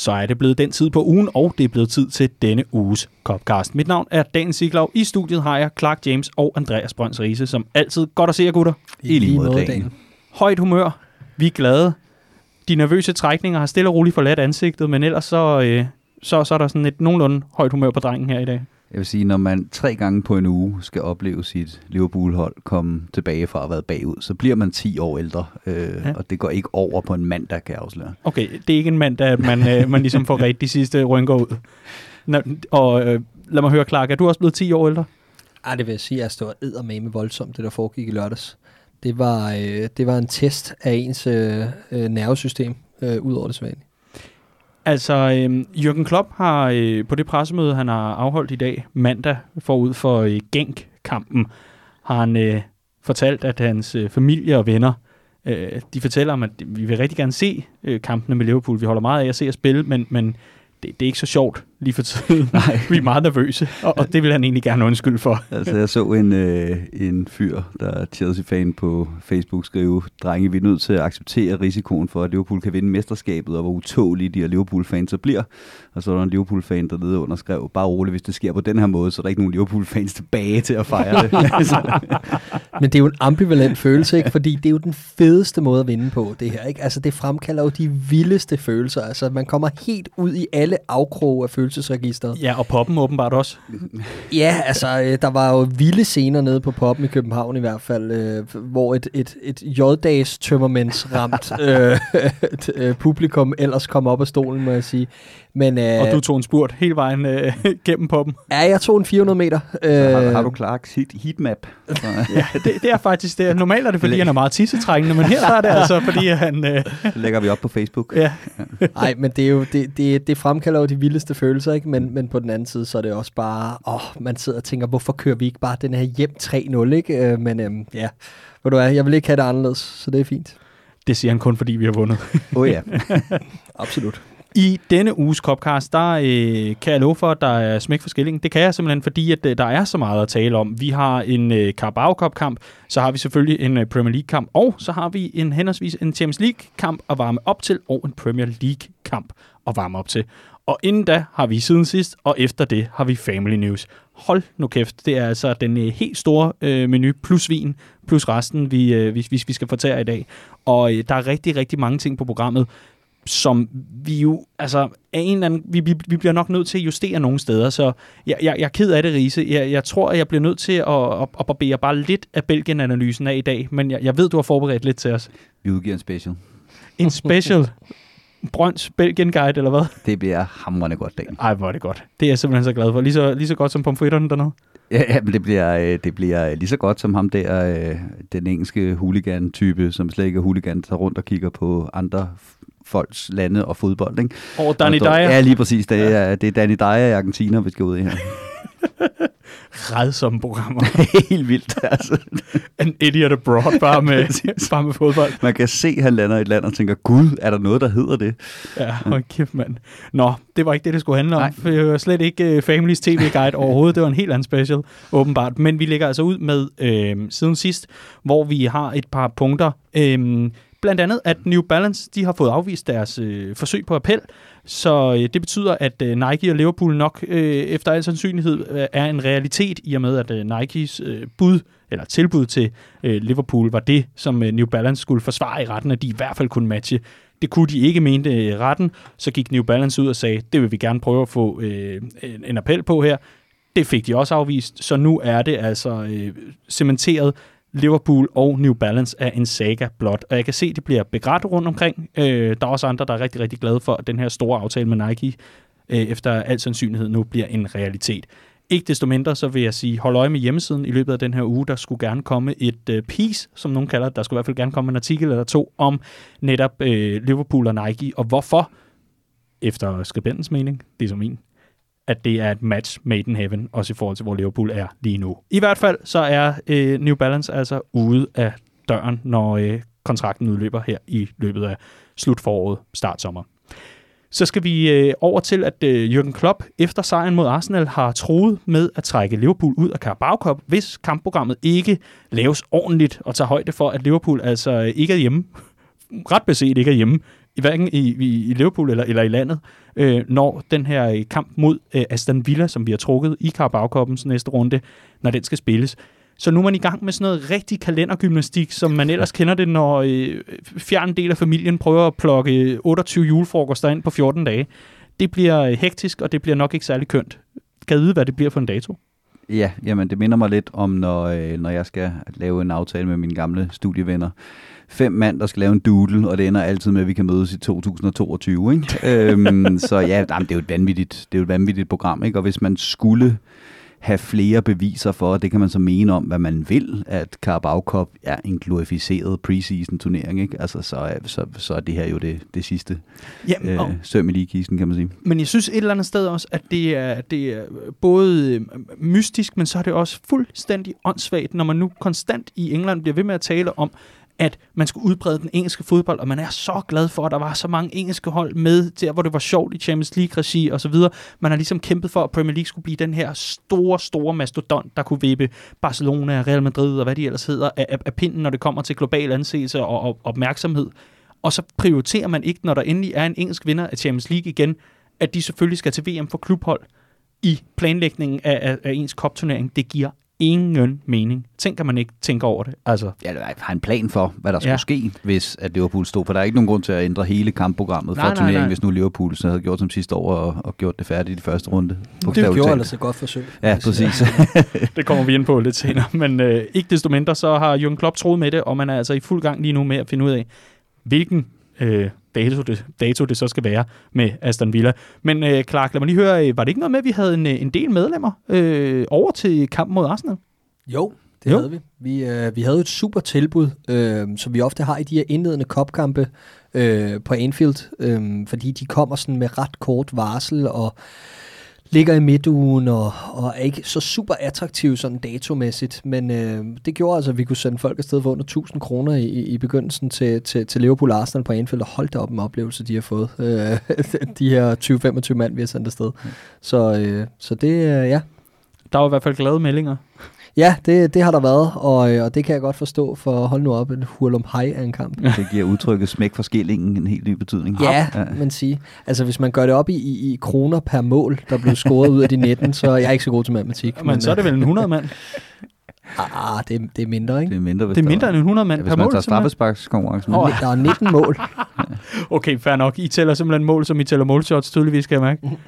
Så er det blevet den tid på ugen, og det er blevet tid til denne uges Copcast. Mit navn er Dan Siglov. I studiet har jeg Clark James og Andreas Brøns Riese, som altid godt at se jer, gutter. I lige måde, Dan. Højt humør. Vi er glade. De nervøse trækninger har stille og roligt forladt ansigtet, men ellers så, øh, så, så er der sådan et nogenlunde højt humør på drengen her i dag. Jeg vil sige, når man tre gange på en uge skal opleve sit Liverpool-hold komme tilbage fra at have været bagud, så bliver man 10 år ældre, øh, ja. og det går ikke over på en mandag, kan jeg afsløre. Okay, det er ikke en mandag, at man, øh, man ligesom får ret de sidste rynker ud. Nå, og øh, lad mig høre, Clark, er du også blevet 10 år ældre? Ej, det vil jeg sige, at jeg stod med med voldsomt, det der foregik i lørdags. Det var, øh, det var en test af ens øh, øh nervesystem, øh, ud over det sædvanlige. Altså, øh, Jürgen Klopp har øh, på det pressemøde, han har afholdt i dag, mandag forud for øh, Genk-kampen, har han øh, fortalt, at hans øh, familie og venner, øh, de fortæller om, at vi vil rigtig gerne se øh, kampene med Liverpool. Vi holder meget af at se at spille, men, men det, det er ikke så sjovt lige for tiden. Nej. vi er meget nervøse, og, og det vil han egentlig gerne undskylde for. altså, jeg så en, øh, en fyr, der er Chelsea-fan på Facebook, skrive, drenge, vi er nødt til at acceptere risikoen for, at Liverpool kan vinde mesterskabet, og hvor utålige de her Liverpool-fans så bliver. Og så er der en Liverpool-fan, der nede under skrev, bare roligt, hvis det sker på den her måde, så er der ikke nogen Liverpool-fans tilbage til at fejre det. Men det er jo en ambivalent følelse, ikke? fordi det er jo den fedeste måde at vinde på, det her. Ikke? Altså, det fremkalder jo de vildeste følelser. Altså, man kommer helt ud i alle afkroge af følelsesregisteret. Ja, og poppen åbenbart også. ja, altså, øh, der var jo vilde scener nede på poppen i København i hvert fald, øh, hvor et, et, et J-dags tømmermændsramt øh, øh, publikum ellers kom op af stolen, må jeg sige. Men, øh, og du tog en spurt hele vejen øh, gennem poppen. Ja, jeg tog en 400 meter. Øh, har, har du Clarks heat, heatmap? ja, det, det er faktisk det. Normalt er det, fordi han er meget tissetrængende, men her er det altså, fordi han... Øh, det lægger vi op på Facebook. Ja. Nej, men det, er jo, det, det, det fremkalder jo de vildeste følelser, ikke? Men, men på den anden side, så er det også bare... Åh, man sidder og tænker, hvorfor kører vi ikke bare den her hjem 3-0, ikke? Øh, men øh, ja, ved du hvad, jeg vil ikke have det anderledes, så det er fint. Det siger han kun, fordi vi har vundet. oh ja. Absolut. I denne uges Copcast, der øh, kan jeg love for, at der er smæk for skillingen. Det kan jeg simpelthen, fordi at, øh, der er så meget at tale om. Vi har en øh, Carabao Cup-kamp, så har vi selvfølgelig en øh, Premier League-kamp, og så har vi en henholdsvis en Champions League-kamp at varme op til, og en Premier League-kamp at varme op til. Og inden da har vi siden sidst, og efter det har vi Family News. Hold nu kæft, det er altså den øh, helt store øh, menu, plus vin, plus resten, vi, øh, vi, vi skal fortære i dag. Og øh, der er rigtig, rigtig mange ting på programmet som vi jo, altså, er en eller anden, vi, vi, vi bliver nok nødt til at justere nogle steder, så jeg, jeg, jeg er ked af det, Riese. Jeg, jeg tror, at jeg bliver nødt til at, at, at barbere bare lidt af Belgien-analysen af i dag, men jeg, jeg ved, du har forberedt lidt til os. Vi udgiver en special. En special? Brøns Belgien Guide, eller hvad? Det bliver hamrende godt, Dan. Ej, hvor er det godt. Det er jeg simpelthen så glad for. Lige så, lige så godt som pomfritterne dernede. Ja, ja, men det bliver, øh, det bliver lige så godt som ham der, øh, den engelske hooligan-type, som slet ikke er hooligan, der rundt og kigger på andre folks lande og fodbold. Ikke? Og Danny Dyer. Ja, lige præcis. Det er, det er Danny Dyer i Argentina, vi skal ud i her. Redsomme programmer. Helt vildt, altså. En idiot abroad, bare med, bare med fodbold. Man kan se, at han lander i et land og tænker, gud, er der noget, der hedder det? Ja, hold kæft, mand. Nå, det var ikke det, det skulle handle om. Nej. For det var slet ikke uh, Families TV-guide overhovedet. Det var en helt anden special, åbenbart. Men vi lægger altså ud med øh, siden sidst, hvor vi har et par punkter. Øh, Blandt andet, at New Balance de har fået afvist deres øh, forsøg på appel, så øh, det betyder, at øh, Nike og Liverpool nok øh, efter al sandsynlighed øh, er en realitet, i og med at øh, Nikes øh, bud eller tilbud til øh, Liverpool var det, som øh, New Balance skulle forsvare i retten, at de i hvert fald kunne matche. Det kunne de ikke mente øh, retten, så gik New Balance ud og sagde, det vil vi gerne prøve at få øh, en, en appel på her. Det fik de også afvist, så nu er det altså øh, cementeret, Liverpool og New Balance er en saga blot. Og jeg kan se, at det bliver begrædt rundt omkring. Øh, der er også andre, der er rigtig, rigtig glade for, at den her store aftale med Nike øh, efter al sandsynlighed nu bliver en realitet. Ikke desto mindre, så vil jeg sige, hold øje med hjemmesiden i løbet af den her uge. Der skulle gerne komme et øh, piece, som nogen kalder det. Der skulle i hvert fald gerne komme en artikel eller to om netop øh, Liverpool og Nike, og hvorfor, efter skribentens mening, det er som min, at det er et match made in heaven, også i forhold til, hvor Liverpool er lige nu. I hvert fald så er øh, New Balance altså ude af døren, når øh, kontrakten udløber her i løbet af slutforåret, start sommer. Så skal vi øh, over til, at øh, Jürgen Klopp efter sejren mod Arsenal har troet med at trække Liverpool ud af Carabao Cup, hvis kampprogrammet ikke laves ordentligt og tager højde for, at Liverpool altså øh, ikke er hjemme ret beset ikke er hjemme i hverken i, i, i Liverpool eller, eller i landet, øh, når den her øh, kamp mod øh, Aston Villa, som vi har trukket i Carabao næste runde, når den skal spilles. Så nu er man i gang med sådan noget rigtig kalendergymnastik, som man ellers kender det, når øh, fjern del af familien prøver at plukke øh, 28 julefrokoster ind på 14 dage. Det bliver øh, hektisk, og det bliver nok ikke særlig kønt. Kan vide, hvad det bliver for en dato? Ja, jamen det minder mig lidt om, når, øh, når jeg skal lave en aftale med mine gamle studievenner. Fem mand, der skal lave en doodle, og det ender altid med, at vi kan mødes i 2022. Ikke? øhm, så ja, jamen, det er jo et vanvittigt, det er jo et vanvittigt program. Ikke? Og hvis man skulle have flere beviser for, og det kan man så mene om, hvad man vil, at Carabao Cup er en glorificeret preseason turnering, ikke? Altså, så, så, så er det her jo det, det sidste Jamen, øh, søm i ligekisten, kan man sige. Men jeg synes et eller andet sted også, at det er, det er både øh, mystisk, men så er det også fuldstændig åndssvagt, når man nu konstant i England bliver ved med at tale om, at man skulle udbrede den engelske fodbold, og man er så glad for, at der var så mange engelske hold med, der hvor det var sjovt i Champions League-regi og så videre. Man har ligesom kæmpet for, at Premier League skulle blive den her store, store mastodont, der kunne vippe Barcelona, Real Madrid og hvad de ellers hedder, af, af pinden, når det kommer til global anseelse og, og opmærksomhed. Og så prioriterer man ikke, når der endelig er en engelsk vinder af Champions League igen, at de selvfølgelig skal til VM for klubhold i planlægningen af, af, af ens kopturnering. Det giver ingen mening. Tænker man ikke tænker over det? Altså. Ja, der har en plan for, hvad der ja. skulle ske, hvis at Liverpool stod. For der er ikke nogen grund til at ændre hele kampprogrammet nej, for turneringen, nej, nej. hvis nu Liverpool så havde gjort som sidste år og, og gjort det færdigt i de første runde. Det gjorde altså et godt forsøg. Ja, præcis. det kommer vi ind på lidt senere. Men øh, ikke desto mindre, så har Jürgen Klopp troet med det, og man er altså i fuld gang lige nu med at finde ud af, hvilken øh, dato, det, dato det så skal være med Aston Villa. Men øh, Clark, lad mig lige høre, øh, var det ikke noget med, at vi havde en, øh, en del medlemmer øh, over til kampen mod Arsenal? Jo, det jo. havde vi. Vi, øh, vi havde et super tilbud, øh, som vi ofte har i de her indledende kopkampe øh, på Anfield, øh, fordi de kommer sådan med ret kort varsel og ligger i midtugen og, og er ikke så super attraktiv sådan datomæssigt, men øh, det gjorde altså, at vi kunne sende folk afsted for under 1000 kroner i, i begyndelsen til, til, til Liverpool Arsenal på Anfield, og holdt op en oplevelse, de har fået. Øh, de her 20-25 mand, vi har sendt afsted. Så, øh, så det, øh, ja. Der var i hvert fald glade meldinger. Ja, det, det har der været, og, øh, og det kan jeg godt forstå, for hold nu op, en hurlum hej af en kamp. Det giver udtrykket smæk for skillingen en helt ny betydning. Ja, ja, man siger. Altså hvis man gør det op i, i, i kroner per mål, der blev scoret ud af de 19, så er jeg ikke så god til matematik. Men, men så er det vel en 100 mand? Ah, det, det er mindre, ikke? Det er mindre, hvis det er mindre end 100 mand ja, per mål. Hvis man tager straffesparkskonkurrencen. Oh, der er 19 mål. okay, fair nok. I tæller simpelthen mål, som I tæller målshots, tydeligvis, kan jeg mærke.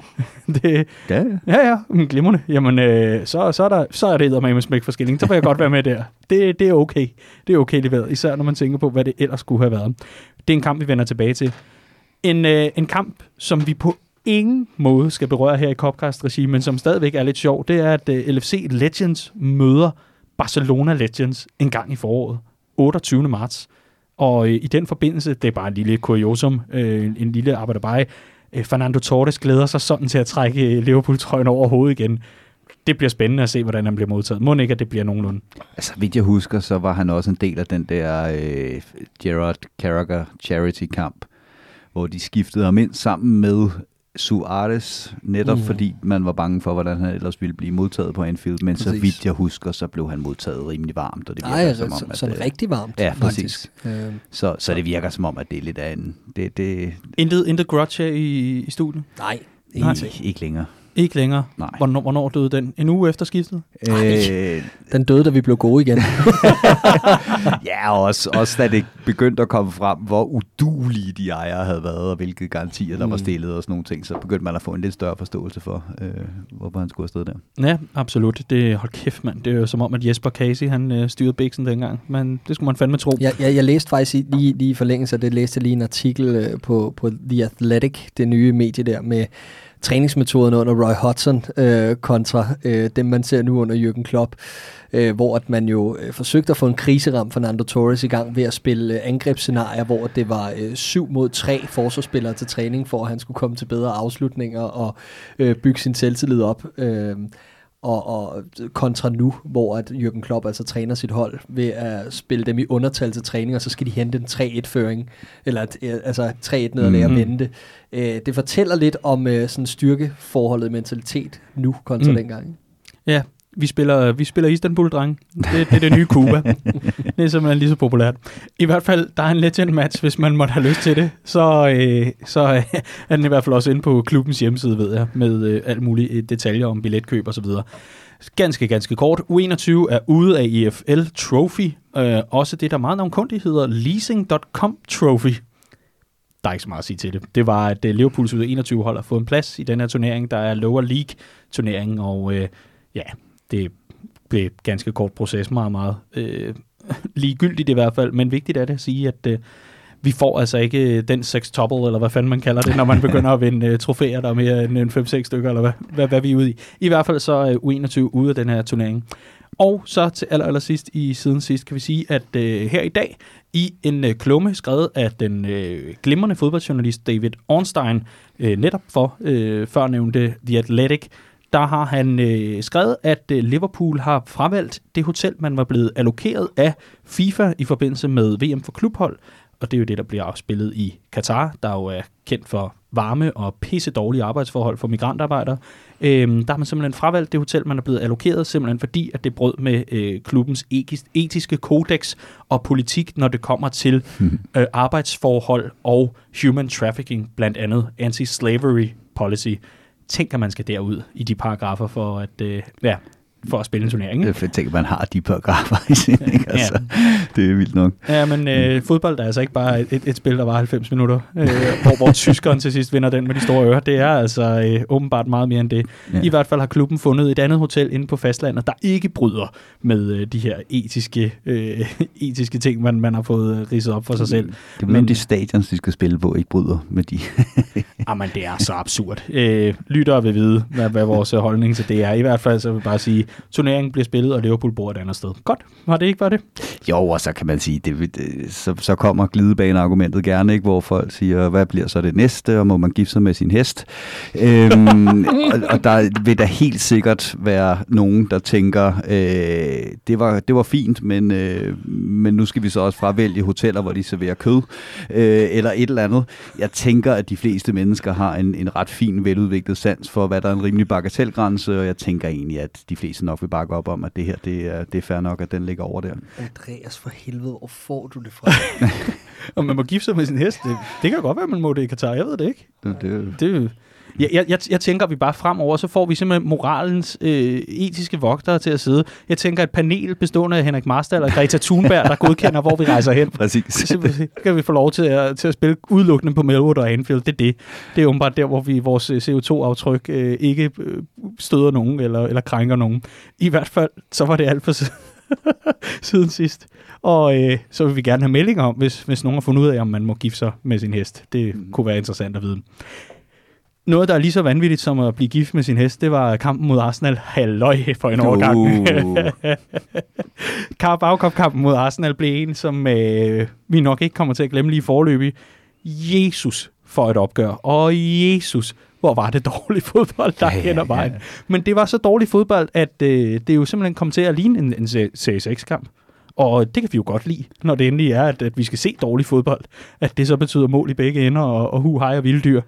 det, ja, ja. Ja, ja. Men glimrende. Jamen, øh, så, så, er der, så er det med smæk for skilling. Så får jeg godt være med der. Det, det er okay. Det er okay leveret, især når man tænker på, hvad det ellers skulle have været. Det er en kamp, vi vender tilbage til. En, øh, en kamp, som vi på ingen måde skal berøre her i Copcast-regi, men som stadigvæk er lidt sjov, det er, at uh, øh, LFC Legends møder Barcelona Legends en gang i foråret, 28. marts. Og øh, i den forbindelse, det er bare en lille kuriosum, øh, en lille arbejderbej, øh, Fernando Torres glæder sig sådan til at trække øh, Liverpool-trøjen over hovedet igen. Det bliver spændende at se, hvordan han bliver modtaget. Må ikke, at det bliver nogenlunde? Altså, vidt jeg husker, så var han også en del af den der øh, Gerard Carragher charity-kamp, hvor de skiftede ham ind sammen med Suarez, netop mm. fordi man var bange for, hvordan han ellers ville blive modtaget på Anfield, men præcis. så vidt jeg husker, så blev han modtaget rimelig varmt. Og det virker Nej, som om, at, sådan rigtig varmt. Ja, præcis. Øh, så, så det virker som om, at det er lidt af en... Det, det, intet, intet grudge i, i studiet? Nej, Nej. Ikke længere. Ikke længere? Nej. Hvornår, hvornår døde den? En uge efter skiftet? Øh, den døde, da vi blev gode igen. ja, også, også da det begyndte at komme frem, hvor udulige de ejere havde været, og hvilke garantier, der mm. var stillet og sådan nogle ting, så begyndte man at få en lidt større forståelse for, øh, hvorfor han skulle afsted der. Ja, absolut. Det, hold kæft, mand. Det er jo som om, at Jesper Casey, han øh, styrede Bixen dengang, men det skulle man fandme tro. Ja, jeg, jeg læste faktisk lige, lige i forlængelse af det, læste lige en artikel øh, på, på The Athletic, det nye medie der, med træningsmetoderne under Roy Hodgson øh, kontra øh, dem, man ser nu under Jürgen Klopp, øh, hvor at man jo øh, forsøgte at få en kriseram for Nando Torres i gang ved at spille øh, angrebsscenarier, hvor det var øh, syv mod tre forsvarsspillere til træning, for at han skulle komme til bedre afslutninger og øh, bygge sin selvtillid op. Øh, og, og kontra nu, hvor at Jürgen Klopp altså træner sit hold ved at spille dem i undertal til træning, og så skal de hente en 3-1-føring, eller øh, altså 3-1 nederlag mm-hmm. og vente. Øh, det fortæller lidt om øh, sådan styrkeforholdet mentalitet nu kontra mm. dengang. Ja, vi spiller, vi spiller Istanbul, dreng. Det, det er det nye Cuba. det er simpelthen lige så populært. I hvert fald, der er en legend match, hvis man måtte have lyst til det. Så, øh, så øh, er den i hvert fald også inde på klubbens hjemmeside, ved jeg, med øh, alt muligt øh, detaljer om billetkøb og så videre. Ganske, ganske kort. U21 er ude af EFL Trophy. Øh, også det, der meget navnkundigt hedder Leasing.com Trophy. Der er ikke så meget at sige til det. Det var, at øh, Liverpools U21 hold har fået en plads i den her turnering, der er Lower League turneringen, og øh, ja, det blev ganske kort proces, meget, meget øh, ligegyldigt i hvert fald, men vigtigt er det at sige, at øh, vi får altså ikke øh, den sextuple, eller hvad fanden man kalder det, når man begynder at vinde øh, trofæer, der er mere end øh, 5-6 stykker, eller hvad, hvad, hvad vi er ude i. I hvert fald så øh, er U21 ude af den her turnering. Og så til aller, aller sidst i siden sidst kan vi sige, at øh, her i dag i en øh, klumme skrevet af den øh, glimrende fodboldjournalist David Ornstein, øh, netop for øh, førnævnte The Athletic, der har han øh, skrevet, at øh, Liverpool har fravalgt det hotel, man var blevet allokeret af FIFA i forbindelse med VM for klubhold, og det er jo det, der bliver afspillet i Katar, der jo er kendt for varme og pisse dårlige arbejdsforhold for migrantarbejdere. Øhm, der har man simpelthen fravalgt det hotel, man er blevet allokeret, simpelthen fordi, at det brød med øh, klubbens etiske kodex og politik, når det kommer til øh, arbejdsforhold og human trafficking, blandt andet anti-slavery policy tænker, man skal derud i de paragrafer for at, øh, ja, for at spille en turnering. Ikke? Jeg tænker, man har de paragrafer i sin, ikke? Altså, ja. Det er vildt nok. Ja, men øh, mm. fodbold er altså ikke bare et, et spil, der var 90 minutter, øh, hvor, hvor tyskeren til sidst vinder den med de store ører. Det er altså øh, åbenbart meget mere end det. Ja. I hvert fald har klubben fundet et andet hotel inde på fastlandet, der ikke bryder med øh, de her etiske, øh, etiske ting, man, man har fået øh, ridset op for sig selv. Det er men de stadions, de skal spille på, ikke bryder med de. Jamen, det er så absurd. Øh, lyttere vil vide, hvad, hvad vores holdning til det er. I hvert fald så vil jeg bare sige, turneringen bliver spillet, og Liverpool bor et andet sted. Godt, var det ikke var det? Jo, og så kan man sige, det, det, så, så kommer glidebaneargumentet gerne, ikke, hvor folk siger, hvad bliver så det næste, og må man gifte sig med sin hest? øhm, og, og der vil der helt sikkert være nogen, der tænker, øh, det, var, det var fint, men, øh, men nu skal vi så også fravælge hoteller, hvor de serverer kød, øh, eller et eller andet. Jeg tænker, at de fleste mennesker har en, en ret fin, veludviklet sans for, hvad der er en rimelig bagatelgrænse, og jeg tænker egentlig, at de fleste nok vil bakke op om, at det her, det er, det er fair nok, at den ligger over der. Andreas, for helvede, hvor får du det fra? og man må gifte sig med sin hest. Det, det kan godt være, man må det i Katar. Jeg ved det ikke. Det, det, det, jeg, jeg, jeg, jeg tænker, at vi bare fremover, så får vi simpelthen moralens øh, etiske vogtere til at sidde. Jeg tænker, et panel bestående af Henrik Marstal og Greta Thunberg, der godkender, hvor vi rejser hen. Præcis. Så kan vi få lov til at, til at spille udelukkende på Melwood og Anfield. Det er det. Det er åbenbart der, hvor vi vores øh, CO2-aftryk øh, ikke øh, støder nogen eller, eller krænker nogen. I hvert fald, så var det alt for siden sidst. Og øh, så vil vi gerne have meldinger om, hvis, hvis nogen har fundet ud af, om man må gifte sig med sin hest. Det mm. kunne være interessant at vide. Noget, der er lige så vanvittigt som at blive gift med sin hest, det var kampen mod Arsenal. Halløj for en overgang. Uh. Carabao-kampen mod Arsenal blev en, som øh, vi nok ikke kommer til at glemme lige forløbig. Jesus for et opgør. Og Jesus, hvor var det dårlig fodbold, der ja, hen ad vejen. Ja. Men det var så dårlig fodbold, at øh, det jo simpelthen kom til at ligne en, en CS6-kamp. Og det kan vi jo godt lide, når det endelig er, at, at vi skal se dårlig fodbold. At det så betyder mål i begge ender og, og hu, hej og vilddyr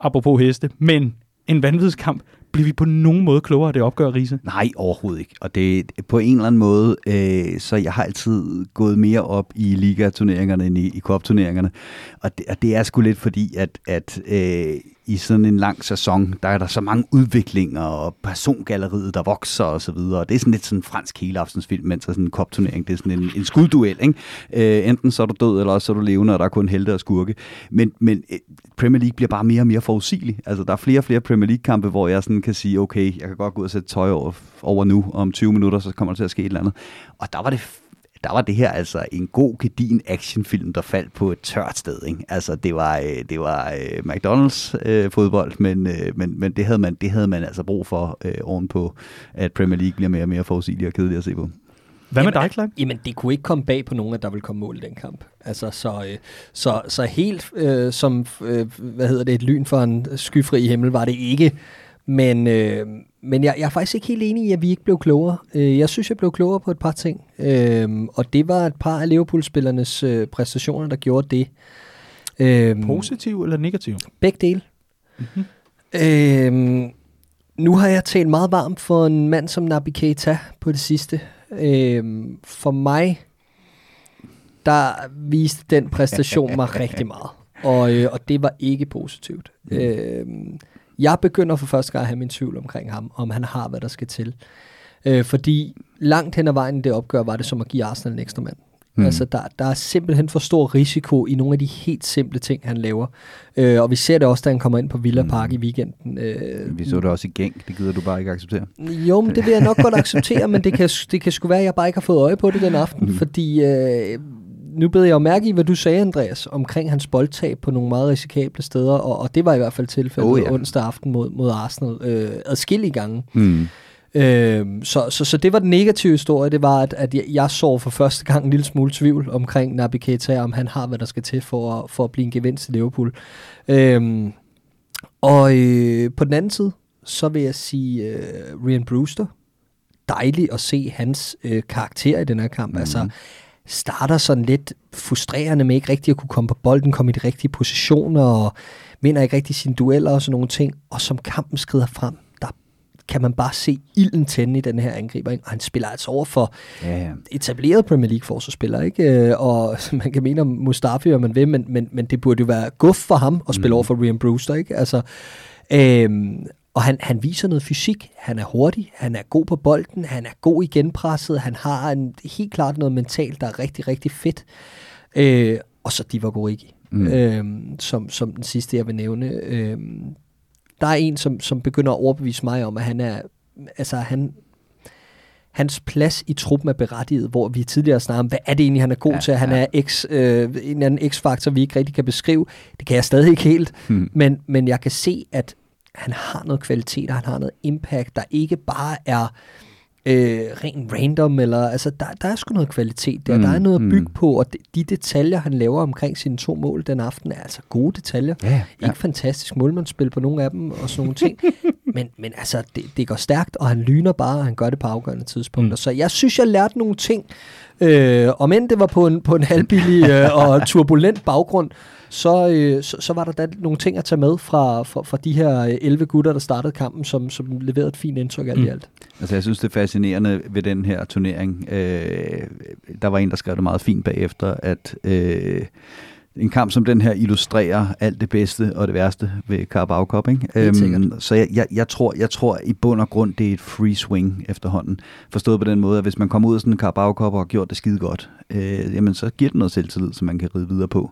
apropos heste, men en vanvidskamp, bliver vi på nogen måde klogere af det opgør, Riese? Nej, overhovedet ikke. Og det på en eller anden måde, øh, så jeg har altid gået mere op i ligaturneringerne end i, i cup-turneringerne. Og det, og det er sgu lidt fordi, at, at øh, i sådan en lang sæson, der er der så mange udviklinger og persongalleriet, der vokser og så videre. Det er sådan lidt sådan en fransk helaftensfilm, mens er sådan en kopturnering. Det er sådan en, en skudduel, ikke? Øh, enten så er du død, eller også så er du levende, og der er kun helte og skurke. Men, men øh, Premier League bliver bare mere og mere forudsigelig. Altså, der er flere og flere Premier League-kampe, hvor jeg sådan kan sige, okay, jeg kan godt gå ud og sætte tøj over, over nu, og om 20 minutter, så kommer der til at ske et eller andet. Og der var det der var det her altså en god, gedin actionfilm, der faldt på et tørt sted. Ikke? Altså, det var, øh, det var uh, McDonald's uh, fodbold, men, uh, men, men det, havde man, det havde man altså brug for uh, ovenpå, at Premier League bliver mere og mere forudsigelig og kedelig at se på. Hvad med dig, Clark? Jamen, det kunne ikke komme bag på nogen, at der ville komme mål i den kamp. Altså, så, øh, så, så helt øh, som, øh, hvad hedder det, et lyn for en skyfri himmel var det ikke. Men, øh, men jeg, jeg er faktisk ikke helt enig i, at vi ikke blev klogere. Øh, jeg synes, jeg blev klogere på et par ting. Øh, og det var et par af Liverpool-spillernes øh, præstationer, der gjorde det. Øh, Positiv eller negativ? Begge dele. Mm-hmm. Øh, Nu har jeg talt meget varmt for en mand som Naby Keita på det sidste. Øhm, for mig, der viste den præstation mig rigtig meget. Og, øh, og det var ikke positivt. Mm. Øhm, jeg begynder for første gang at have min tvivl omkring ham, om han har, hvad der skal til. Øh, fordi langt hen ad vejen det opgør, var det som at give Arsenal en ekstra mand. Mm. Altså, der, der er simpelthen for stor risiko i nogle af de helt simple ting, han laver. Øh, og vi ser det også, da han kommer ind på Villa Park mm. i weekenden. Øh, vi så det også i Genk. Det gider du bare ikke acceptere. Jo, men det vil jeg nok godt acceptere, men det kan, det kan sgu være, at jeg bare ikke har fået øje på det den aften. Mm. Fordi øh, nu beder jeg jo mærke i, hvad du sagde, Andreas, omkring hans boldtab på nogle meget risikable steder. Og, og det var i hvert fald tilfældet oh, ja. onsdag aften mod, mod Arsenal øh, adskillige gange. Mm. Øh, så, så, så det var den negative historie, det var, at, at jeg, jeg så for første gang en lille smule tvivl omkring Naby Keita, om han har, hvad der skal til for, for at blive en gevinst i Liverpool. Øh, og øh, på den anden side, så vil jeg sige øh, Ryan Brewster. Dejligt at se hans øh, karakter i den her kamp. Mm. Altså, starter sådan lidt frustrerende med ikke rigtig at kunne komme på bolden, komme i de rigtige positioner, og vinder ikke rigtig sine dueller og sådan nogle ting. Og som kampen skrider frem, kan man bare se ilden tænde i den her angriber. Og han spiller altså over for ja, ja. etableret Premier League forsvarsspiller. Ikke? Øh, og man kan mene om Mustafi, om man vil, men, men, men det burde jo være guf for ham at spille mm. over for Ryan Brewster. Ikke? Altså, øhm, og han, han viser noget fysik. Han er hurtig, han er god på bolden, han er god i genpresset, han har en, helt klart noget mentalt, der er rigtig, rigtig fedt. Øh, og så Divock Origi, mm. øhm, som, som den sidste, jeg vil nævne. Øhm, der er en, som, som begynder at overbevise mig om, at han er, altså han, hans plads i truppen er berettiget, hvor vi tidligere snakkede om, hvad er det egentlig, han er god ja, til? Han ja. er X, øh, en anden x-faktor, vi ikke rigtig kan beskrive. Det kan jeg stadig ikke helt, hmm. men, men jeg kan se, at han har noget kvalitet, og han har noget impact, der ikke bare er øh, rent random, eller altså, der, der er sgu noget kvalitet der. Mm, der er noget at bygge mm. på, og de, de detaljer, han laver omkring sine to mål den aften, er altså gode detaljer. Ja, ja. Ikke fantastisk målmandsspil på nogle af dem, og sådan nogle ting. men, men altså, det, det går stærkt, og han lyner bare, og han gør det på afgørende tidspunkter. Mm. Så jeg synes, jeg lærte nogle ting, øh, om end det var på en, på en halvbillig øh, og turbulent baggrund, så, øh, så, så var der da nogle ting at tage med fra, fra, fra de her 11 gutter, der startede kampen, som, som leverede et fint indtryk alt mm. i alt. Altså jeg synes, det er fascinerende ved den her turnering. Øh, der var en, der skrev det meget fint bagefter, at øh, en kamp som den her illustrerer alt det bedste og det værste ved Carabao Cup. Ikke? Øhm, så jeg, jeg, jeg, tror, jeg tror i bund og grund, det er et free swing efterhånden. Forstået på den måde, at hvis man kommer ud af sådan en Carabao Cup og har gjort det skide godt, øh, jamen så giver det noget selvtillid, som man kan ride videre på.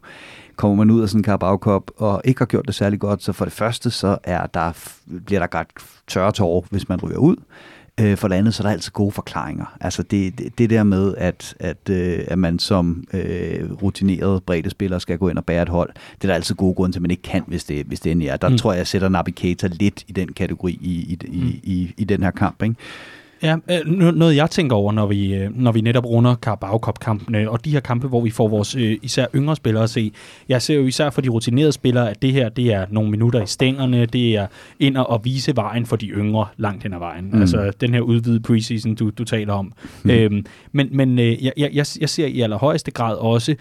Kommer man ud af sådan en Carabao Cup og ikke har gjort det særlig godt, så for det første, så er der, bliver der godt tørre tårer, hvis man ryger ud. Øh, for det andet, så er der altid gode forklaringer. Altså det, det, det der med, at, at, øh, at man som øh, rutineret bredde spiller skal gå ind og bære et hold, det er der altid gode grunde til, at man ikke kan, hvis det, hvis det endelig er. Der mm. tror jeg, jeg sætter Naby Keita lidt i den kategori i, i, i, mm. i, i den her kamp. Ikke? Ja, øh, noget jeg tænker over, når vi, øh, når vi netop runder Carabao Cup-kampene, og de her kampe, hvor vi får vores øh, især yngre spillere at se. Jeg ser jo især for de rutinerede spillere, at det her, det er nogle minutter i stængerne, det er ind og vise vejen for de yngre langt hen ad vejen. Mm. Altså den her udvidede preseason, du, du taler om. Mm. Øhm, men men jeg, jeg, jeg ser i allerhøjeste grad også,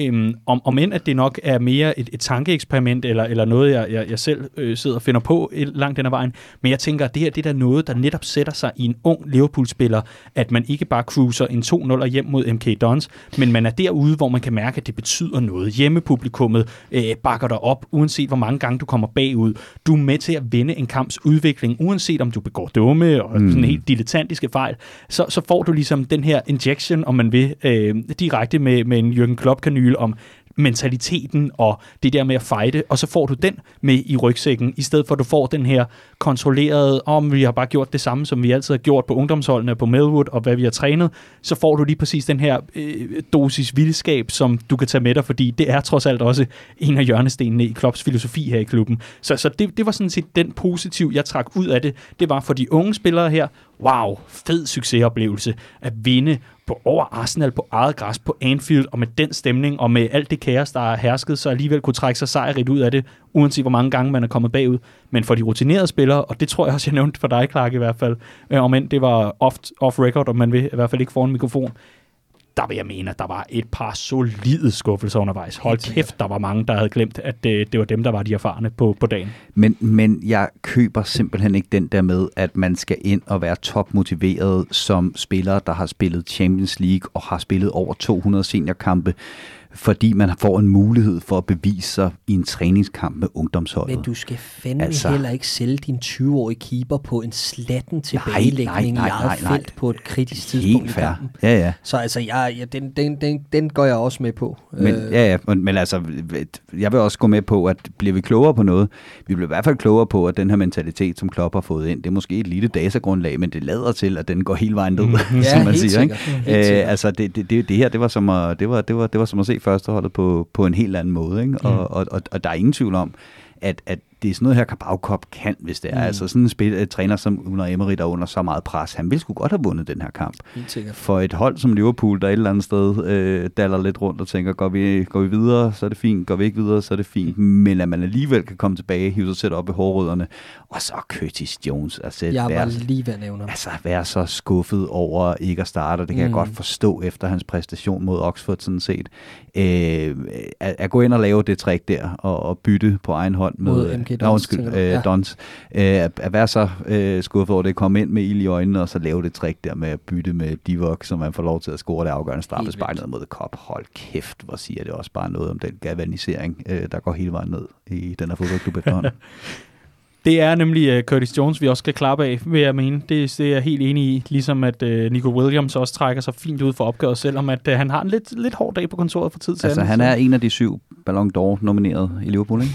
Øhm, om, om end at det nok er mere et, et tankeeksperiment, eller, eller noget, jeg, jeg, jeg selv øh, sidder og finder på langt den ad vejen, men jeg tænker, at det her det er noget, der netop sætter sig i en ung Liverpool-spiller, at man ikke bare cruiser en 2-0 hjem mod MK Dons, men man er derude, hvor man kan mærke, at det betyder noget. Hjemmepublikummet øh, bakker dig op, uanset hvor mange gange du kommer bagud. Du er med til at vinde en kamps udvikling, uanset om du begår dumme og mm. sådan helt dilettantiske fejl, så, så får du ligesom den her injection, om man vil, øh, direkte med, med en Jürgen Klopp-kanyl om mentaliteten og det der med at fighte, og så får du den med i rygsækken, i stedet for at du får den her kontrollerede, om oh, vi har bare gjort det samme, som vi altid har gjort på ungdomsholdene på Melwood, og hvad vi har trænet, så får du lige præcis den her øh, dosis vildskab, som du kan tage med dig, fordi det er trods alt også en af hjørnestenene i Klopps filosofi her i klubben. Så, så det, det var sådan set den positiv, jeg trak ud af det. Det var for de unge spillere her, wow, fed succesoplevelse at vinde på over Arsenal på eget græs på Anfield, og med den stemning, og med alt det kaos, der er hersket, så alligevel kunne trække sig sejrigt ud af det, uanset hvor mange gange man er kommet bagud. Men for de rutinerede spillere, og det tror jeg også, jeg nævnte for dig, Clark, i hvert fald, øh, om end det var off, off record, om man vil, i hvert fald ikke foran mikrofon, der vil jeg mene, at der var et par solide skuffelser undervejs. Hold kæft, der var mange, der havde glemt, at det, det var dem, der var de erfarne på, på dagen. Men, men jeg køber simpelthen ikke den der med, at man skal ind og være topmotiveret som spiller, der har spillet Champions League og har spillet over 200 seniorkampe fordi man får en mulighed for at bevise sig i en træningskamp med ungdomsholdet. Men du skal fandme altså, heller ikke sælge din 20-årige keeper på en slatten tilbagelægning nej, nej, nej, nej, i eget felt på et kritisk tidspunkt Helt fair. i kampen. Ja, ja. Så altså, jeg, ja, den, den, den, den går jeg også med på. Men, øh. Ja, ja, men, men altså, jeg vil også gå med på, at bliver vi klogere på noget, vi bliver i hvert fald klogere på, at den her mentalitet, som Klopp har fået ind, det er måske et lille datagrundlag, men det lader til, at den går hele vejen ned, mm. som ja, man siger. Ikke? Æ, altså, det, det, det, det her, det var som at, det var, det var, det var som at se førsteholdet på, på en helt anden måde. Ikke? Og, mm. og, og, og der er ingen tvivl om, at, at det er sådan noget her, Cup kan, hvis det er. Mm. Altså sådan en spil, et træner som Unai Emery, der er under så meget pres, han ville sgu godt have vundet den her kamp. For et hold som Liverpool, der et eller andet sted øh, daller lidt rundt og tænker, går vi, går vi videre, så er det fint, går vi ikke videre, så er det fint. Men at man alligevel kan komme tilbage, hive sig selv op i hårrødderne, og så Curtis Jones. Altså, jeg var være, lige ved at nævne Altså være så skuffet over ikke at starte, det kan mm. jeg godt forstå efter hans præstation mod Oxford sådan set. Øh, at, at gå ind og lave det trick der, og, og bytte på egen hånd med, MK Dons, undskyld, øh, ja. Dons. Øh, at være så øh, skuffet over det, komme ind med ild i øjnene, og så lave det trick der med at bytte med Divock, så man får lov til at score det afgørende straffespark ned mod Kop. Hold kæft, hvor siger det også bare noget om den galvanisering, øh, der går hele vejen ned i den her fodboldklub efterhånden. Det er nemlig uh, Curtis Jones, vi også skal klappe af, vil jeg mene. Det, det er jeg helt enig i, ligesom at uh, Nico Williams også trækker sig fint ud for opgøret, selvom at uh, han har en lidt, lidt hård dag på kontoret for tid til Altså, anden, han er en af de syv Ballon d'Or nomineret i Liverpool, ikke?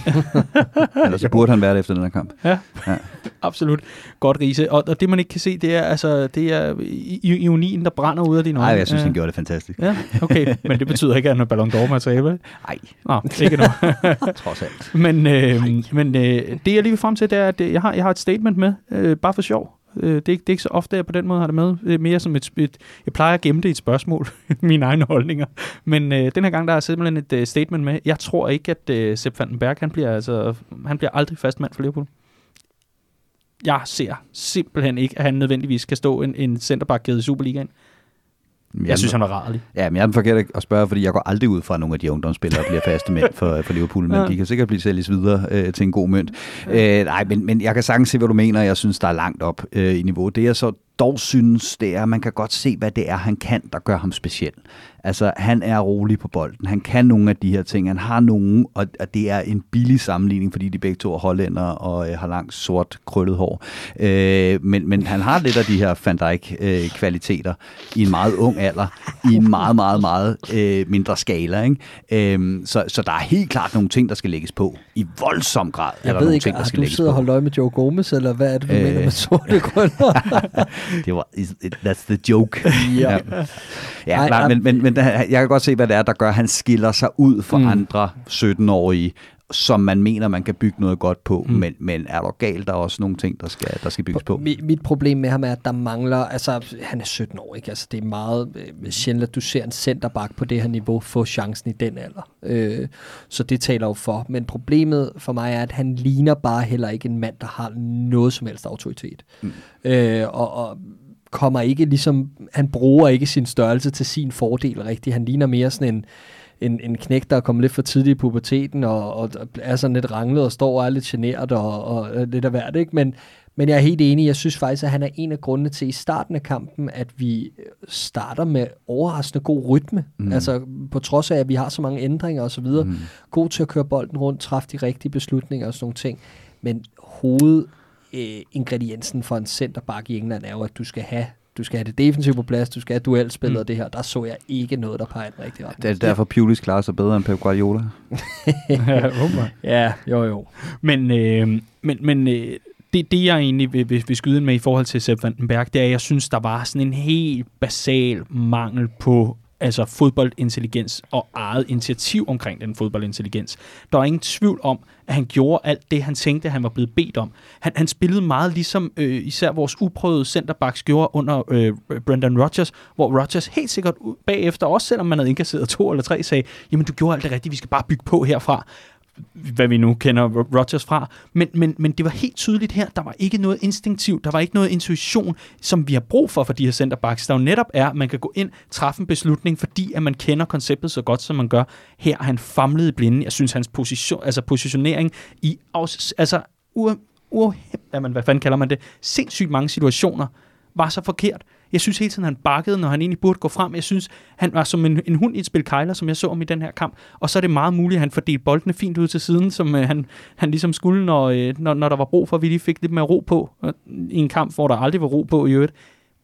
Ellers så burde han være det efter den her kamp. Ja, ja. absolut. Godt, Riese. Og, og det, man ikke kan se, det er, altså, det er ionien, der brænder ud af dine øjne. Nej, jeg synes, han gjorde det fantastisk. Ja, okay. Men det betyder ikke, at han er Ballon d'Or-materiale, Nej. Nå, ikke nu. Trods alt. Men, øh, men øh, det, jeg lige vil frem til, det er, at jeg har, jeg har et statement med, øh, bare for sjov. Øh, det, er, det er ikke så ofte, at jeg på den måde har det med. Det er mere som et, et jeg plejer at gemme det i et spørgsmål, mine egne holdninger. Men øh, den her gang, der er simpelthen et øh, statement med. Jeg tror ikke, at øh, Sepp Vandenberg, han bliver, altså, han bliver aldrig fast mand for Liverpool. Jeg ser simpelthen ikke, at han nødvendigvis kan stå en, en centerback i Superligaen. Jeg, jeg synes, han er rarlig. Ja, men jeg er den at spørge, fordi jeg går aldrig ud fra, at nogle af de ungdomsspillere bliver faste mænd for, for Liverpool, men ja. de kan sikkert blive sælges videre øh, til en god mønt. Ja. Øh, nej, men, men jeg kan sagtens se, hvad du mener. Jeg synes, der er langt op øh, i niveau. Det er så dog synes, det er, at man kan godt se, hvad det er, han kan, der gør ham speciel. Altså, han er rolig på bolden. Han kan nogle af de her ting. Han har nogle, og, og det er en billig sammenligning, fordi de begge to er hollænder og øh, har langt sort krøllet hår. Øh, men, men han har lidt af de her Van Dijk-kvaliteter øh, i en meget ung alder, i en meget, meget, meget øh, mindre skala. Ikke? Øh, så, så der er helt klart nogle ting, der skal lægges på. I voldsom grad Jeg er der ved nogle ikke, ting, der skal lægges på. du siddet og holdt øje med Joe Gomez, eller hvad er det, du øh, mener med sorte krøller? det var, that's the joke. ja. ja, Ej, nej, men, men, men jeg kan godt se, hvad det er, der gør, at han skiller sig ud fra mm. andre 17-årige, som man mener, man kan bygge noget godt på, mm. men, men er der galt, der er også nogle ting, der skal, der skal bygges på. Mit, mit problem med ham er, at der mangler, altså han er 17 år, ikke? Altså det er meget øh, sjældent, at du ser en centerback på det her niveau få chancen i den alder. Øh, så det taler jo for. Men problemet for mig er, at han ligner bare heller ikke en mand, der har noget som helst autoritet. Mm. Øh, og, og kommer ikke ligesom, han bruger ikke sin størrelse til sin fordel rigtigt. Han ligner mere sådan en, en, en knæk, der er kommet lidt for tidligt i puberteten, og, og er sådan lidt ranglet og står og er lidt generet og, og lidt af hvert, ikke? Men, men jeg er helt enig, jeg synes faktisk, at han er en af grundene til i starten af kampen, at vi starter med overraskende god rytme. Mm. Altså på trods af, at vi har så mange ændringer osv. Mm. God til at køre bolden rundt, træffe de rigtige beslutninger og sådan nogle ting. Men hoved øh, ingrediensen for en centerback i England er jo, at du skal have du skal have det defensive på plads, du skal have duelspillet mm. og det her. Der så jeg ikke noget, der peger den rigtige retning. Det er derfor Pulis klarer sig bedre end Pep Guardiola. ja, jo jo. Men, øh, men, men øh, det, det jeg egentlig vil, vil, vil skyde med i forhold til Sepp Vandenberg, det er, at jeg synes, der var sådan en helt basal mangel på altså fodboldintelligens og eget initiativ omkring den fodboldintelligens. Der er ingen tvivl om, at han gjorde alt det, han tænkte, han var blevet bedt om. Han, han spillede meget ligesom øh, især vores uprøvede centerbacks gjorde under øh, Brendan Rodgers, hvor Rodgers helt sikkert bagefter, også selvom man havde indkasseret to eller tre, sagde, jamen du gjorde alt det rigtige, vi skal bare bygge på herfra hvad vi nu kender Rodgers fra. Men, men, men det var helt tydeligt her, der var ikke noget instinktivt, der var ikke noget intuition, som vi har brug for for de her centerbacks. Der jo netop er, at man kan gå ind, træffe en beslutning, fordi at man kender konceptet så godt, som man gør. Her han famlede blinde. Jeg synes, hans position, altså positionering i altså, ur, ur, man, hvad fanden kalder man det, sindssygt mange situationer, var så forkert. Jeg synes hele tiden, han bakkede, når han egentlig burde gå frem. Jeg synes, han var som en, en hund i et spil kejler, som jeg så om i den her kamp. Og så er det meget muligt, at han fordelte boldene fint ud til siden, som øh, han, han ligesom skulle, når, øh, når, når der var brug for, at vi lige fik lidt mere ro på. Øh, I en kamp, hvor der aldrig var ro på i øvrigt.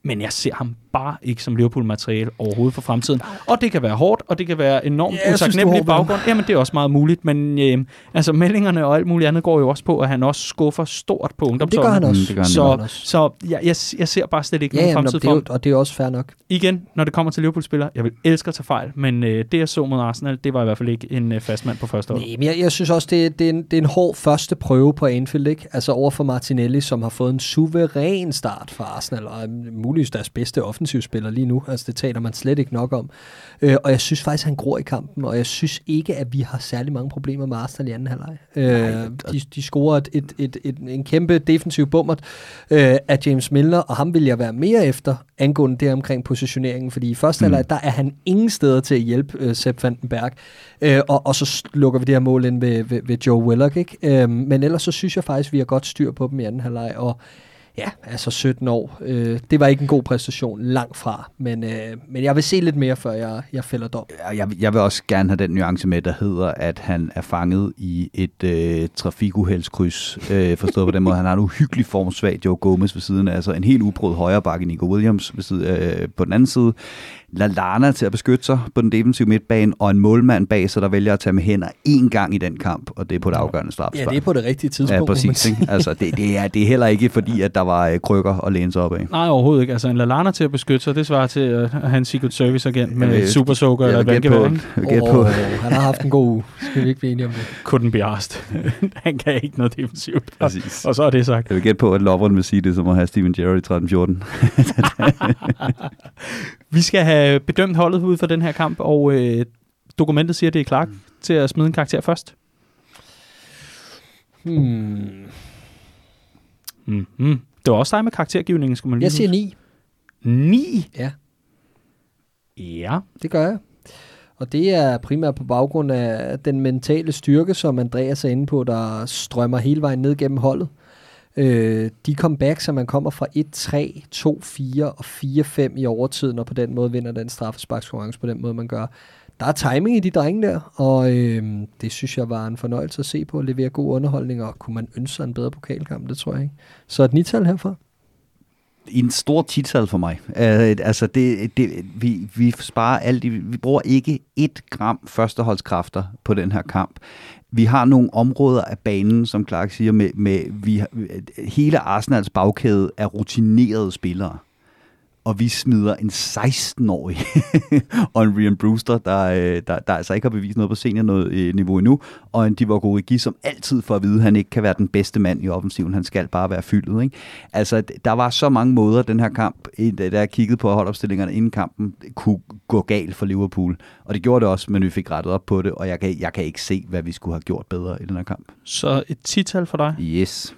Men jeg ser ham bare ikke som Liverpool-materiale overhovedet for fremtiden. Og det kan være hårdt, og det kan være enormt ja, utaknemmelig baggrund. Jamen, det er også meget muligt, men øh, altså, meldingerne og alt muligt andet går jo også på, at han også skuffer stort på ungdomsårene. Det gør han også. Mm, det gør han så også. så jeg, jeg, jeg ser bare slet ikke ja, nogen fremtid for. Og det er også fair nok. Igen, når det kommer til Liverpool-spillere, jeg vil elske at tage fejl, men øh, det, jeg så mod Arsenal, det var i hvert fald ikke en øh, fastmand på første år. Nej, men jeg, jeg synes også, det, det, er en, det er en hård første prøve på Anfield, ikke? Altså over for Martinelli, som har fået en suveræn start for Arsenal, og muligvis deres bedste offensivspiller lige nu. Altså det taler man slet ikke nok om. Øh, og jeg synes faktisk, han gror i kampen, og jeg synes ikke, at vi har særlig mange problemer med Arsenal i anden halvleg. Øh, de, de scorer et, et, et, et, en kæmpe defensiv bummer øh, af James Milner, og ham vil jeg være mere efter, angående det omkring positioneringen, fordi i første mm. halvleg, der er han ingen steder til at hjælpe øh, Sepp Vandenberg, øh, og, og så lukker vi det her mål ind ved, ved, ved Joe Willock, ikke? Øh, men ellers så synes jeg faktisk, vi har godt styr på dem i anden halvleg, og ja, altså 17 år. Øh, det var ikke en god præstation, langt fra. Men, øh, men jeg vil se lidt mere, før jeg, jeg fælder dom. Jeg, jeg vil også gerne have den nuance med, der hedder, at han er fanget i et øh, trafikuheldskryds. Øh, forstået på den måde. Han har en uhyggelig formsvag Joe Gomez ved siden af. Altså en helt uprøvet højre bakke Nico Williams ved siden, øh, på den anden side. Lallana til at beskytte sig på den defensive midtbane, og en målmand bag sig, der vælger at tage med hænder én gang i den kamp, og det er på det afgørende straffespark. Ja, det er på det rigtige tidspunkt. Ja, præcis. Ikke? Altså, det, det, er, det er heller ikke fordi, at der var øh, krykker at læne sig op af. Nej, overhovedet ikke. Altså en Lallana til at beskytte sig, det svarer til at have en Secret Service agent med vil, Super Soaker eller hvad det på, oh. Han har haft en god uge. Skal vi ikke blive enige om det? Couldn't be asked. han kan ikke noget defensivt. Præcis. Og så er det sagt. Jeg vil gætte på, at loveren vil sige det, som at have Steven Gerrard i 13-14. vi skal have bedømt holdet ud for den her kamp, og øh, dokumentet siger, at det er klar mm. til at smide en karakter først. Hmm. Mm-hmm. Det var også dig med karaktergivningen, skal man lige Jeg siger 9. 9? Ja. Ja. Det gør jeg. Og det er primært på baggrund af den mentale styrke, som Andreas er inde på, der strømmer hele vejen ned gennem holdet. Øh, de comeback, som man kommer fra 1-3, 2-4 og 4-5 i overtiden, og på den måde vinder den straffesparkskonkurrence på den måde, man gør. Der er timing i de drenge der, og øh, det synes jeg var en fornøjelse at se på, at levere god underholdning, og kunne man ønske sig en bedre pokalkamp, det tror jeg ikke. Så et nital herfra en stor tital for mig. Uh, altså, det, det, vi, vi sparer alt, vi bruger ikke et gram førsteholdskræfter på den her kamp vi har nogle områder af banen, som Clark siger, med, med vi, hele Arsenals bagkæde er rutinerede spillere og vi smider en 16-årig og en Rian Brewster, der, øh, der, der altså ikke har bevist noget på seniorniveau endnu, og en Divock Origi, som altid får at vide, at han ikke kan være den bedste mand i offensiven, han skal bare være fyldet. Ikke? Altså, der var så mange måder, den her kamp, da jeg kiggede på holdopstillingerne inden kampen, kunne gå galt for Liverpool, og det gjorde det også, men vi fik rettet op på det, og jeg kan, jeg kan ikke se, hvad vi skulle have gjort bedre i den her kamp. Så et tital for dig? Yes.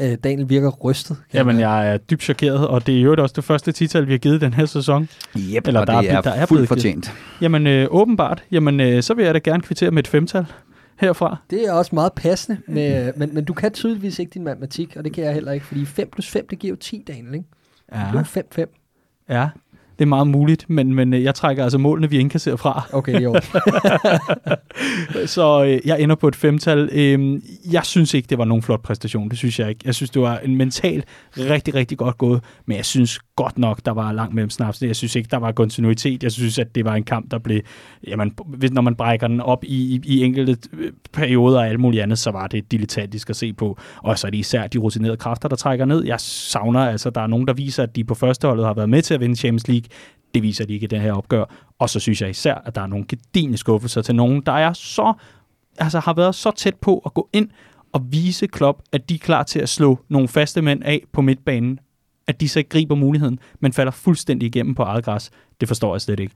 Øh, Daniel virker rystet. Jamen, jeg er dybt chokeret, og det er jo også det første tital, vi har givet den her sæson. Yep, Eller og der det er, er, der er fuldt fortjent. Jamen, øh, åbenbart. Jamen, øh, så vil jeg da gerne kvittere med et femtal herfra. Det er også meget passende, med, men, men du kan tydeligvis ikke din matematik, og det kan jeg heller ikke, fordi 5 plus 5, det giver jo 10, Daniel, ikke? Ja. 5-5. Ja, det er meget muligt, men, men øh, jeg trækker altså målene, vi indkasserer fra. Okay, jo. så øh, jeg ender på et femtal. Øh, jeg synes ikke, det var nogen flot præstation. Det synes jeg ikke. Jeg synes, det var en mental rigtig, rigtig godt gået, men jeg synes godt nok, der var langt mellem snaps. Jeg synes ikke, der var kontinuitet. Jeg synes, at det var en kamp, der blev... Jamen, når man brækker den op i, i, i enkelte øh, perioder og alt muligt andet, så var det dilettantisk at se på. Og så er det især de rutinerede kræfter, der trækker ned. Jeg savner altså, der er nogen, der viser, at de på førsteholdet har været med til at vinde Champions League det viser de ikke i det her opgør. Og så synes jeg især, at der er nogle gedigende skuffelser til nogen, der er så, altså har været så tæt på at gå ind og vise Klopp, at de er klar til at slå nogle faste mænd af på midtbanen, at de så ikke griber muligheden, men falder fuldstændig igennem på eget græs. Det forstår jeg slet ikke.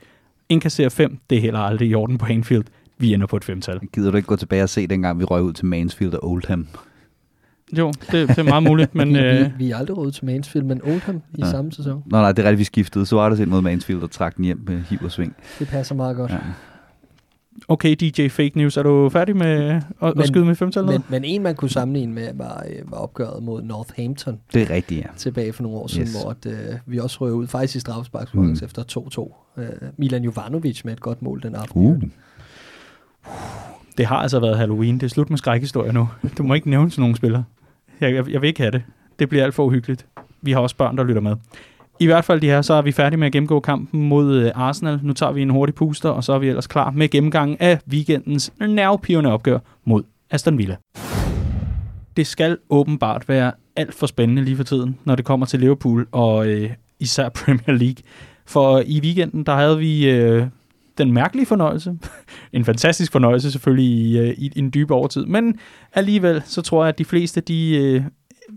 Indkasserer 5, det er heller aldrig i orden på Anfield. vi ender på et femtal. Gider du ikke gå tilbage og se, dengang vi røg ud til Mansfield og Oldham? Jo, det, det er meget muligt, men... vi, øh, vi, vi er aldrig råd til Mansfield, men Oldham i Ja. samme sæson. Nå nej, det er rigtigt, vi skiftede. Så var der ind mod Mansfield og trak den hjem med hiv og sving. Det passer meget godt. Ja. okay, DJ Fake News, er du færdig med at, Men- at skyde med femtal? Men, men en, man kunne sammenligne med, var, øh, var opgøret mod Northampton Det er rigtigt, ja. tilbage for nogle år siden, Yes. hvor at, øh, vi også røg ud faktisk i straffesparkskonkurrence Mm. efter 2-2. Øh, Milan Jovanovic med et godt mål den aften. Uh. Det har altså været Halloween. Det er slut med skrækhistorier nu. Du må ikke nævne sådan nogle spillere. Jeg, jeg, jeg vil ikke have det. Det bliver alt for uhyggeligt. Vi har også børn, der lytter med. I hvert fald de her, så er vi færdige med at gennemgå kampen mod øh, Arsenal. Nu tager vi en hurtig puster, og så er vi ellers klar med gennemgangen af weekendens nervepirrende opgør mod Aston Villa. Det skal åbenbart være alt for spændende lige for tiden, når det kommer til Liverpool og øh, især Premier League. For i weekenden, der havde vi øh, den mærkelige fornøjelse, en fantastisk fornøjelse selvfølgelig i, øh, i, i en dyb overtid, men alligevel så tror jeg, at de fleste de øh,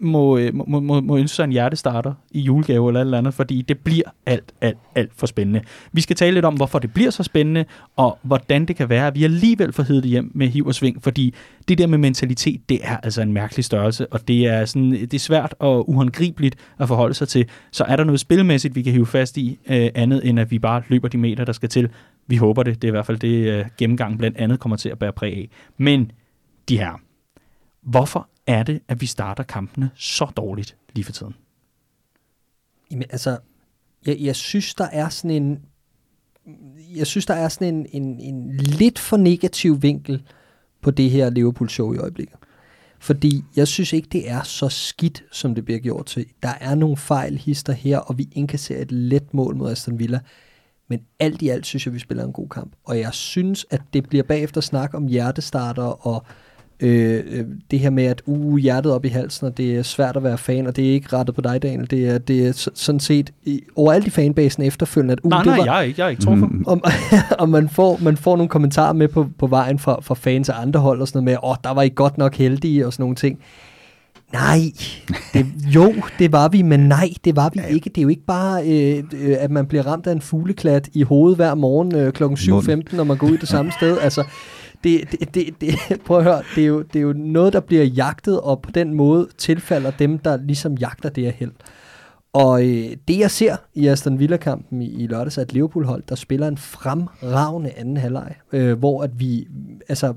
må, øh, må, må, må ønske sig en hjertestarter i julegave eller alt andet, fordi det bliver alt, alt, alt for spændende. Vi skal tale lidt om, hvorfor det bliver så spændende, og hvordan det kan være, at vi alligevel får heddet hjem med hiv og sving, fordi det der med mentalitet, det er altså en mærkelig størrelse, og det er, sådan, det er svært og uhåndgribeligt at forholde sig til. Så er der noget spilmæssigt, vi kan hive fast i, øh, andet end at vi bare løber de meter, der skal til. Vi håber det. Det er i hvert fald det, øh, gennemgangen blandt andet kommer til at bære præg af. Men de her, hvorfor er det, at vi starter kampene så dårligt lige for tiden? Jamen, altså, jeg, jeg synes, der er sådan en, jeg synes, der er sådan en, en, en lidt for negativ vinkel på det her Liverpool-show i øjeblikket. Fordi jeg synes ikke, det er så skidt, som det bliver gjort til. Der er nogle fejl hister her, og vi indkasserer et let mål mod Aston Villa. Men alt i alt synes jeg, vi spiller en god kamp. Og jeg synes, at det bliver bagefter snak om hjertestarter og øh, øh, det her med, at uh, hjertet op i halsen, og det er svært at være fan, og det er ikke rettet på dig, Daniel. Det er, det er sådan set i, overalt i fanbasen efterfølgende, at uh, nej, det nej, var, jeg er ikke, jeg er ikke truffet. Mm. om, og man får, man får nogle kommentarer med på, på vejen fra, fra fans af andre hold og sådan noget med, åh, oh, der var I godt nok heldige og sådan nogle ting. Nej, det, jo, det var vi, men nej, det var vi ja. ikke. Det er jo ikke bare, øh, øh, at man bliver ramt af en fugleklat i hovedet hver morgen øh, kl. 7.15, når man går ud det samme sted. Altså, det, det, det, det, prøv at høre, det er, jo, det er jo noget, der bliver jagtet, og på den måde tilfalder dem, der ligesom jagter det her held. Og øh, det jeg ser i Aston Villa-kampen i, i lørdags er et Liverpool-hold, der spiller en fremragende anden halvleg, øh, hvor at vi, altså,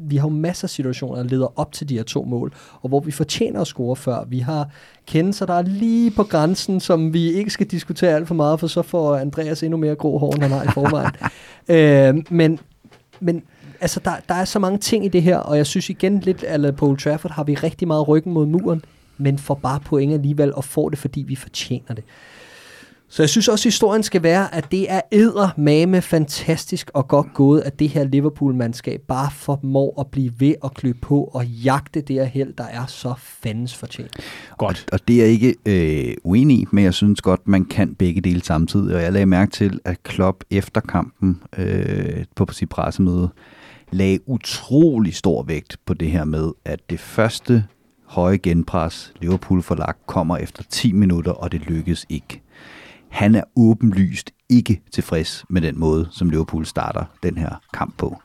vi har jo masser af situationer, der leder op til de her to mål, og hvor vi fortjener at score før. Vi har kendelser, der er lige på grænsen, som vi ikke skal diskutere alt for meget, for så får Andreas endnu mere grå hår, end han har i forvejen. øh, men, men altså, der, der er så mange ting i det her, og jeg synes igen lidt, at på Old Trafford har vi rigtig meget ryggen mod muren, men får bare point alligevel, og får det, fordi vi fortjener det. Så jeg synes også, at historien skal være, at det er æder mame fantastisk og godt gået, at det her Liverpool-mandskab bare formår at blive ved at klø på og jagte det her held, der er så fandens fortjent. Godt. Og, og det er jeg ikke øh, uenig i, men jeg synes godt, man kan begge dele samtidig. Og jeg lagde mærke til, at Klopp efter kampen øh, på sit pressemøde lagde utrolig stor vægt på det her med, at det første høje genpres, Liverpool får lagt, kommer efter 10 minutter, og det lykkes ikke. Han er åbenlyst ikke tilfreds med den måde, som Liverpool starter den her kamp på.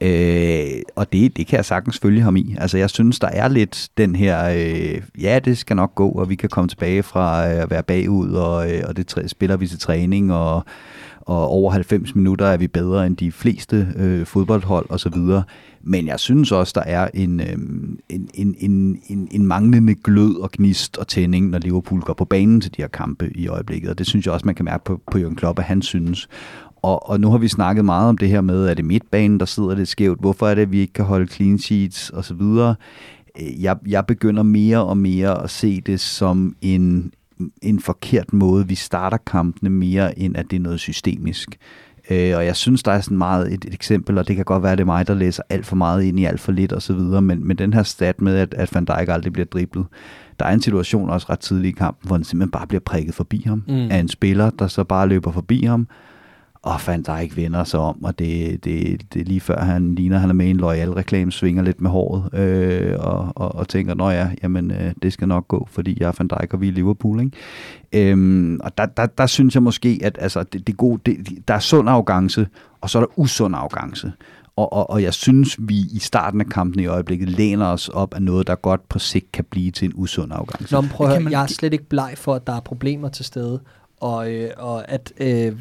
Øh, og det, det kan jeg sagtens følge ham i. Altså jeg synes, der er lidt den her, øh, ja det skal nok gå, og vi kan komme tilbage fra øh, at være bagud, og, øh, og det træ, spiller vi til træning, og, og over 90 minutter er vi bedre end de fleste øh, fodboldhold osv. Men jeg synes også, der er en, øh, en, en, en, en, en manglende glød og gnist og tænding, når Liverpool går på banen til de her kampe i øjeblikket. Og det synes jeg også, man kan mærke på, på Jørgen Klopp, at han synes. Og, og nu har vi snakket meget om det her med, at det midtbanen, der sidder lidt skævt. Hvorfor er det, at vi ikke kan holde clean sheets osv.? Øh, jeg, jeg begynder mere og mere at se det som en, en forkert måde. Vi starter kampene mere, end at det er noget systemisk. Øh, og jeg synes, der er sådan meget et, et eksempel, og det kan godt være, at det er mig, der læser alt for meget ind i alt for lidt osv., men, men den her stat med, at, at Van Dijk aldrig bliver driblet, der er en situation også ret tidlig i kampen, hvor han simpelthen bare bliver prikket forbi ham Mm. af en spiller, der så bare løber forbi ham, og Van Dijk vender sig om, og det, det, det er lige før han ligner, han er med i en loyal reklame, svinger lidt med håret, øh, og, og, og tænker, nå ja, jamen øh, det skal nok gå, fordi jeg er Van Dijk, og vi er Liverpool, ikke? Øhm, og der, der, der synes jeg måske, at altså, det, det gode, det, der er sund arrogance, og så er der usund arrogance. Og, og, og jeg synes, vi i starten af kampen i øjeblikket læner os op af noget, der godt på sigt kan blive til en usund afgang. Nå, men prøv at høre, jeg er slet ikke bleg for, at der er problemer til stede og, øh, og at, øh,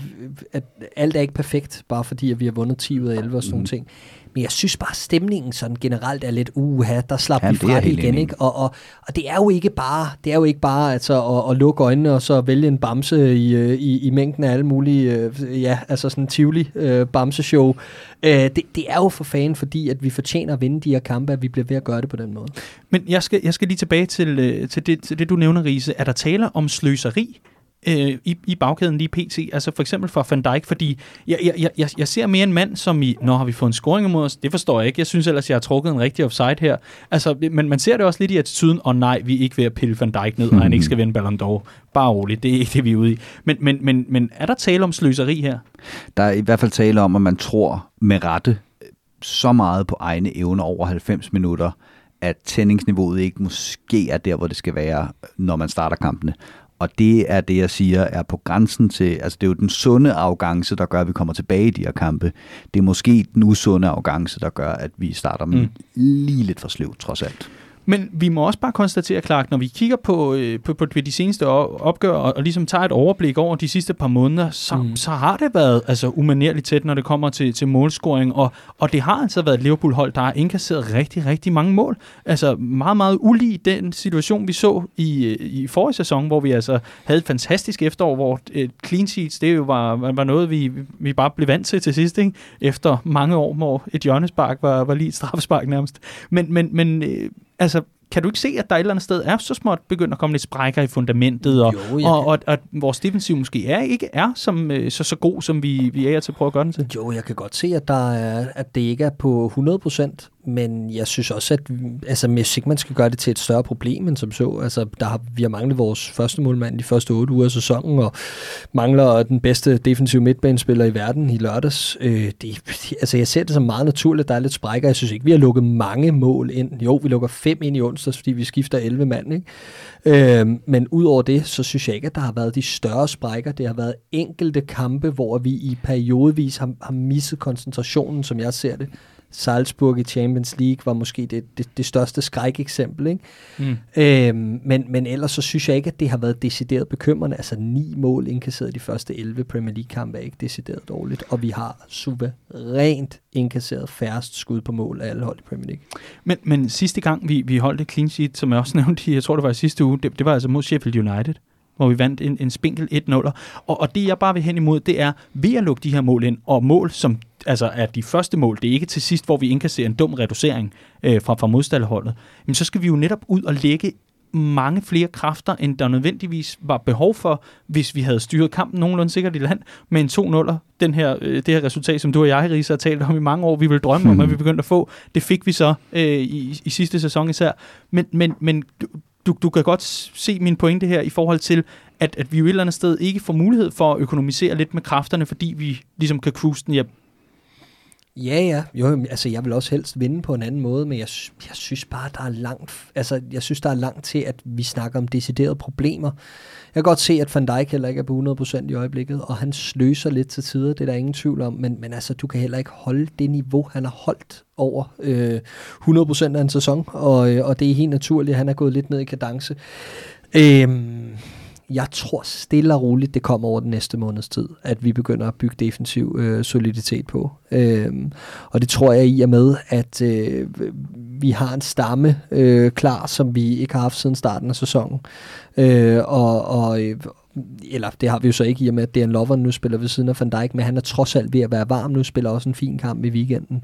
at alt er ikke perfekt, bare fordi at vi har vundet 10 ud af 11 og sådan mm. nogle ting. Men jeg synes bare, at stemningen sådan generelt er lidt uha, der slap ja, vi fra det igen. Ikke? Og, og, og, det er jo ikke bare, det er jo ikke bare altså, at, at lukke øjnene og så vælge en bamse i, øh, i, i mængden af alle mulige, øh, ja, altså sådan en tivoli øh, bamseshow. Øh, det, det er jo for fanden, fordi at vi fortjener at vinde de her kampe, at vi bliver ved at gøre det på den måde. Men jeg skal, jeg skal lige tilbage til, øh, til, det, til det, du nævner, Riese. Er der tale om sløseri? Øh, i, i bagkæden lige pt. Altså for eksempel for Van Dijk, fordi jeg, jeg, jeg, jeg ser mere en mand, som i, når har vi fået en scoring imod os? Det forstår jeg ikke. Jeg synes ellers, jeg har trukket en rigtig offside her. Altså, men man ser det også lidt i attituden, og nej, vi er ikke ved at pille Van Dijk ned, og han ikke skal vinde Ballon d'Or. Bare roligt, det er ikke det, vi er ude i. Men, men, men, men er der tale om sløseri her? Der er i hvert fald tale om, at man tror med rette øh, så meget på egne evner over 90 minutter, at tændingsniveauet ikke måske er der, hvor det skal være, øh, når man starter kampene. Og det er det, jeg siger, er på grænsen til, altså det er jo den sunde arrogance, der gør, at vi kommer tilbage i de her kampe. Det er måske den usunde arrogance, der gør, at vi starter med mm. lige lidt for sløv, trods alt. Men vi må også bare konstatere, Clark, når vi kigger på, øh, på, på de seneste opgør og, og ligesom tager et overblik over de sidste par måneder, så, mm. så har det været altså, umanerligt tæt, når det kommer til, til målscoring. Og, og det har altså været et Liverpool-hold, der har indkasseret rigtig, rigtig mange mål. Altså meget, meget ulig den situation, vi så i, i forrige sæson, hvor vi altså havde et fantastisk efterår, hvor et clean sheets, det jo var, var noget, vi, vi bare blev vant til til sidst, ikke? efter mange år, hvor et hjørnespark var, var lige et straffespark nærmest. Men, men, men øh, altså, kan du ikke se, at der et eller andet sted er så småt begyndt at komme lidt sprækker i fundamentet, og, jo, og, og, og, vores defensiv måske er ikke er som, øh, så, så god, som vi, vi er til at prøve at gøre den til? Jo, jeg kan godt se, at, der er, at det ikke er på 100%, men jeg synes også, at altså, hvis ikke man skal gøre det til et større problem end som så, altså, der har, vi har manglet vores første målmand de første otte uger af sæsonen, og mangler den bedste defensive midtbanespiller i verden i lørdags. Øh, det, altså, jeg ser det som meget naturligt, at der er lidt sprækker. Jeg synes ikke, vi har lukket mange mål ind. Jo, vi lukker fem ind i onsdags, fordi vi skifter 11 mand, ikke? Øh, men udover det, så synes jeg ikke, at der har været de større sprækker. Det har været enkelte kampe, hvor vi i periodevis har, har misset koncentrationen, som jeg ser det. Salzburg i Champions League var måske det, det, det største skrækeksempel. Ikke? Mm. Øhm, men, men ellers så synes jeg ikke, at det har været decideret bekymrende. Altså ni mål indkasseret i de første 11 Premier League-kampe er ikke decideret dårligt. Og vi har suverænt indkasseret færrest skud på mål af alle hold i Premier League. Men, men sidste gang, vi, vi holdt et clean sheet, som jeg også nævnte, jeg tror det var i sidste uge, det, det var altså mod Sheffield United hvor vi vandt en, en spinkel 1-0. Og, og det jeg bare vil hen imod, det er ved at lukke de her mål ind, og mål, som altså er de første mål, det er ikke til sidst, hvor vi indkasserer en dum reducering øh, fra, fra modstanderholdet, men så skal vi jo netop ud og lægge mange flere kræfter, end der nødvendigvis var behov for, hvis vi havde styret kampen nogenlunde sikkert i land med en 2-0'er. Den her, øh, det her resultat, som du og jeg, Risa, har talt om i mange år, vi ville drømme om, at vi begyndte at få. Det fik vi så øh, i, i sidste sæson især. Men, men, men du, du kan godt se min pointe her i forhold til, at, at vi jo et eller andet sted ikke får mulighed for at økonomisere lidt med kræfterne, fordi vi ligesom kan cruise den. Ja, Ja, ja. Jo, altså, jeg vil også helst vinde på en anden måde, men jeg, jeg synes bare, der er langt, altså, jeg synes, der er langt til, at vi snakker om deciderede problemer. Jeg kan godt se, at Van Dijk heller ikke er på 100% i øjeblikket, og han sløser lidt til tider, det er der ingen tvivl om, men, men altså, du kan heller ikke holde det niveau, han har holdt over øh, 100% af en sæson, og, øh, og det er helt naturligt, at han er gået lidt ned i kadence. Øh, jeg tror stille og roligt, det kommer over den næste måneds tid, at vi begynder at bygge defensiv øh, soliditet på. Øhm, og det tror jeg i og med, at øh, vi har en stamme øh, klar, som vi ikke har haft siden starten af sæsonen. Øh, og, og, øh, eller det har vi jo så ikke i og med, at Dan lover nu spiller ved siden af Van Dijk, men han er trods alt ved at være varm nu, spiller også en fin kamp i weekenden.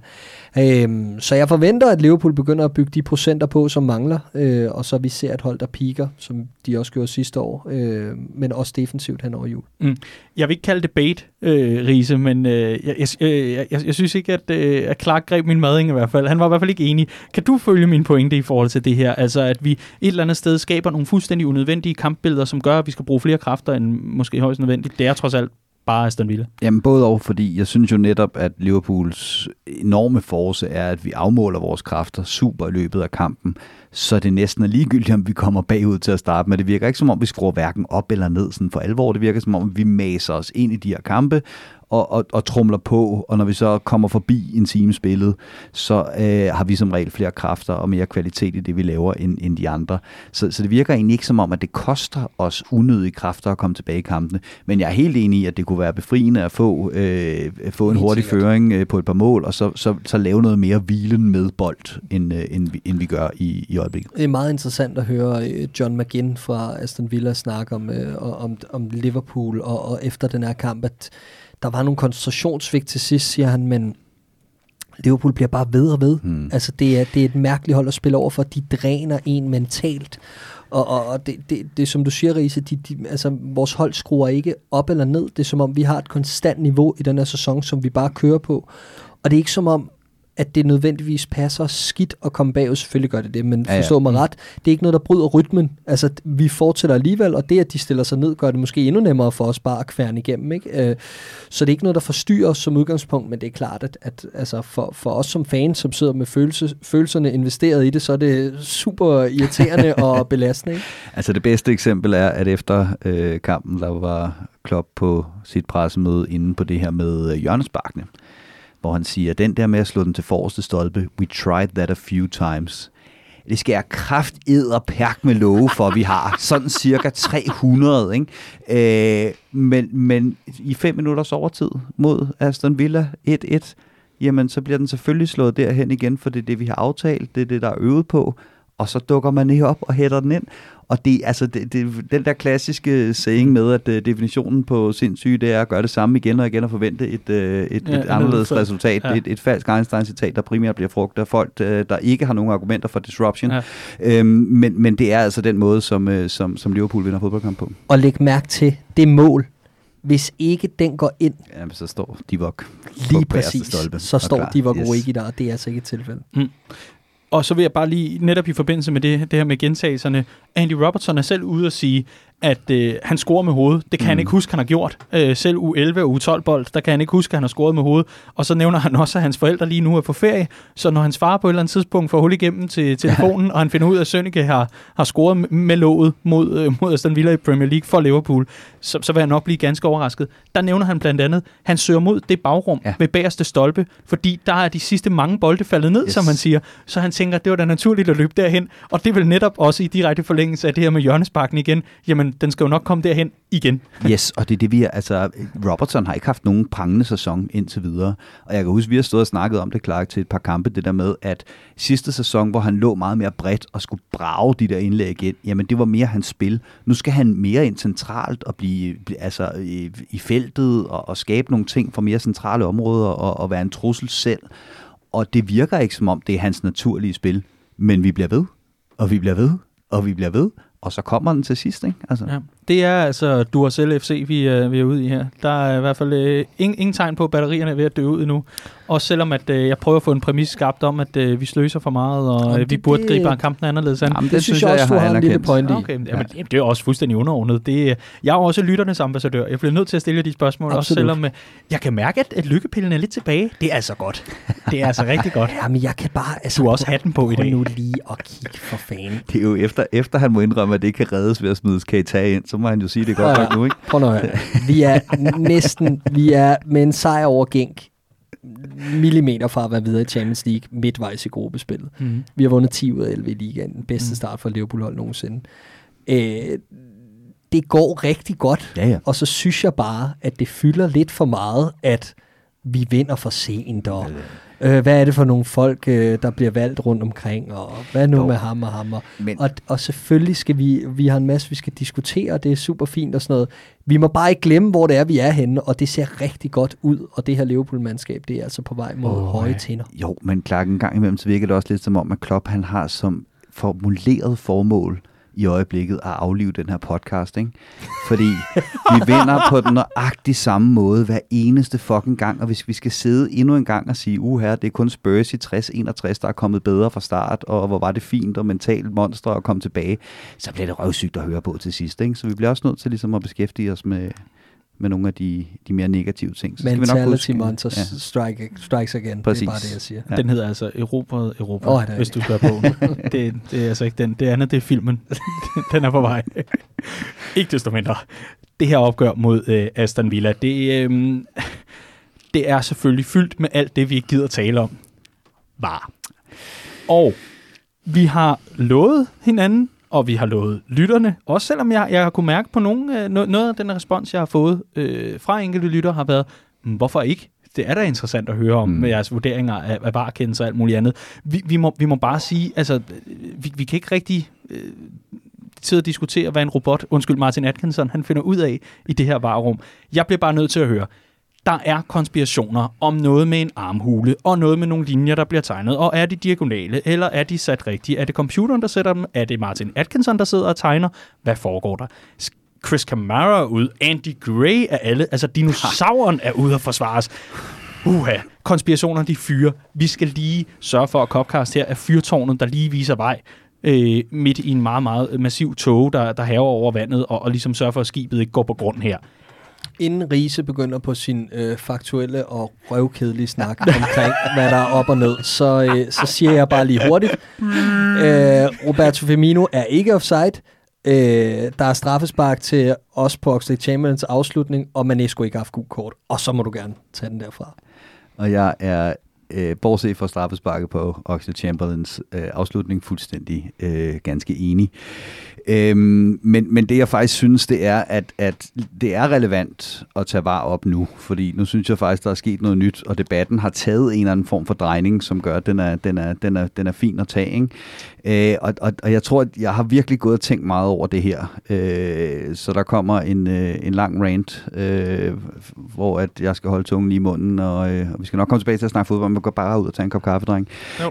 Øhm, så jeg forventer, at Liverpool begynder at bygge de procenter på, som mangler, øh, og så vi ser et hold, der piker, som de også gjorde sidste år, øh, men også defensivt hen over jul. Mm. Jeg vil ikke kalde det bait, øh, Riese, men øh, jeg, jeg, øh, jeg, jeg, jeg synes ikke, at, øh, at Clark greb min mading i hvert fald. Han var i hvert fald ikke enig. Kan du følge min pointe i forhold til det her? Altså, at vi et eller andet sted skaber nogle fuldstændig unødvendige kampbilleder, som gør, at vi skal bruge flere kræfter end måske højst nødvendigt. Det er trods alt bare Aston Villa? Jamen både over, fordi jeg synes jo netop, at Liverpools enorme force er, at vi afmåler vores kræfter super i løbet af kampen, så det næsten er ligegyldigt, om vi kommer bagud til at starte med. Det virker ikke som om, vi skruer hverken op eller ned sådan for alvor. Det virker som om, vi maser os ind i de her kampe, og, og, og trumler på, og når vi så kommer forbi en time spillet, så øh, har vi som regel flere kræfter og mere kvalitet i det, vi laver, end, end de andre. Så, så det virker egentlig ikke som om, at det koster os unødige kræfter at komme tilbage i kampene, men jeg er helt enig i, at det kunne være befriende at få, øh, få en hurtig føring øh, på et par mål, og så, så, så lave noget mere hvilen med bold, end, øh, end, vi, end vi gør i, i øjeblikket. Det er meget interessant at høre øh, John McGinn fra Aston Villa snakke om, øh, om, om Liverpool, og, og efter den her kamp, at der var nogle koncentrationssvigt til sidst, siger han, men Liverpool bliver bare ved og ved. Hmm. Altså, det er, det er et mærkeligt hold at spille over for. De dræner en mentalt. Og, og, og det, det, det, som du siger, Riese, de, de, altså, vores hold skruer ikke op eller ned. Det er som om, vi har et konstant niveau i den her sæson, som vi bare kører på. Og det er ikke som om, at det nødvendigvis passer skidt at komme bagud. Selvfølgelig gør det det, men ja, ja. forstå mig ret. Det er ikke noget, der bryder rytmen. Altså, vi fortsætter alligevel, og det, at de stiller sig ned, gør det måske endnu nemmere for os bare at kværne igennem. Ikke? Øh, så det er ikke noget, der forstyrrer os som udgangspunkt, men det er klart, at, at altså for, for os som fans, som sidder med følelse, følelserne investeret i det, så er det super irriterende og belastende. Ikke? Altså det bedste eksempel er, at efter øh, kampen, der var Klopp på sit pressemøde inde på det her med øh, hjørnesparkene hvor han siger, den der med at slå den til forreste stolpe, we tried that a few times. Det skal jeg kraft og perk med love for, vi har. Sådan cirka 300, ikke? Øh, men, men i fem minutters overtid mod Aston Villa 1-1, jamen så bliver den selvfølgelig slået derhen igen, for det er det, vi har aftalt, det er det, der er øvet på, og så dukker man ikke op og hætter den ind. Og det, altså, det, det, den der klassiske saying med, at uh, definitionen på sindssyge, det er at gøre det samme igen og igen og forvente et, uh, et, ja, et anderledes for, resultat. Ja. Et, et falsk Einstein-citat, der primært bliver frugt af folk, uh, der ikke har nogen argumenter for disruption. Ja. Øhm, men, men det er altså den måde, som, uh, som, som Liverpool vinder fodboldkamp på. Og læg mærke til det mål, hvis ikke den går ind, Jamen, så står Divok Lige præcis, stolpe, så står Divok yes. Origi der, og det er altså ikke et tilfælde. Mm. Og så vil jeg bare lige, netop i forbindelse med det, det her med gentagelserne, Andy Robertson er selv ude at sige, at øh, han scorer med hovedet. Det kan mm. han ikke huske, han har gjort. Øh, selv U11 og U12-bold, der kan han ikke huske, at han har scoret med hovedet. Og så nævner han også, at hans forældre lige nu er på ferie. Så når hans far på et eller andet tidspunkt får hul igennem til telefonen, og han finder ud af, at Sønneke har, har scoret med låget mod, øh, mod Aston Villa i Premier League for Liverpool, så, så vil han nok blive ganske overrasket. Der nævner han blandt andet, at han søger mod det bagrum ja. ved bagerste stolpe, fordi der er de sidste mange bolde faldet ned, yes. som han siger. Så han tænker, at det var da naturligt at løbe derhen. Og det vil netop også i direkte forlængelse af det her med hjørnesparken igen. Jamen, den skal jo nok komme derhen igen. yes, og det er det, vi er, altså, Robertson har ikke haft nogen prangende sæson indtil videre. Og jeg kan huske, vi har stået og snakket om det, klart til et par kampe, det der med, at sidste sæson, hvor han lå meget mere bredt og skulle brage de der indlæg ind, jamen det var mere hans spil. Nu skal han mere ind centralt og blive, blive altså i, i feltet og, og skabe nogle ting for mere centrale områder og, og være en trussel selv. Og det virker ikke som om, det er hans naturlige spil. Men vi bliver ved, og vi bliver ved, og vi bliver ved, og så kommer den til sidst, ikke? Altså. Ja. Det er altså Duracell FC, vi er, vi er ude i her. Der er i hvert fald øh, ingen, ingen tegn på, at batterierne er ved at dø ud endnu. Også selvom at, øh, jeg prøver at få en præmis skabt om, at øh, vi sløser for meget, og Jamen, øh, vi det, burde gribe det, kampen anderledes an. Jamen, det, det synes jeg, jeg også, du har en lille point i. Okay, jamen, ja. det er også fuldstændig underordnet. Det, jeg er også lytternes ambassadør. Jeg bliver nødt til at stille de spørgsmål, Absolut. også selvom øh, jeg kan mærke, at, at lykkepillen er lidt tilbage. Det er altså godt. Det er altså rigtig godt. Jamen, jeg kan bare... Altså, du har også hatten på i dag. nu lige at kigge for fanden. Det er jo efter, efter han må indrømme, at det ikke kan reddes ved at smide Keita ind, så må han jo sige, det godt nok nu, ikke? Prøv nu Vi er næsten... Vi er med en sejr over Genk millimeter fra at være videre i Champions League midtvejs i gruppespillet. Mm. Vi har vundet 10 ud af 11 i ligaen. Den bedste mm. start for Liverpool-hold nogensinde. Øh, det går rigtig godt, ja, ja. og så synes jeg bare, at det fylder lidt for meget, at vi vinder for sent, og øh, hvad er det for nogle folk, øh, der bliver valgt rundt omkring, og hvad nu jo. med ham og ham. Og, Men. og, og selvfølgelig skal vi, vi har en masse, vi skal diskutere, det er super fint og sådan noget. Vi må bare ikke glemme, hvor det er, vi er henne, og det ser rigtig godt ud, og det her Liverpool-mandskab, det er altså på vej mod oh, høje tænder. Jo, men klart en gang imellem, så virker det også lidt som om, at Klopp han har som formuleret formål, i øjeblikket at aflive den her podcast, ikke? Fordi vi vinder på den nøjagtig samme måde hver eneste fucking gang, og hvis vi skal sidde endnu en gang og sige, uha, det er kun Spurs i 60-61, der er kommet bedre fra start, og hvor var det fint og mentalt monster at komme tilbage, så bliver det røvsygt at høre på til sidst, ikke? Så vi bliver også nødt til ligesom at beskæftige os med, med nogle af de, de mere negative ting. Så Mentality skal vi nok huske, Monster ja. strike, Strikes Again, Præcis. det er bare det, jeg siger. Ja. Den hedder altså Europa, Europa, oh, hvis du skal på. det, det er altså ikke den. Det andet, det er filmen. den er på vej. ikke desto mindre. Det her opgør mod øh, Aston Villa, det... Øh, det er selvfølgelig fyldt med alt det, vi ikke gider tale om. Var. Og vi har lovet hinanden, og vi har lovet lytterne, også selvom jeg, jeg har kunne mærke på nogle, øh, noget af den respons, jeg har fået øh, fra enkelte lytter, har været, "Mm, hvorfor ikke? Det er da interessant at høre om mm. med jeres vurderinger af, af varekendelser og alt muligt andet. Vi, vi, må, vi må bare sige, altså, vi, vi kan ikke rigtig øh, sidde og diskutere, hvad en robot, undskyld Martin Atkinson, han finder ud af i det her varerum. Jeg bliver bare nødt til at høre, der er konspirationer om noget med en armhule, og noget med nogle linjer, der bliver tegnet, og er de diagonale, eller er de sat rigtigt? Er det computeren, der sætter dem? Er det Martin Atkinson, der sidder og tegner? Hvad foregår der? Chris Camara er ude, Andy Gray er alle, altså dinosauren er ude at forsvares. Uha, konspirationer de fyre. Vi skal lige sørge for, at Copcast her er fyrtårnet, der lige viser vej øh, midt i en meget, meget massiv tog, der, der haver over vandet, og, og ligesom sørge for, at skibet ikke går på grund her. Inden Riese begynder på sin øh, faktuelle og røvkedelige snak omkring, hvad der er op og ned, så, øh, så siger jeg bare lige hurtigt. Øh, Roberto Firmino er ikke offside. Øh, der er straffespark til os på Oxlade Chamberlains afslutning, og Manesco ikke har haft gul kort. Og så må du gerne tage den derfra. Og jeg er, øh, bortset fra straffesparket på Oxlade Chamberlains øh, afslutning, fuldstændig øh, ganske enig. Øhm, men, men det jeg faktisk synes, det er, at, at det er relevant at tage var op nu, fordi nu synes jeg faktisk, der er sket noget nyt, og debatten har taget en eller anden form for drejning, som gør, at den er, den er, den er, den er fin at tage. Ikke? Øh, og, og, og jeg tror, at jeg har virkelig gået og tænkt meget over det her. Øh, så der kommer en, øh, en lang rant, øh, hvor at jeg skal holde tungen i munden, og, øh, og vi skal nok komme tilbage til at snakke fodbold, men går bare ud og tage en kop kaffe, dreng.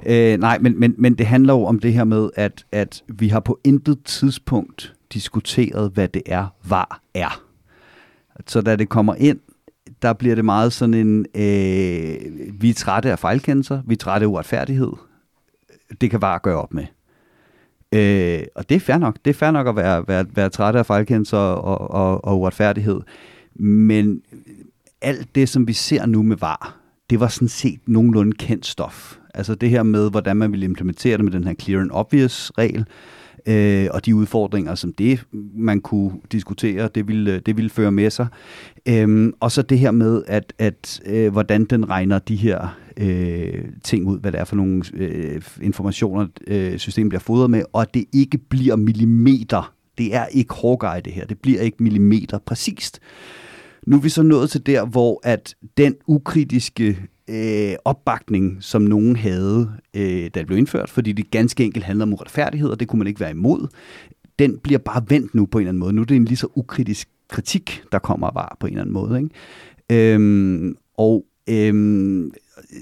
Øh, nej, men, men, men det handler jo om det her med, at, at vi har på intet tidspunkt diskuteret, hvad det er, var er. Så da det kommer ind, der bliver det meget sådan en, øh, vi er trætte af fejlkendelser, vi er trætte af uretfærdighed. Det kan bare gøre op med. Øh, og det er fair nok. Det er fair nok at være, være, være træt af fejlkendelser og, og, og uretfærdighed. Men alt det, som vi ser nu med var, det var sådan set nogenlunde kendt stof. Altså det her med, hvordan man vil implementere det med den her clear and obvious regel, øh, og de udfordringer, som det man kunne diskutere, det ville, det ville føre med sig. Øhm, og så det her med, at, at øh, hvordan den regner de her øh, ting ud, hvad det er for nogle øh, informationer, øh, systemet bliver fodret med, og at det ikke bliver millimeter. Det er ikke Hawkeye det her, det bliver ikke millimeter præcist. Nu er vi så nået til der, hvor at den ukritiske øh, opbakning, som nogen havde, øh, da det blev indført, fordi det ganske enkelt handler om uretfærdighed, og det kunne man ikke være imod, den bliver bare vendt nu på en eller anden måde. Nu er det en lige så ukritisk kritik, der kommer bare på en eller anden måde. Ikke? Øhm, og øhm,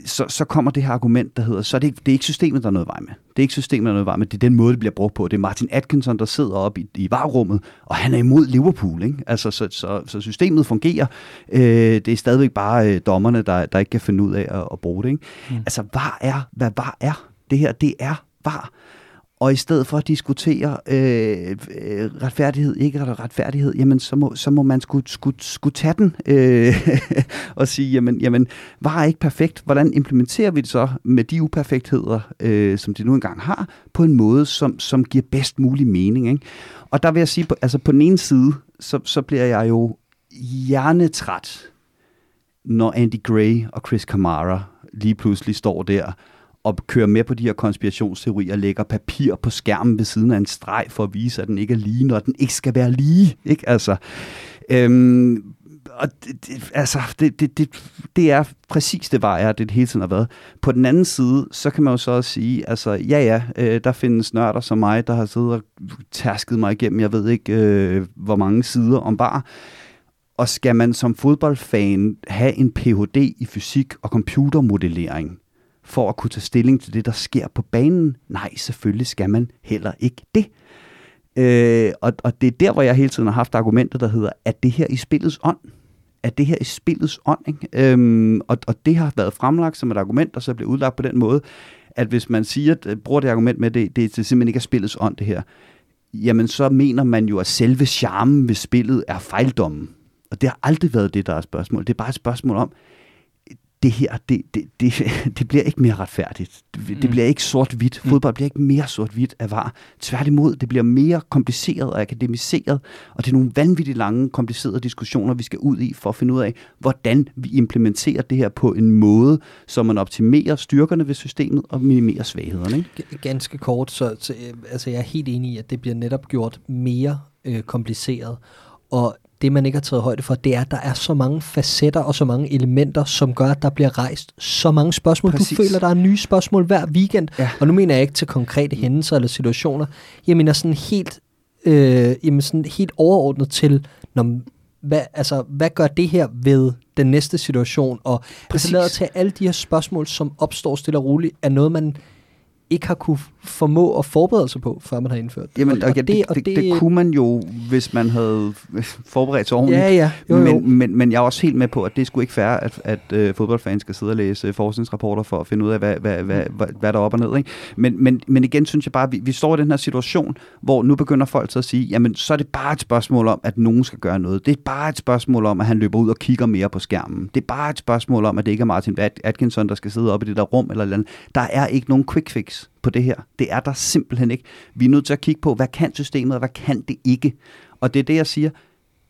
så, så kommer det her argument, der hedder, så er det, ikke, det er ikke systemet, der er noget vej med. Det er ikke systemet, der er noget vej med. Det er den måde, det bliver brugt på. Det er Martin Atkinson, der sidder oppe i, i varerummet, og han er imod Liverpool. Ikke? Altså, så, så, så systemet fungerer. Øh, det er stadigvæk bare øh, dommerne, der, der ikke kan finde ud af at, at bruge det. Ikke? Mm. Altså, hvad er, hvad var er? Det her, det er var. Og i stedet for at diskutere øh, øh, retfærdighed, ikke retfærdighed, jamen så må, så må man skulle, skulle, skulle tage den øh, og sige, jamen, jamen var ikke perfekt. Hvordan implementerer vi det så med de uperfektheder, øh, som de nu engang har, på en måde, som, som giver bedst mulig mening. Ikke? Og der vil jeg sige, altså på den ene side, så, så bliver jeg jo hjernetræt, når Andy Gray og Chris Kamara lige pludselig står der og kører med på de her konspirationsteorier, lægger papir på skærmen ved siden af en streg for at vise, at den ikke er lige, når den ikke skal være lige. Ikke? Altså, øhm, og det, det, altså, det, det, det, det er præcis det var er, det hele tiden har været. På den anden side, så kan man jo så også sige, altså ja ja, øh, der findes nørder som mig, der har siddet og tærsket mig igennem, jeg ved ikke øh, hvor mange sider om bare. Og skal man som fodboldfan have en Ph.D. i fysik og computermodellering, for at kunne tage stilling til det, der sker på banen? Nej, selvfølgelig skal man heller ikke det. Øh, og, og det er der, hvor jeg hele tiden har haft argumenter, der hedder, at det her i spillets ånd? Er det her i spillets ånd? Ikke? Øhm, og, og det har været fremlagt som et argument, og så bliver udlagt på den måde, at hvis man siger, at, øh, bruger det argument med, at det, det, det simpelthen ikke er spillets ånd, det her, jamen så mener man jo, at selve charmen ved spillet er fejldommen. Og det har aldrig været det, der er spørgsmål. Det er bare et spørgsmål om, det her, det, det, det, det bliver ikke mere retfærdigt. Det, det Mm. bliver ikke sort-hvidt. Mm. Fodbold bliver ikke mere sort-hvidt af var. Tværtimod, det bliver mere kompliceret og akademiseret, og det er nogle vanvittigt lange, komplicerede diskussioner, vi skal ud i for at finde ud af, hvordan vi implementerer det her på en måde, så man optimerer styrkerne ved systemet og minimerer svaghederne. Ikke? Ganske kort, så, så øh, altså jeg er helt enig i, at det bliver netop gjort mere øh, kompliceret. Og det, man ikke har taget højde for, det er, at der er så mange facetter og så mange elementer, som gør, at der bliver rejst så mange spørgsmål. Præcis. Du føler, der er nye spørgsmål hver weekend. Ja. Og nu mener jeg ikke til konkrete hændelser eller situationer. Jeg mener sådan helt, øh, jamen sådan helt overordnet til, når, hvad, altså, hvad gør det her ved den næste situation? Og altså Præcis. lader til alle de her spørgsmål, som opstår stille og roligt, er noget, man ikke har kunne formå at forberede sig på, før man har indført det. Jamen, og, det, det, det, det kunne man jo, hvis man havde forberedt sig ordentligt. Ja, ja. Jo, jo. Men, men, men jeg er også helt med på, at det skulle ikke fair, at, at øh, fodboldfans skal sidde og læse forskningsrapporter for at finde ud af, hvad, hvad, hvad, hvad, hvad der er op og ned. Ikke? Men, men, men igen synes jeg bare, at vi, vi står i den her situation, hvor nu begynder folk så at sige, jamen så er det bare et spørgsmål om, at nogen skal gøre noget. Det er bare et spørgsmål om, at han løber ud og kigger mere på skærmen. Det er bare et spørgsmål om, at det ikke er Martin At- Atkinson, der skal sidde oppe i det der rum eller eller andet. Der er ikke nogen quick fix på det her. Det er der simpelthen ikke. Vi er nødt til at kigge på, hvad kan systemet, og hvad kan det ikke? Og det er det, jeg siger.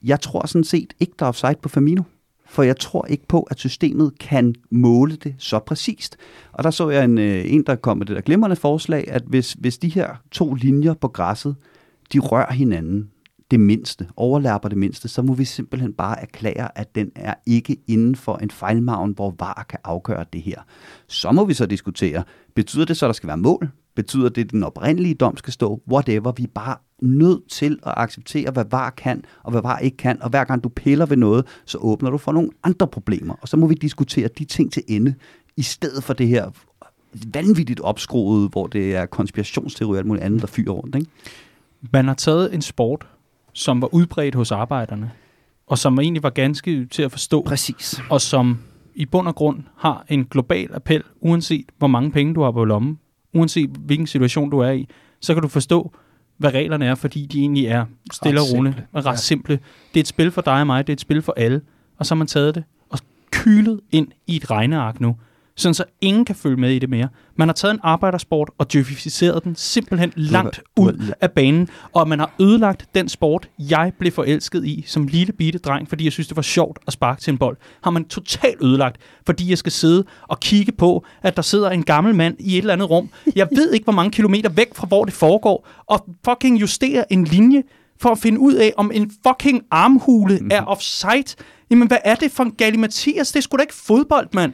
Jeg tror sådan set ikke, der er offside på Firmino. For jeg tror ikke på, at systemet kan måle det så præcist. Og der så jeg en, øh, en der kom med det der glimrende forslag, at hvis, hvis de her to linjer på græsset, de rører hinanden det mindste, overlapper det mindste, så må vi simpelthen bare erklære, at den er ikke inden for en fejlmagen, hvor VAR kan afgøre det her. Så må vi så diskutere, betyder det så, at der skal være mål? Betyder det, at den oprindelige dom skal stå? Whatever. Vi er bare nødt til at acceptere, hvad VAR kan, og hvad VAR ikke kan. Og hver gang du piller ved noget, så åbner du for nogle andre problemer. Og så må vi diskutere de ting til ende, i stedet for det her vanvittigt opskruet, hvor det er konspirationsteori og alt muligt andet, der fyrer rundt. Ikke? Man har taget en sport, som var udbredt hos arbejderne, og som egentlig var ganske til at forstå, Præcis. og som i bund og grund har en global appel, uanset hvor mange penge du har på lommen, uanset hvilken situation du er i, så kan du forstå, hvad reglerne er, fordi de egentlig er stille og Ret roligt simple. og ret Ja. simple. Det er et spil for dig og mig, det er et spil for alle, og så har man taget det og kylet ind i et regneark nu, sådan så ingen kan følge med i det mere. Man har taget en arbejdersport og djøfificeret den simpelthen langt ud af banen, og man har ødelagt den sport, jeg blev forelsket i som lille bitte dreng, fordi jeg synes, det var sjovt at sparke til en bold. Har man totalt ødelagt, fordi jeg skal sidde og kigge på, at der sidder en gammel mand i et eller andet rum. Jeg ved ikke, hvor mange kilometer væk fra, hvor det foregår, og fucking justere en linje for at finde ud af, om en fucking armhule er offside. Jamen, hvad er det for en galimatias? Det er sgu da ikke fodbold, mand.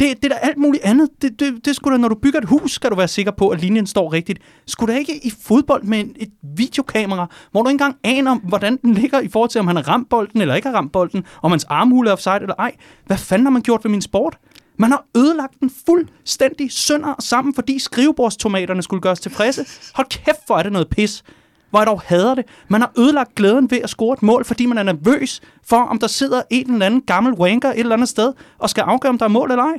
Det, det er da alt muligt andet. Det, det, det skulle da, når du bygger et hus, skal du være sikker på, at linjen står rigtigt. Skulle da ikke i fodbold med en, et videokamera, hvor du ikke engang aner, hvordan den ligger i forhold til, om han har ramt bolden eller ikke har ramt bolden, om hans armhule er offside eller ej. Hvad fanden har man gjort ved min sport? Man har ødelagt den fuldstændig sønder sammen, fordi skrivebordstomaterne skulle gøres tilfredse. Hold kæft, hvor er det noget pis. Hvor jeg dog hader det. Man har ødelagt glæden ved at score et mål, fordi man er nervøs for, om der sidder en eller anden gammel wanker et eller andet sted, og skal afgøre, om der er mål eller ej.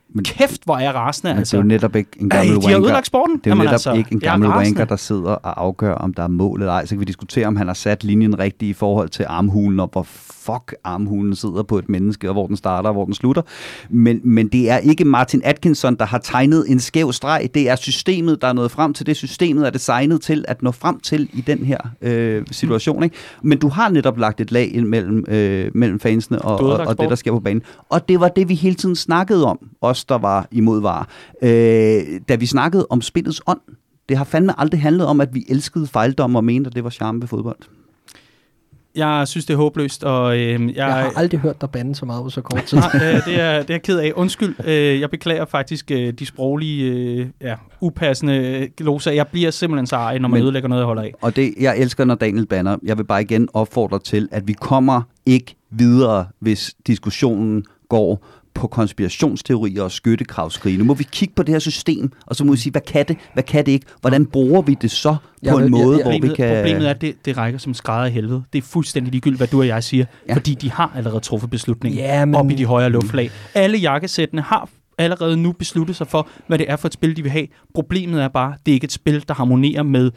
Men, Kæft, hvor er jeg rasende, Men altså. det er jo netop ikke en Ej, gammel de har ødelagt sporten. Det er jo Jamen netop altså, ikke en gammel wanker, der sidder og afgør, om der er mål eller ej. Så kan vi diskutere, om han har sat linjen rigtigt i forhold til armhulen, og hvor fuck armhulen sidder på et menneske, og hvor den starter og hvor den slutter. Men, men det er ikke Martin Atkinson, der har tegnet en skæv streg. Det er systemet, der er nået frem til det. Systemet er designet til at nå frem til i den her øh, situation. Ikke? Men du har netop lagt et lag ind mellem, øh, mellem fansene og, og, og det, der sker på banen. Og det var det, vi hele tiden snakkede om, os der var imod var. Øh, da vi snakkede om spillets ånd, det har fandme aldrig handlet om, at vi elskede fejldommer og mente, at det var charme ved fodbold. Jeg synes, det er håbløst, og øh, jeg, Jeg har aldrig hørt dig bande så meget på så kort tid. Nej, øh, det, er, det er jeg ked af. Undskyld, øh, jeg beklager faktisk øh, de sproglige, øh, ja, upassende gloser. Jeg bliver simpelthen så ej, når man Men- ødelægger noget, jeg holder af. Og det, jeg elsker, når Daniel banner. Jeg vil bare igen opfordre til, at vi kommer ikke videre, hvis diskussionen går på konspirationsteorier og skyttekravskrige. Nu må vi kigge på det her system, og så må vi sige, hvad kan det, hvad kan det ikke? Hvordan bruger vi det så Jeg på vil- en jeg- måde, jeg- hvor vi Problemet, kan... problemet er, at det, det rækker som skrædder i helvede. Det er fuldstændig ligegyldigt, hvad du og jeg siger, Ja. fordi de har allerede truffet beslutningen Ja, men- op i de højere luftlag. Alle jakkesættene har allerede nu besluttet sig for, hvad det er for et spil, de vil have. Problemet er bare, det er ikke et spil, der harmonerer med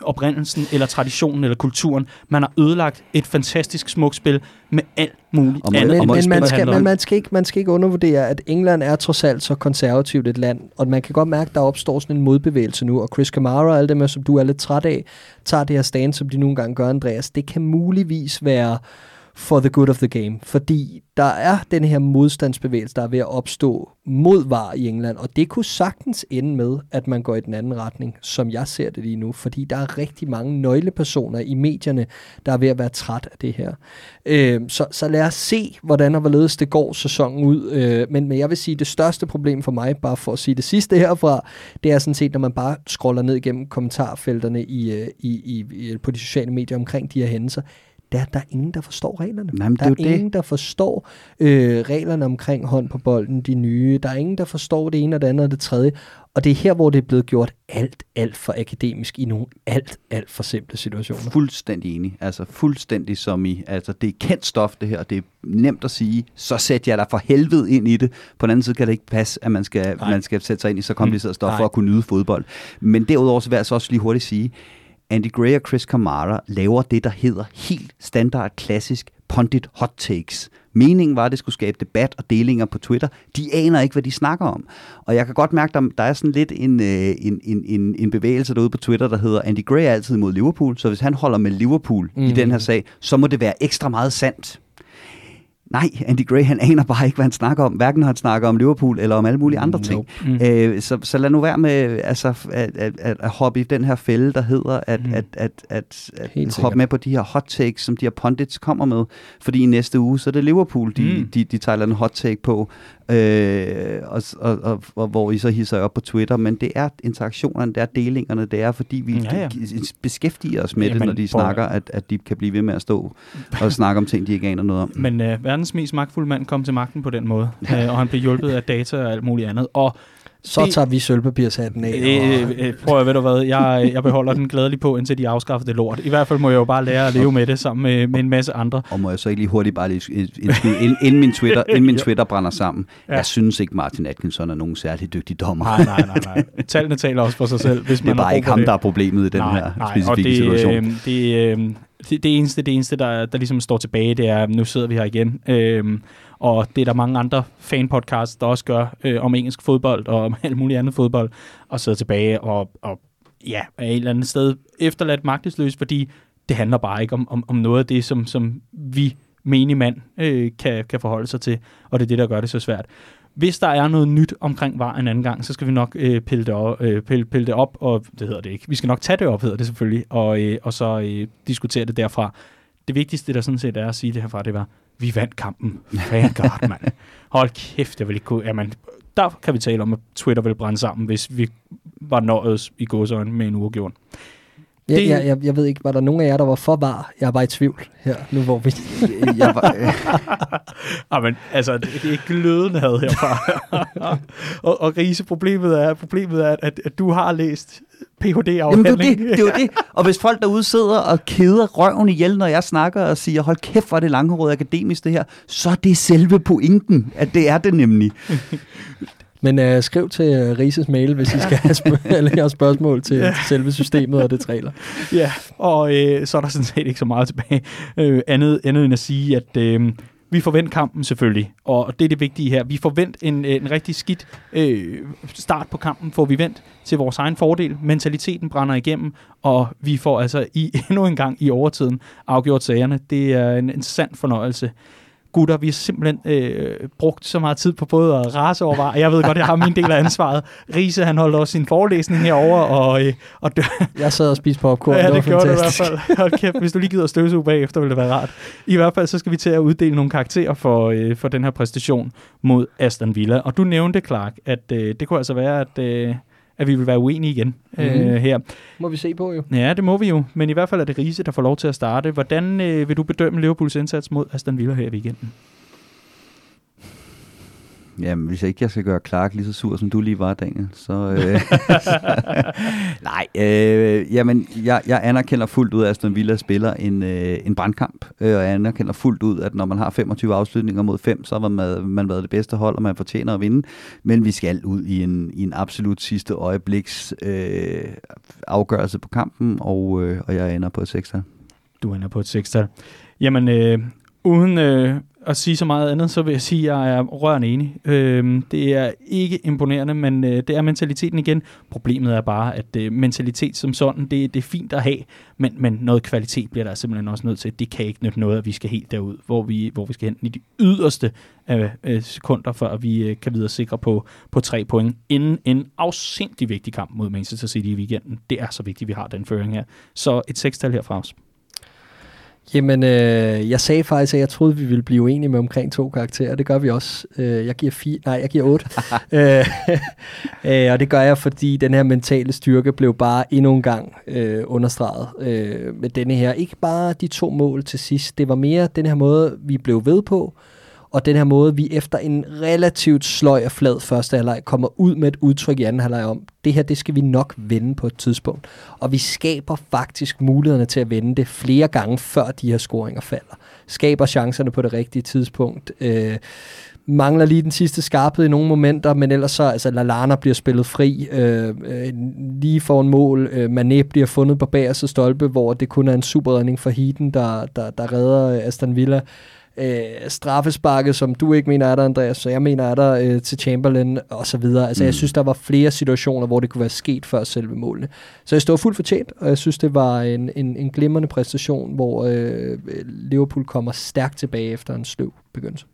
oprindelsen, eller traditionen, eller kulturen. Man har ødelagt et fantastisk smukt spil med alt muligt Og man- andet. Men, og men, man, skal, men man, skal ikke, man skal ikke undervurdere, at England er trods alt så konservativt et land, og man kan godt mærke, at der opstår sådan en modbevægelse nu, og Chris Kamara og alle dem, her, som du er lidt træt af, tager det her stand, som de nogle gange gør, Andreas. Det kan muligvis være for the good of the game, fordi der er den her modstandsbevægelse, der er ved at opstå mod VAR i England, og det kunne sagtens ende med, at man går i den anden retning, som jeg ser det lige nu, fordi der er rigtig mange nøglepersoner i medierne, der er ved at være træt af det her. Øh, så, så lad os se, hvordan og hvorledes det går sæsonen ud. Øh, men, men jeg vil sige, det største problem for mig, bare for at sige det sidste herfra, det er sådan set, når man bare scroller ned igennem kommentarfelterne i, øh, i, i, i, på de sociale medier omkring de her hændelser, der, der er ingen, der forstår reglerne. Nej, men der det er er ingen, der forstår øh, reglerne omkring hånd på bolden, de nye. Der er ingen, der forstår det ene og det andet og det tredje. Og det er her, hvor det er blevet gjort alt, alt for akademisk i nogle alt, alt for simple situationer. Fuldstændig enig. Altså fuldstændig som i, altså det er kendt stof det her, og det er nemt at sige, så sæt jeg dig for helvede ind i det. På den anden side kan det ikke passe, at man skal, Nej. man skal sætte sig ind i så kompliceret stof Nej. for at kunne nyde fodbold. Men derudover så vil jeg så også lige hurtigt sige, Andy Gray og Chris Kamara laver det, der hedder helt standard klassisk pundit hot takes. Meningen var, at det skulle skabe debat og delinger på Twitter. De aner ikke, hvad de snakker om. Og jeg kan godt mærke, at der er sådan lidt en, øh, en, en, en, en bevægelse derude på Twitter, der hedder Andy Gray er altid mod Liverpool, så hvis han holder med Liverpool mm. i Mhm. den her sag, så må det være ekstra meget sandt. Nej, Andy Gray, han aner bare ikke, hvad han snakker om. Hverken når han snakker om Liverpool eller om alle mulige andre ting. Mm. Øh, så, så lad nu være med altså, at, at, at, at hoppe i den her fælde, der hedder at, Mm. at, at, at, at Helt sikkert. hoppe med på de her hot takes, som de her pundits kommer med. Fordi i næste uge, så er det Liverpool, de, Mm. de, de tager en hot take på, øh, og, og, og, og hvor I så hisser op på Twitter. Men det er interaktionerne, det er delingerne, det er fordi vi Ja, ja. beskæftiger os med Jamen, det, når de snakker, at, at de kan blive ved med at stå og snakke om ting, de ikke aner noget om. Men øh, verdens mest magtfulde mand kom til magten på den måde, øh, og han blev hjulpet af data og alt muligt andet. Og Så Det- tager vi sølvpapirshatten af. øh, og- øh, prøv at ved du hvad, jeg, jeg beholder den glædeligt på, indtil de afskaffer det lort. I hvert fald må jeg jo bare lære at leve med det sammen med, med en masse andre. Og må jeg så ikke lige hurtigt bare lige ind- indskyde, inden, inden min Twitter, inden min Twitter brænder sammen. Ja. Jeg synes ikke, Martin Atkinson er nogen særlig dygtig dommer. Nej, nej, nej, nej. Tallene taler også for sig selv, hvis det man er har bare ikke ham, det. der er problemet i den nej, her nej, specifikke og det, situation. Øh, det, øh, det, det, eneste, det eneste der, der ligesom står tilbage, det er, nu sidder vi her igen. Øhm, og det er der mange andre fanpodcasts, der også gør øh, om engelsk fodbold og om alt muligt andet fodbold, og sidder tilbage og, og ja, er et eller andet sted efterladt magtesløs, fordi det handler bare ikke om, om, om noget af det, som, som vi menig mand øh, kan, kan forholde sig til, og det er det, der gør det så svært. Hvis der er noget nyt omkring var en anden gang, så skal vi nok øh, pille, det op, øh, pille, pille det op, og det hedder det ikke. Vi skal nok tage det op, hedder det selvfølgelig, og, øh, og så øh, diskutere det derfra. Det vigtigste, der sådan set er at sige det herfra, det var, vi vandt kampen. Vanguard, mand. Hold kæft, jeg vil ikke kunne... Jamen, der kan vi tale om, at Twitter vil brænde sammen, hvis vi var nået i gåsøjne med en uafgjort. Jeg, det- jeg, jeg, jeg ved ikke, var der nogen af jer, der var for var? Jeg er bare i tvivl her, nu hvor vi... jeg var, øh, Jamen, altså, det, det er glødende had herfra. og, og Riese, problemet er, problemet er at, at du har læst Jamen, det, er Ph.D.-afhandling. det, det er det. Og hvis folk derude sidder og keder røven ihjel, når jeg snakker og siger, hold kæft, hvor er det langhåret akademisk det her, så er det selve pointen, at det er det nemlig. Men uh, skriv til uh, Rises mail, hvis I skal have, spørg- eller have spørgsmål til, til selve systemet og det trailer. Ja, og øh, så er der sådan set ikke så meget tilbage øh, andet, andet end at sige, at øh, vi forventer kampen selvfølgelig, og det er det vigtige her. Vi forventer en, en rigtig skidt øh, start på kampen, får vi vendt til vores egen fordel. Mentaliteten brænder igennem, og vi får altså i, endnu en gang i overtiden afgjort sagerne. Det er en, en sand fornøjelse. Gutter, vi har simpelthen øh, brugt så meget tid på både at rase over var. Jeg ved godt, jeg har min del af ansvaret. Riese, han holdt også sin forelæsning herover og, øh, og dø- Jeg sad og spiste popcorn, Ja, det det gjorde det i hvert fantastisk. fald. Hold kæft, hvis du lige gider støvsuge bagefter, vil det være rart. I hvert fald så skal vi til at uddele nogle karakterer for, øh, for den her præstation mod Aston Villa. Og du nævnte, Clark, at øh, det kunne altså være, at, øh, at vi vil være uenige igen øh, Mhm. her. Må vi se på jo. Ja, det må vi jo. Men i hvert fald er det Riese, der får lov til at starte. Hvordan øh, vil du bedømme Liverpools indsats mod Aston Villa her i weekenden? Jamen, hvis jeg ikke jeg skal gøre Clark lige så sur, som du lige var, Daniel, så... Øh, nej, øh, jamen, jeg, jeg anerkender fuldt ud, at Aston Villa spiller en, øh, en brandkamp, øh, og jeg anerkender fuldt ud, at når man har 25 afslutninger mod 5, så har man, man været det bedste hold, og man fortjener at vinde, men vi skal ud i en, i en absolut sidste øjebliks øh, afgørelse på kampen, og, øh, og jeg ender på et 6 Du ender på et 6 Jamen, øh, uden øh, at sige så meget andet, så vil jeg sige, at jeg er rørende enig. Øh, det er ikke imponerende, men øh, det er mentaliteten igen. Problemet er bare, at øh, mentalitet som sådan, det, det er fint at have, men, men noget kvalitet bliver der simpelthen også nødt til. Det kan ikke nytte noget, at vi skal helt derud, hvor vi, hvor vi skal hen i de yderste øh, øh sekunder, før vi øh, kan videre sikre på, på tre point, inden en afsindig vigtig kamp mod Manchester City i weekenden. Det er så vigtigt, at vi har den føring her. Så et sekstal herfra os. Jamen, øh, jeg sagde faktisk, at jeg troede, vi ville blive enige med omkring to karakterer. Det gør vi også. Øh, jeg giver fire, nej, jeg giver otte. øh, øh, og det gør jeg, fordi den her mentale styrke blev bare endnu en gang øh, understreget øh, med denne her. Ikke bare de to mål til sidst. Det var mere den her måde, vi blev ved på, og den her måde, vi efter en relativt sløj og flad første halvleg kommer ud med et udtryk i anden halvleg om, det her, det skal vi nok vende på et tidspunkt. Og vi skaber faktisk mulighederne til at vende det flere gange, før de her scoringer falder. Skaber chancerne på det rigtige tidspunkt. Øh, mangler lige den sidste skarphed i nogle momenter, men ellers så, altså Lallana bliver spillet fri, øh, øh, lige for en mål, øh, Mané bliver fundet på bagerste stolpe, hvor det kun er en superredning for Heaton, der, der, der redder Aston Villa øh, straffesparket, som du ikke mener er der, Andreas, så jeg mener er der øh, til Chamberlain og så videre. Altså, mm. jeg synes, der var flere situationer, hvor det kunne være sket før selve målene. Så jeg stod fuldt fortjent, og jeg synes, det var en, en, en glimrende præstation, hvor øh, Liverpool kommer stærkt tilbage efter en sløv begyndelse.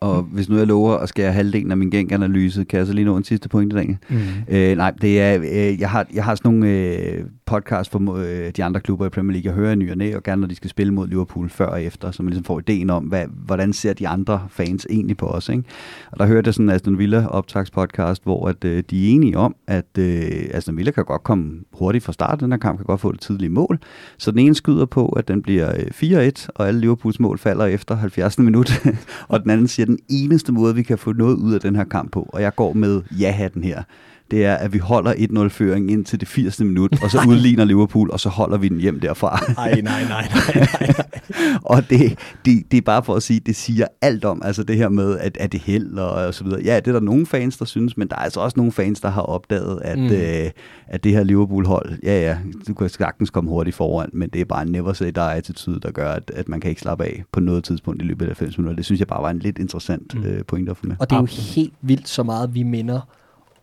Og hvis nu jeg lover at skære halvdelen af min gænganalyse, kan jeg så lige nå en sidste point i dag? Mm. Øh, nej, det er, øh, jeg, har, jeg har sådan nogle øh, podcast for øh, de andre klubber i Premier League. Jeg hører ny og næ, og gerne når de skal spille mod Liverpool før og efter, så man ligesom får ideen om, hvad, hvordan ser de andre fans egentlig på os. Ikke? Og der hørte jeg sådan en Aston Villa optagspodcast, hvor at, øh, de er enige om, at øh, Aston Villa kan godt komme hurtigt fra start. Den her kamp kan godt få et tidligt mål. Så den ene skyder på, at den bliver øh, 4-1, og alle Liverpools mål falder efter 70. minut. og den anden siger, den eneste måde, vi kan få noget ud af den her kamp på, og jeg går med ja-hatten her, det er, at vi holder 1-0-føring ind til det 80. minut, og så udligner Liverpool, og så holder vi den hjem derfra. Nej, nej, nej, nej, nej. og det, det, det er bare for at sige, det siger alt om, altså det her med, at, at det held og, og så videre. Ja, det er der nogle fans, der synes, men der er altså også nogle fans, der har opdaget, at, mm. øh, at det her Liverpool-hold, ja ja, du kan sagtens komme hurtigt foran, men det er bare en never say die attitude, der gør, at, at man kan ikke slappe af på noget tidspunkt i løbet af 5 minutter. Det synes jeg bare var en lidt interessant mm. øh, point at få med. Og det er jo helt vildt så meget, vi minder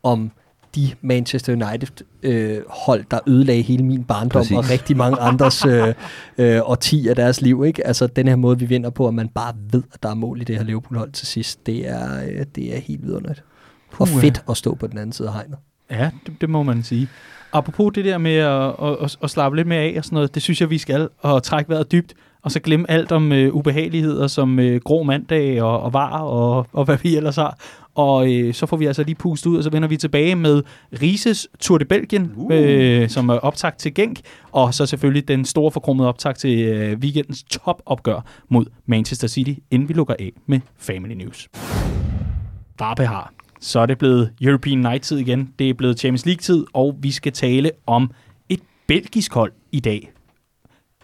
om de Manchester United øh, hold, der ødelagde hele min barndom Præcis. og rigtig mange andres øh, øh, årti af deres liv. Ikke? Altså den her måde, vi vinder på, at man bare ved, at der er mål i det her Liverpool-hold til sidst, det er, øh, det er helt vidunderligt. Og fedt at stå på den anden side af hegnet. Ja, det, det må man sige. Apropos det der med at, at, at, at slappe lidt mere af og sådan noget, det synes jeg, vi skal, og trække vejret dybt og så glemme alt om øh, ubehageligheder som øh, grå mandag og, og var og, og hvad vi ellers har. Og øh, så får vi altså lige pustet ud, og så vender vi tilbage med Rises Tour de Belgien, uh. øh, som er optakt til Genk, og så selvfølgelig den store forkromede optakt til øh, weekendens topopgør mod Manchester City, inden vi lukker af med Family News. Darbe har. Så er det blevet European Night-tid igen. Det er blevet Champions League-tid, og vi skal tale om et belgisk hold i dag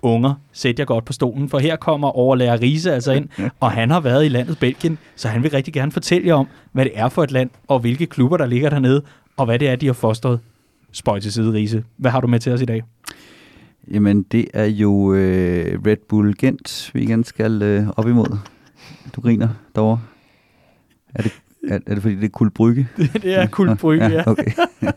unger, sæt jer godt på stolen, for her kommer overlærer Riese altså ind, og han har været i landet Belgien, så han vil rigtig gerne fortælle jer om, hvad det er for et land, og hvilke klubber, der ligger dernede, og hvad det er, de har fostret. Spøj til side, Riese. Hvad har du med til os i dag? Jamen, det er jo øh, Red Bull Gent, vi igen skal øh, op imod. Du griner derovre. Er det, er, er det fordi, det er Kulbrygge? det er Kulbrygge, ja. ja. Okay.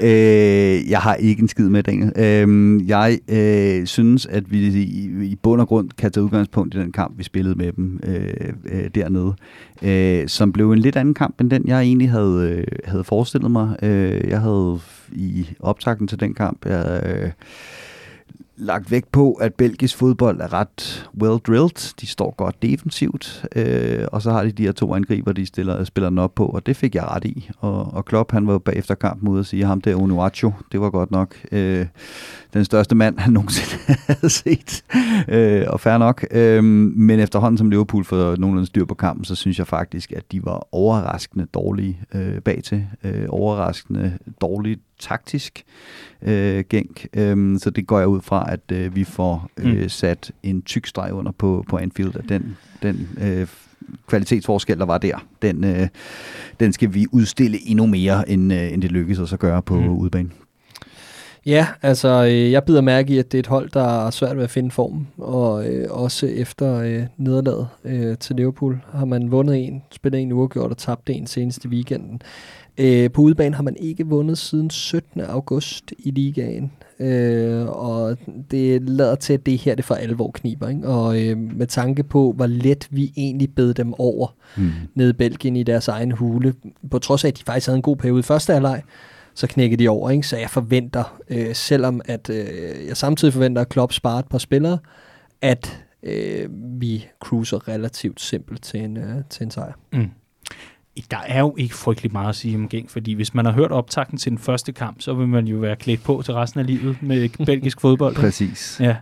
Øh, jeg har ikke en skid med, Daniel. Øh, jeg øh, synes, at vi i, i bund og grund kan tage udgangspunkt i den kamp, vi spillede med dem øh, øh, dernede, øh, som blev en lidt anden kamp, end den, jeg egentlig havde, øh, havde forestillet mig. Øh, jeg havde i optakten til den kamp, jeg, øh, lagt vægt på, at belgisk fodbold er ret well drilled. De står godt defensivt, øh, og så har de de her to angriber, de stiller, spiller den op på, og det fik jeg ret i. Og, og Klopp, han var bagefter kampen ude og sige, ham der Onuachu, det var godt nok øh, den største mand, han nogensinde havde set. Øh, og fair nok. Øh, men efterhånden som Liverpool får nogenlunde styr på kampen, så synes jeg faktisk, at de var overraskende dårlige øh, bagtil. Øh, overraskende dårligt taktisk øh, gænk. Øh, så det går jeg ud fra, at øh, vi får øh, mm. sat en tyk streg under på, på Anfield, at den, den øh, kvalitetsforskel, der var der, den, øh, den skal vi udstille endnu mere, end, øh, end det lykkedes os at gøre på mm. udebane. Ja, altså øh, jeg bider mærke i, at det er et hold, der er svært ved at finde form, og øh, også efter øh, nederlaget øh, til Liverpool har man vundet en, spillet en uafgjort og tabt en senest i weekenden. Øh, på udebane har man ikke vundet siden 17. august i ligaen, øh, og det lader til, at det her det for alvor kniber. Ikke? Og øh, med tanke på, hvor let vi egentlig bed dem over mm. nede i Belgien i deres egen hule, på trods af, at de faktisk havde en god periode i første halvleg, så knækker de over. Ikke? Så jeg forventer, øh, selvom at øh, jeg samtidig forventer, at Klopp sparer et par spillere, at øh, vi cruiser relativt simpelt til en, øh, til en sejr. Mm der er jo ikke frygtelig meget at sige om Genk, fordi hvis man har hørt optakten til den første kamp, så vil man jo være klædt på til resten af livet med belgisk fodbold. Præcis. Ja,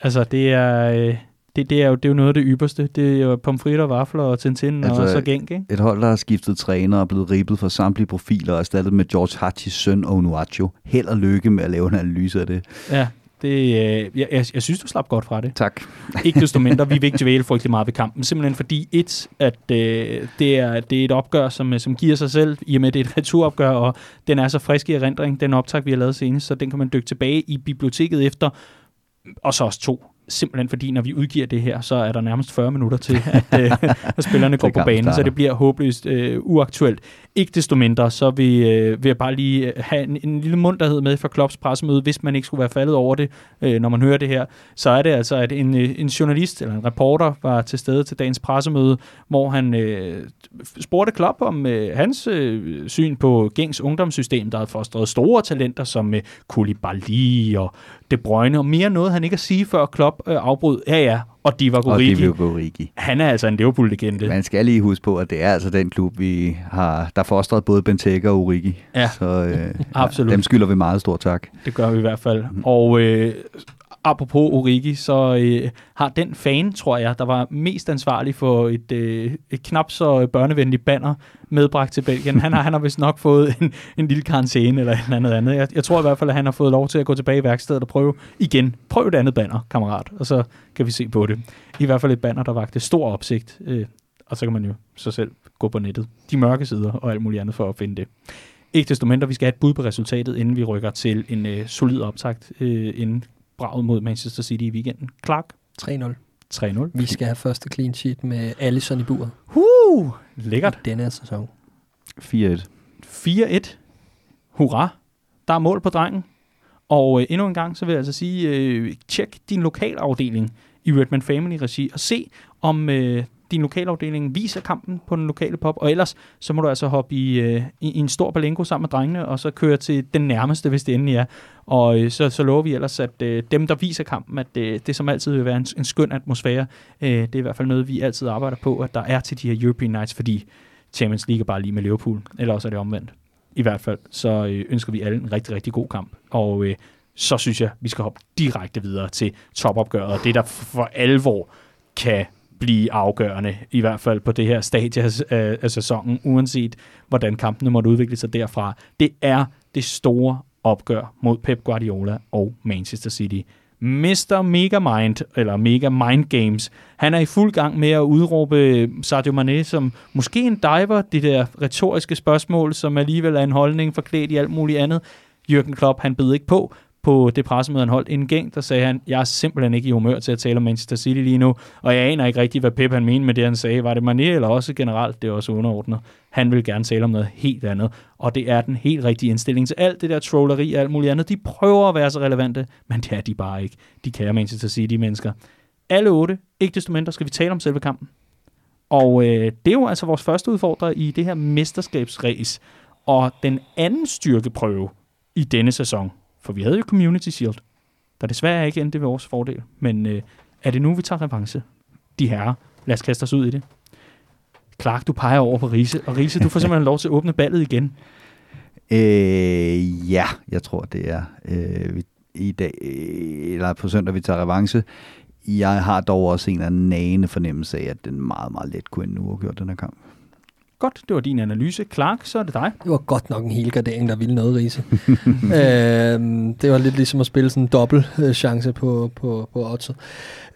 altså det er, øh, det, det, er jo, det er jo noget af det ypperste. Det er jo pomfritter, vafler og Tintin altså, og så Genk, ikke? Et hold, der har skiftet træner og blevet ribet for samtlige profiler og erstattet med George Hatchis søn Onuachu. Held og lykke med at lave en analyse af det. Ja, det, øh, jeg, jeg, jeg synes, du slap godt fra det. Tak. ikke desto mindre, vi vil ikke dvæle frygtelig meget ved kampen. Simpelthen fordi, et, at øh, det, er, det er et opgør, som, som giver sig selv, i og med, det er et returopgør, og den er så frisk i erindring, den optag, vi har lavet senest, så den kan man dykke tilbage i biblioteket efter, og så også to simpelthen fordi, når vi udgiver det her, så er der nærmest 40 minutter til, at, øh, at spillerne går på banen, så det bliver håbløst øh, uaktuelt. Ikke desto mindre, så vil, øh, vil jeg bare lige øh, have en, en lille munterhed med for Klopps pressemøde, hvis man ikke skulle være faldet over det, øh, når man hører det her. Så er det altså, at en, øh, en journalist eller en reporter var til stede til dagens pressemøde, hvor han øh, spurgte Klopp om øh, hans øh, syn på Gengs ungdomssystem, der har fostret store talenter som øh, Koulibaly og De Bruyne, og mere noget, han ikke at sige før Klopp øh, afbrød. Ja, ja, og Divock Origi. Og Origi. Han er altså en Liverpool-legende. Man skal lige huske på, at det er altså den klub, vi har, der fostret både Benteke og Origi. Ja, så, øh, Absolut. Ja, dem skylder vi meget stor tak. Det gør vi i hvert fald. Mm. Og øh, apropos Origi, så øh, har den fan, tror jeg, der var mest ansvarlig for et, øh, et knap så børnevenligt banner medbragt til Belgien. Han har, han har vist nok fået en, en lille karantæne eller et andet andet. Jeg, jeg tror i hvert fald, at han har fået lov til at gå tilbage i værkstedet og prøve igen. Prøv et andet banner, kammerat, og så kan vi se på det. I hvert fald et banner, der vagte stor opsigt. Øh, og så kan man jo så selv gå på nettet. De mørke sider og alt muligt andet for at finde det. Ikke desto mindre, vi skal have et bud på resultatet, inden vi rykker til en øh, solid optakt, øh, inden braget mod Manchester City i weekenden. Clark? 3-0. 3-0. Vi skal have første clean sheet med Allison i buret. Uh, lækkert. I denne sæson. 4-1. 4-1. Hurra. Der er mål på drengen. Og øh, endnu en gang, så vil jeg altså sige, øh, tjek din lokalafdeling i Redman Family regi og se, om øh, din lokalafdeling viser kampen på den lokale pop, og ellers så må du altså hoppe i, øh, i, i en stor balengo sammen med drengene, og så køre til den nærmeste, hvis det endelig er. Og øh, så, så lover vi ellers, at øh, dem, der viser kampen, at øh, det som altid vil være en, en skøn atmosfære. Øh, det er i hvert fald noget, vi altid arbejder på, at der er til de her European Nights, fordi Champions League er bare lige med Liverpool, eller også er det omvendt. I hvert fald, så øh, ønsker vi alle en rigtig, rigtig god kamp. Og øh, så synes jeg, vi skal hoppe direkte videre til topopgøret, og det der for alvor kan blive afgørende, i hvert fald på det her stadie af, af sæsonen, uanset hvordan kampene måtte udvikle sig derfra. Det er det store opgør mod Pep Guardiola og Manchester City. Mr. Mega Mind, eller Mega Mind Games, han er i fuld gang med at udråbe Sadio Mane som måske en diver, det der retoriske spørgsmål, som alligevel er en holdning forklædt i alt muligt andet. Jürgen Klopp, han bed ikke på, på det pressemøde, han holdt en gang, der sagde han, jeg er simpelthen ikke i humør til at tale om Manchester City lige nu, og jeg aner ikke rigtig, hvad Pep han mente med det, han sagde. Var det Mané eller også generelt, det er også underordnet. Han vil gerne tale om noget helt andet, og det er den helt rigtige indstilling til alt det der trolleri og alt muligt andet. De prøver at være så relevante, men det er de bare ikke. De kære Manchester City-mennesker. Alle otte, ikke desto mindre, skal vi tale om selve kampen. Og øh, det er jo altså vores første udfordrer i det her mesterskabsræs. Og den anden styrkeprøve i denne sæson, for vi havde jo Community Shield. der desværre ikke endte ved vores fordel. Men øh, er det nu, vi tager revanche? De herrer, lad os kaste os ud i det. Clark, du peger over på Riese, og Riese, du får simpelthen lov til at åbne ballet igen. Øh, ja, jeg tror, det er øh, vi, i dag, øh, eller på søndag, vi tager revanche. Jeg har dog også en eller anden nane fornemmelse af, at den meget, meget let kunne nu have gjort den her kamp. Godt, det var din analyse. Clark, så er det dig. Det var godt nok en helgardering, der ville noget, Riese. øhm, det var lidt ligesom at spille sådan en dobbelt øh, chance på, på, på oddset.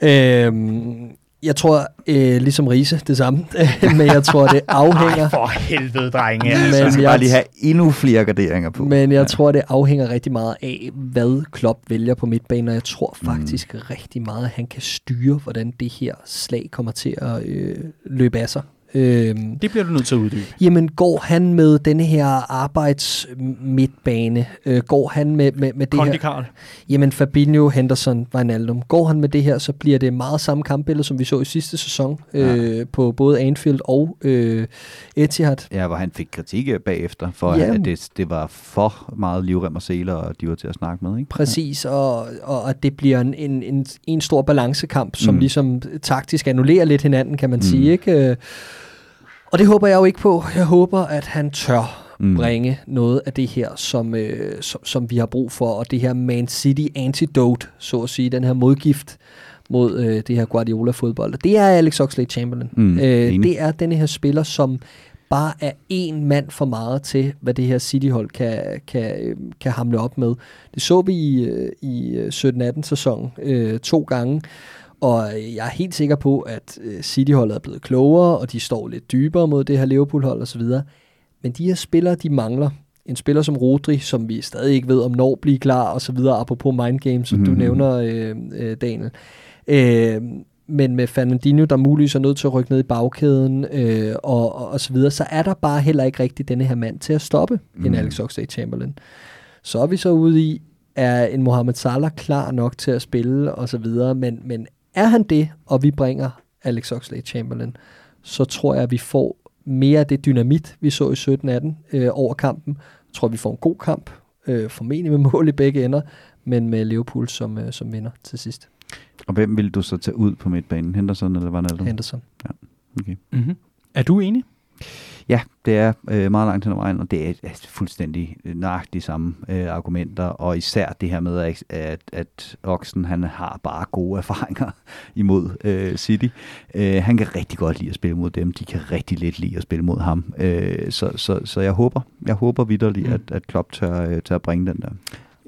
Øhm, jeg tror, øh, ligesom Riese, det samme, men jeg tror, det afhænger... Ej, for helvede, drenge. Men altså. jeg skal jeg- bare lige have endnu flere garderinger på. Men jeg tror, det afhænger rigtig meget af, hvad Klopp vælger på midtbanen, og jeg tror faktisk mm. rigtig meget, at han kan styre, hvordan det her slag kommer til at øh, løbe af sig. Øhm, Det bliver du nødt til at uddybe. Jamen, går han med denne her arbejdsmidtbane? Øh, går han med, med, med det Kondi her? Karl. Jamen, Fabinho, Henderson, Wijnaldum. Går han med det her, så bliver det meget samme kampbillede, som vi så i sidste sæson øh, på både Anfield og øh, Etihad. Ja, hvor han fik kritik bagefter, for Ja. at det, det var for meget livrem og seler, og de var til at snakke med, ikke? Præcis, og, og at det bliver en, en, en, en stor balancekamp, som Mm. ligesom taktisk annullerer lidt hinanden, kan man Mm. mm. sige. Ikke? Øh, Og det håber jeg jo ikke på. Jeg håber, at han tør Mm. bringe noget af det her, som, øh, som, som vi har brug for, og det her Man City antidote, så at sige, den her modgift mod øh, det her Guardiola-fodbold. Og det er Alex Oxlade-Chamberlain. Mm, øh, enig. det er denne her spiller, som bare er en mand for meget til, hvad det her City-hold kan, kan, øh, kan hamle op med. Det så vi i, øh, i øh, 17-18 sæson øh, to gange, og jeg er helt sikker på, at øh, City-holdet er blevet klogere, og de står lidt dybere mod det her Liverpool-hold osv., men de her spillere, de mangler. En spiller som Rodri, som vi stadig ikke ved, om når bliver klar, og så videre, apropos mind games, som mm. du Mhm. nævner, øh, øh, Daniel. Øh, men med Fernandinho, der muligvis er nødt til at rykke ned i bagkæden, øh, og, og, og så videre, så er der bare heller ikke rigtig denne her mand til at stoppe mm. en Mhm. Alex Oxlade-Chamberlain. Så er vi så ude i, er en Mohamed Salah klar nok til at spille, og så videre, men, men er han det, og vi bringer Alex Oxlade-Chamberlain, så tror jeg, at vi får mere af det dynamit, vi så i 17-18 øh, over kampen. Jeg tror, vi får en god kamp, øh, formentlig med mål i begge ender, men med Liverpool som, øh, som vinder til sidst. Og hvem vil du så tage ud på midtbanen? Henderson eller Wijnaldum? Henderson. Okay. Mm-hmm. Er du enig? Det er øh, meget langt hen ad vejen, og det er øh, fuldstændig nøjagtigt de samme øh, argumenter, og især det her med, at, at, at Oxen han har bare gode erfaringer imod øh, City. Øh, han kan rigtig godt lide at spille mod dem, de kan rigtig lidt lide at spille mod ham. Øh, så, så, så jeg håber, jeg håber vidderligt, Mm. mm. at, at Klopp tør, øh, tør bringe den der.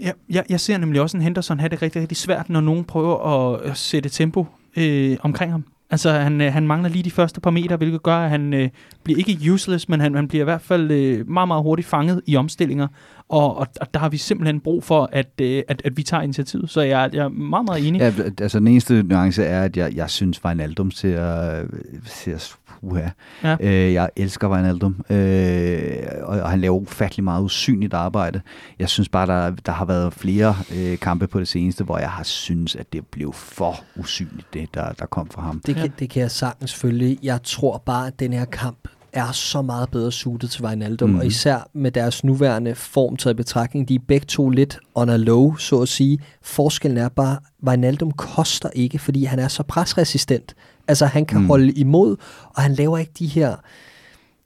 Ja, jeg, jeg ser nemlig også en Henderson have det rigtig, rigtig svært, når nogen prøver at, at sætte tempo øh, omkring ham. Altså, han, øh, han mangler lige de første par meter, hvilket gør, at han øh, bliver ikke useless, men han, han bliver i hvert fald øh, meget, meget hurtigt fanget i omstillinger. Og, og, og der har vi simpelthen brug for, at, øh, at, at vi tager initiativet. Så jeg, jeg er meget, meget enig. Ja, altså den eneste nuance er, at jeg, jeg synes, Wijnaldum ser, ser uha. Ja. Øh, jeg elsker Wijnaldum, øh, og, og han laver ufattelig meget usynligt arbejde. Jeg synes bare, der, der har været flere øh, kampe på det seneste, hvor jeg har synes, at det blev for usynligt, det der, der kom fra ham. Det kan, Ja. det kan jeg sagtens følge. Jeg tror bare, at den her kamp er så meget bedre suited til Wijnaldum, mm. Mhm. og især med deres nuværende form taget i betragtning. De er begge to lidt on a low, så at sige. Forskellen er bare, Wijnaldum koster ikke, fordi han er så presresistent. Altså, han kan. Mm. holde imod, og han laver ikke de her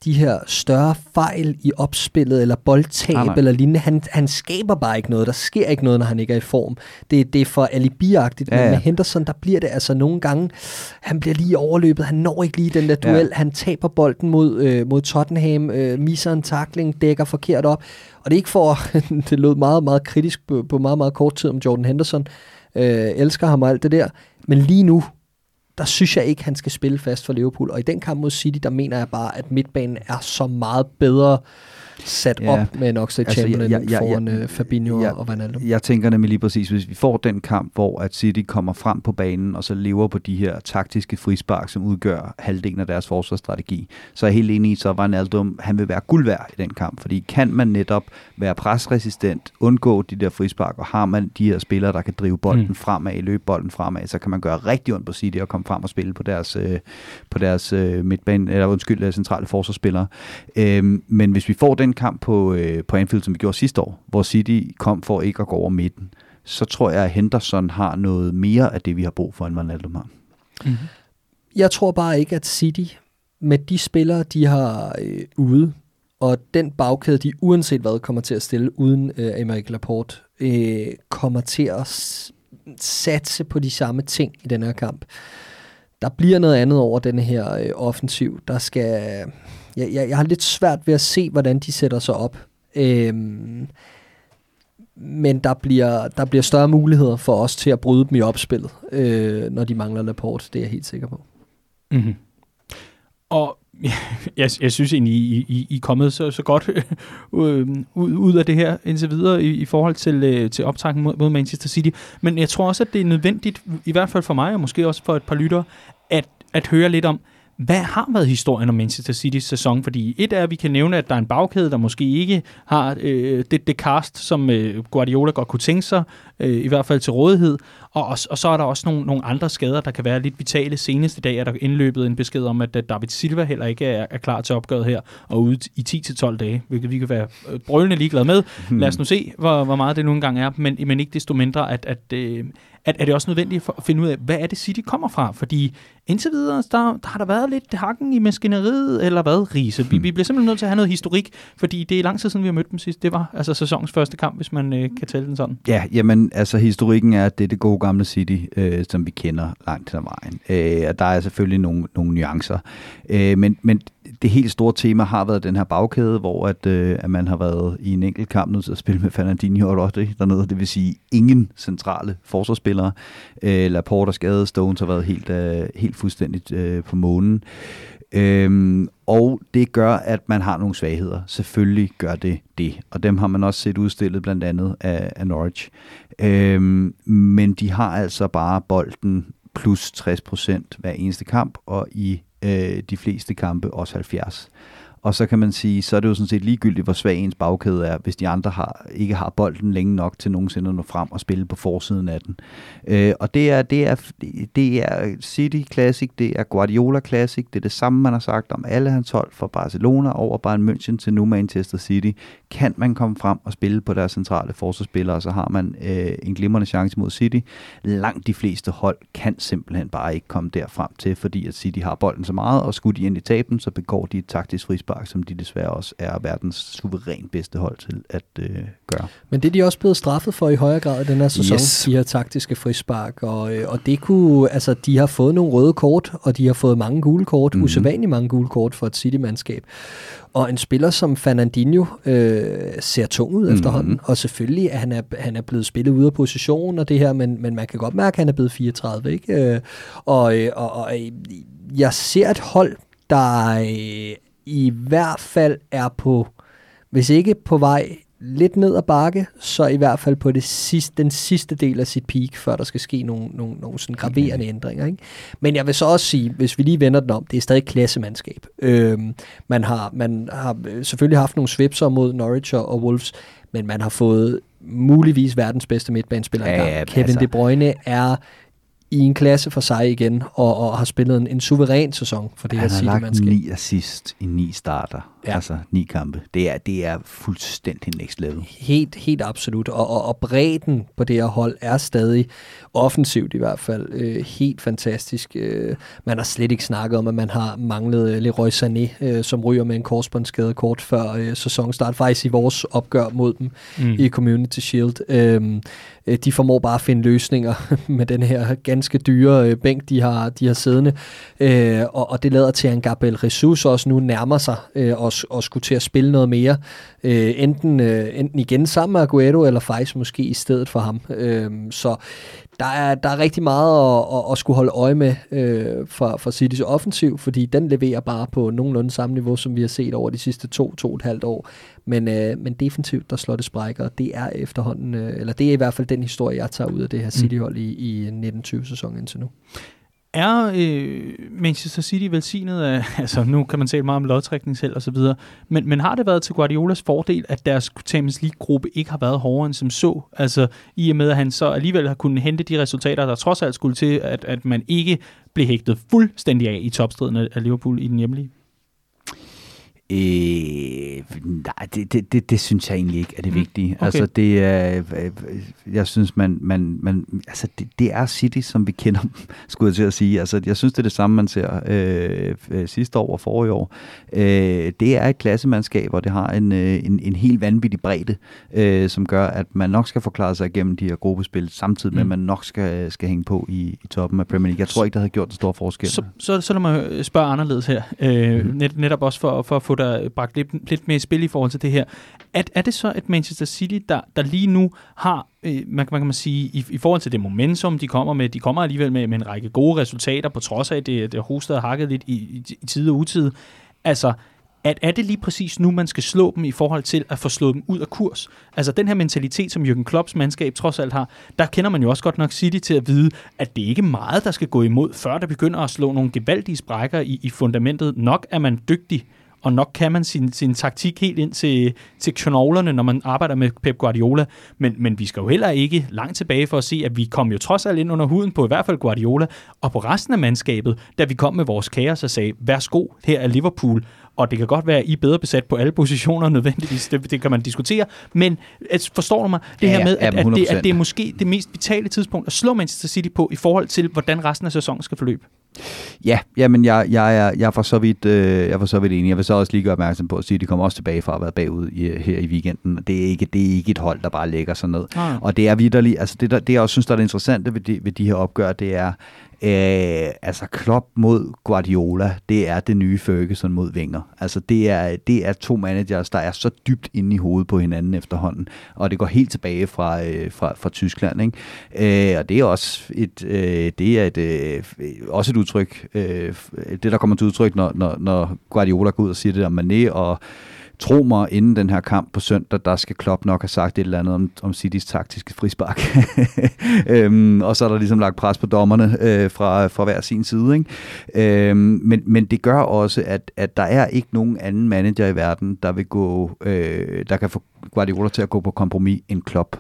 de her større fejl i opspillet, eller boldtab, Nej, nej. eller lignende. Han, han skaber bare ikke noget. Der sker ikke noget, når han ikke er i form. Det, det er for alibiagtigt, Ja, men ja. med Henderson, der bliver det altså nogle gange, han bliver lige overløbet, han når ikke lige den der duel, Ja. han taber bolden mod, øh, mod Tottenham, øh, misser en takling, dækker forkert op, og det er ikke for, det lød meget, meget kritisk på, på meget, meget kort tid om Jordan Henderson, øh, elsker ham og alt det der, men lige nu, der synes jeg ikke, han skal spille fast for Liverpool, og i den kamp mod City, der mener jeg bare, at midtbanen er så meget bedre sat Ja. op med en Oxlade Altså, jeg- Chamberlain jeg- jeg- foran jeg- øh, Fabinho jeg- og Wijnaldum. Jeg tænker nemlig lige præcis, hvis vi får den kamp, hvor at City kommer frem på banen, og så lever på de her taktiske frispark, som udgør halvdelen af deres forsvarsstrategi, så er jeg helt enig i, så var Wijnaldum, han vil være guld værd i den kamp, fordi kan man netop være presresistent, undgå de der frispark, og har man de her spillere, der kan drive bolden Mm. fremad, løbe bolden fremad, så kan man gøre rigtig ondt på City og komme frem og spille på deres, øh, på deres øh, midtbane, eller undskyld, øh, centrale forsvarsspillere. Øhm, men hvis vi får den kamp på, øh, på Anfield, som vi gjorde sidste år, hvor City kom for ikke at gå over midten, så tror jeg, at Henderson har noget mere af det, vi har brug for, end Ronaldo har. Mm-hmm. Jeg tror bare ikke, at City med de spillere, de har øh, ude, og den bagkæde, de uanset hvad kommer til at stille uden øh, Emerick Laporte, øh, kommer til at satse på de samme ting i den her kamp. Der bliver noget andet over den her øh, offensiv. Der skal, jeg, jeg, jeg har lidt svært ved at se, hvordan de sætter sig op. Øhm, men der bliver, der bliver større muligheder for os til at bryde dem i opspillet, øh, når de mangler Laporte. Det er jeg helt sikker på. Mm-hmm. Og jeg, jeg synes egentlig, I, I, I er kommet så, så godt øh, ud, ud af det her indtil videre i, i forhold til, øh, til optrækken mod, mod Manchester City. Men jeg tror også, at det er nødvendigt, i hvert fald for mig, og måske også for et par lyttere, at, at høre lidt om, hvad har været historien om Manchester City's sæson? Fordi et er, at vi kan nævne, at der er en bagkæde, der måske ikke har øh, det, det cast, som øh, Guardiola godt kunne tænke sig, øh, i hvert fald til rådighed. Og, og, og så er der også nogle, nogle andre skader, der kan være lidt vitale. Seneste dag er der indløbet en besked om, at David Silva heller ikke er, er klar til opgøret her, og ude i 10-12 dage, hvilket vi kan være øh, brølende ligeglade med. Lad os nu se, hvor, hvor meget det nu engang er, men, men ikke desto mindre, at, at, øh, at er det også nødvendigt for at finde ud af, hvad er det City kommer fra? Fordi indtil videre, der, der har der været lidt hakken i maskineriet, eller hvad, Riese? Vi, hmm. vi bliver simpelthen nødt til at have noget historik, fordi det er lang tid siden, vi har mødt dem sidst. Det var altså sæsonens første kamp, hvis man øh, kan tælle den sådan. Ja, jamen, altså historikken er, at det er det gode gamle City, øh, som vi kender langt til vejen. Øh, der er selvfølgelig nogle, nogle nuancer. Øh, men, men det helt store tema har været den her bagkæde, hvor at, øh, at man har været i en enkelt kamp nødt til at spille med Fernandinho og Rodri dernede. Det vil sige ingen centrale forsvarsspillere. Øh, Laporte og skade, Stones har været helt, øh, helt fuldstændigt øh, på månen. Øhm, og det gør, at man har nogle svagheder. Selvfølgelig gør det det. Og dem har man også set udstillet blandt andet af, af Norwich. Øhm, men de har altså bare bolden plus 60% hver eneste kamp, og i øh, de fleste kampe også 70. Og så kan man sige, så er det jo sådan set ligegyldigt, hvor svag ens bagkæde er, hvis de andre har, ikke har bolden længe nok til nogensinde at nå frem og spille på forsiden af den. Øh, og det er, det, er, det er City Classic, det er Guardiola Classic, det er det samme, man har sagt om alle hans hold fra Barcelona over Bayern München til nu Manchester City. Kan man komme frem og spille på deres centrale forsvarsspillere, så har man øh, en glimrende chance mod City. Langt de fleste hold kan simpelthen bare ikke komme derfrem til, fordi at City har bolden så meget, og skulle de ind i taben, så begår de et taktisk frispark frispark, som de desværre også er verdens suveræn bedste hold til at øh, gøre. Men det er de også blevet straffet for i højere grad i den her sæson, yes. de her taktiske frispark, og, øh, og det kunne, altså de har fået nogle røde kort, og de har fået mange gule kort, mm-hmm. usædvanligt mange gule kort for et City-mandskab. Og en spiller som Fernandinho øh, ser tung ud mm-hmm. efterhånden, og selvfølgelig er han, er, han er blevet spillet ude af position og det her, men, men man kan godt mærke, at han er blevet 34, ikke? Øh, og, øh, og, og jeg ser et hold, der i hvert fald er på, hvis ikke på vej lidt ned ad bakke, så i hvert fald på det sidste, den sidste del af sit peak, før der skal ske nogle, nogle, nogle sådan graverende okay. ændringer. Ikke? Men jeg vil så også sige, hvis vi lige vender den om, det er stadig klassemandskab. Øhm, man, har, man har selvfølgelig haft nogle svipser mod Norwich og Wolves, men man har fået muligvis verdens bedste midtbanespiller ja, Ja, Kevin altså. De Bruyne er i en klasse for sig igen, og, og har spillet en, en suveræn sæson for det Han her City-mandskab. Han har lagt ni assist i ni starter, ja. altså ni kampe. Det er, det er fuldstændig next level. Helt, helt absolut, og, og, og bredden på det her hold er stadig offensivt i hvert fald øh, helt fantastisk. Øh, man har slet ikke snakket om, at man har manglet Leroy Sané, øh, som ryger med en korsbåndsskade kort før øh, sæsonstart, faktisk i vores opgør mod dem mm. i Community Shield. Øh, øh, de formår bare at finde løsninger med den her ganske dyre øh, bænk, de har, de har siddende. Øh, og, og det lader til, at en Gabriel Jesus også nu nærmer sig øh, og, og skulle til at spille noget mere. Øh, enten, øh, enten igen sammen med Aguero, eller faktisk måske i stedet for ham. Øh, så der er, der er rigtig meget at, at, at skulle holde øje med øh, for, for City's offensiv, fordi den leverer bare på nogenlunde samme niveau, som vi har set over de sidste to, to og et halvt år. Men, øh, men defensivt, der slår det sprækker, og det er efterhånden, øh, eller det er i hvert fald den historie, jeg tager ud af det her mm. City-hold i, i 1920-sæsonen indtil nu. Er øh, Manchester City velsignet af, altså nu kan man tale meget om lodtrækningsheld og så videre, men, men har det været til Guardiolas fordel, at deres Champions League-gruppe ikke har været hårdere end som så? Altså i og med, at han så alligevel har kunnet hente de resultater, der trods alt skulle til, at, at man ikke blev hægtet fuldstændig af i topstriden af Liverpool i den hjemlige? Øh, nej, det, det, det, det synes jeg egentlig ikke er det mm, vigtige. Okay. Altså, det er, jeg synes, man, man, man altså, det, det er City, som vi kender, skulle jeg til at sige. Altså, jeg synes, det er det samme, man ser øh, øh sidste år og forrige år. Øh, det er et klassemandskab, og det har en, øh, en, en helt vanvittig bredde, øh, som gør, at man nok skal forklare sig igennem de her gruppespil, samtidig med, mm. at man nok skal, skal hænge på i, i toppen af Premier League. Jeg tror ikke, der havde gjort en stor forskel. Så, så, så lad mig spørge anderledes her. Øh, mm. net, netop også for, for at få der bragt lidt, lidt mere i spil i forhold til det her. At, er det så, at Manchester City, der, der lige nu har, øh, man, man kan man sige, i, i forhold til det momentum, de kommer med, de kommer alligevel med, med en række gode resultater, på trods af, at det, det hostet og hakket lidt i, i, i tid og utid. Altså, at er det lige præcis nu, man skal slå dem i forhold til at få slået dem ud af kurs? Altså den her mentalitet, som Jürgen Klopps mandskab trods alt har, der kender man jo også godt nok City til at vide, at det ikke er meget, der skal gå imod, før der begynder at slå nogle gevaldige sprækker i, i fundamentet. Nok er man dygtig og nok kan man sin, sin taktik helt ind til, til knoglerne, når man arbejder med Pep Guardiola. Men, men vi skal jo heller ikke langt tilbage for at se, at vi kom jo trods alt ind under huden på i hvert fald Guardiola, og på resten af mandskabet, da vi kom med vores kaos og sagde, værsgo, her er Liverpool, og det kan godt være, at I er bedre besat på alle positioner nødvendigvis, det, det kan man diskutere, men forstår du mig, det ja, her med, at, at, det, at det er måske det mest vitale tidspunkt at slå Manchester City på i forhold til, hvordan resten af sæsonen skal forløbe? Ja, jamen jeg, jeg, er, jeg, er for så vidt, øh, jeg er for så vidt enig. Jeg vil så også lige gøre opmærksom på at sige, at de kommer også tilbage fra at være bagud i, her i weekenden. Det er, ikke, det er ikke et hold, der bare lægger sig ned. Nej. Og det er vidderligt, altså det, der, det jeg også synes, der er det interessante ved de, ved de her opgør, det er, Øh, altså Klopp mod Guardiola, det er det nye Ferguson mod Wenger. Altså det er, det er to managers, der er så dybt inde i hovedet på hinanden efterhånden, og det går helt tilbage fra, øh, fra, fra Tyskland. Ikke? Øh, og det er også et, øh, det er et, øh, også et udtryk, øh, det der kommer til udtryk, når, når, når Guardiola går ud og siger det der Mané og tro mig, inden den her kamp på søndag, der skal Klopp nok have sagt et eller andet om, om Citys taktiske frispark. øhm, og så er der ligesom lagt pres på dommerne øh, fra, fra hver sin side. Ikke? Øhm, men, men det gør også, at, at der er ikke nogen anden manager i verden, der vil gå, øh, der kan få Guardiola til at gå på kompromis end Klopp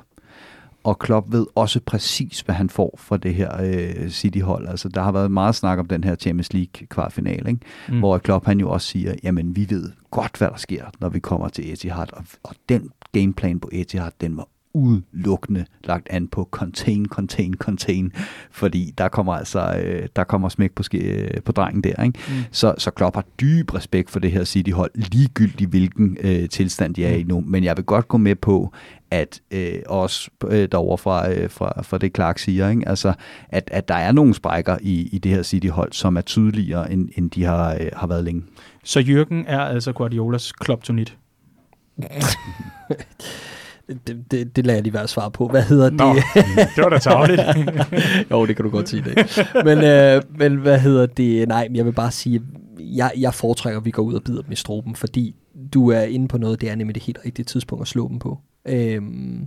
og Klopp ved også præcis, hvad han får fra det her øh, City-hold. Altså, der har været meget snak om den her Champions League kvartfinale, ikke? Mm. hvor Klopp han jo også siger, jamen vi ved godt, hvad der sker, når vi kommer til Etihad, og, og den gameplan på Etihad, den var udelukkende lagt an på contain, contain, contain, fordi der kommer altså øh, der kommer smæk på, ske, på drengen der. Ikke? Mm. Så, så Klopp har dyb respekt for det her City-hold, ligegyldigt hvilken øh, tilstand de er mm. i nu. Men jeg vil godt gå med på, at øh, også øh, derovre fra, øh, fra, fra det Clark siger, ikke? Altså, at, at der er nogle sprækker i, i det her City-hold, som er tydeligere, end, end de har, øh, har været længe. Så Jürgen er altså Guardiolas kryptonit? det, det, det lader jeg lige være svar på. Hvad hedder Nå, det? det var da tageligt. jo, det kan du godt sige det. Men, øh, men hvad hedder det? Nej, jeg vil bare sige, jeg, jeg foretrækker, at vi går ud og bider dem i struben, fordi du er inde på noget, det er nemlig det helt rigtige tidspunkt at slå dem på. Øhm,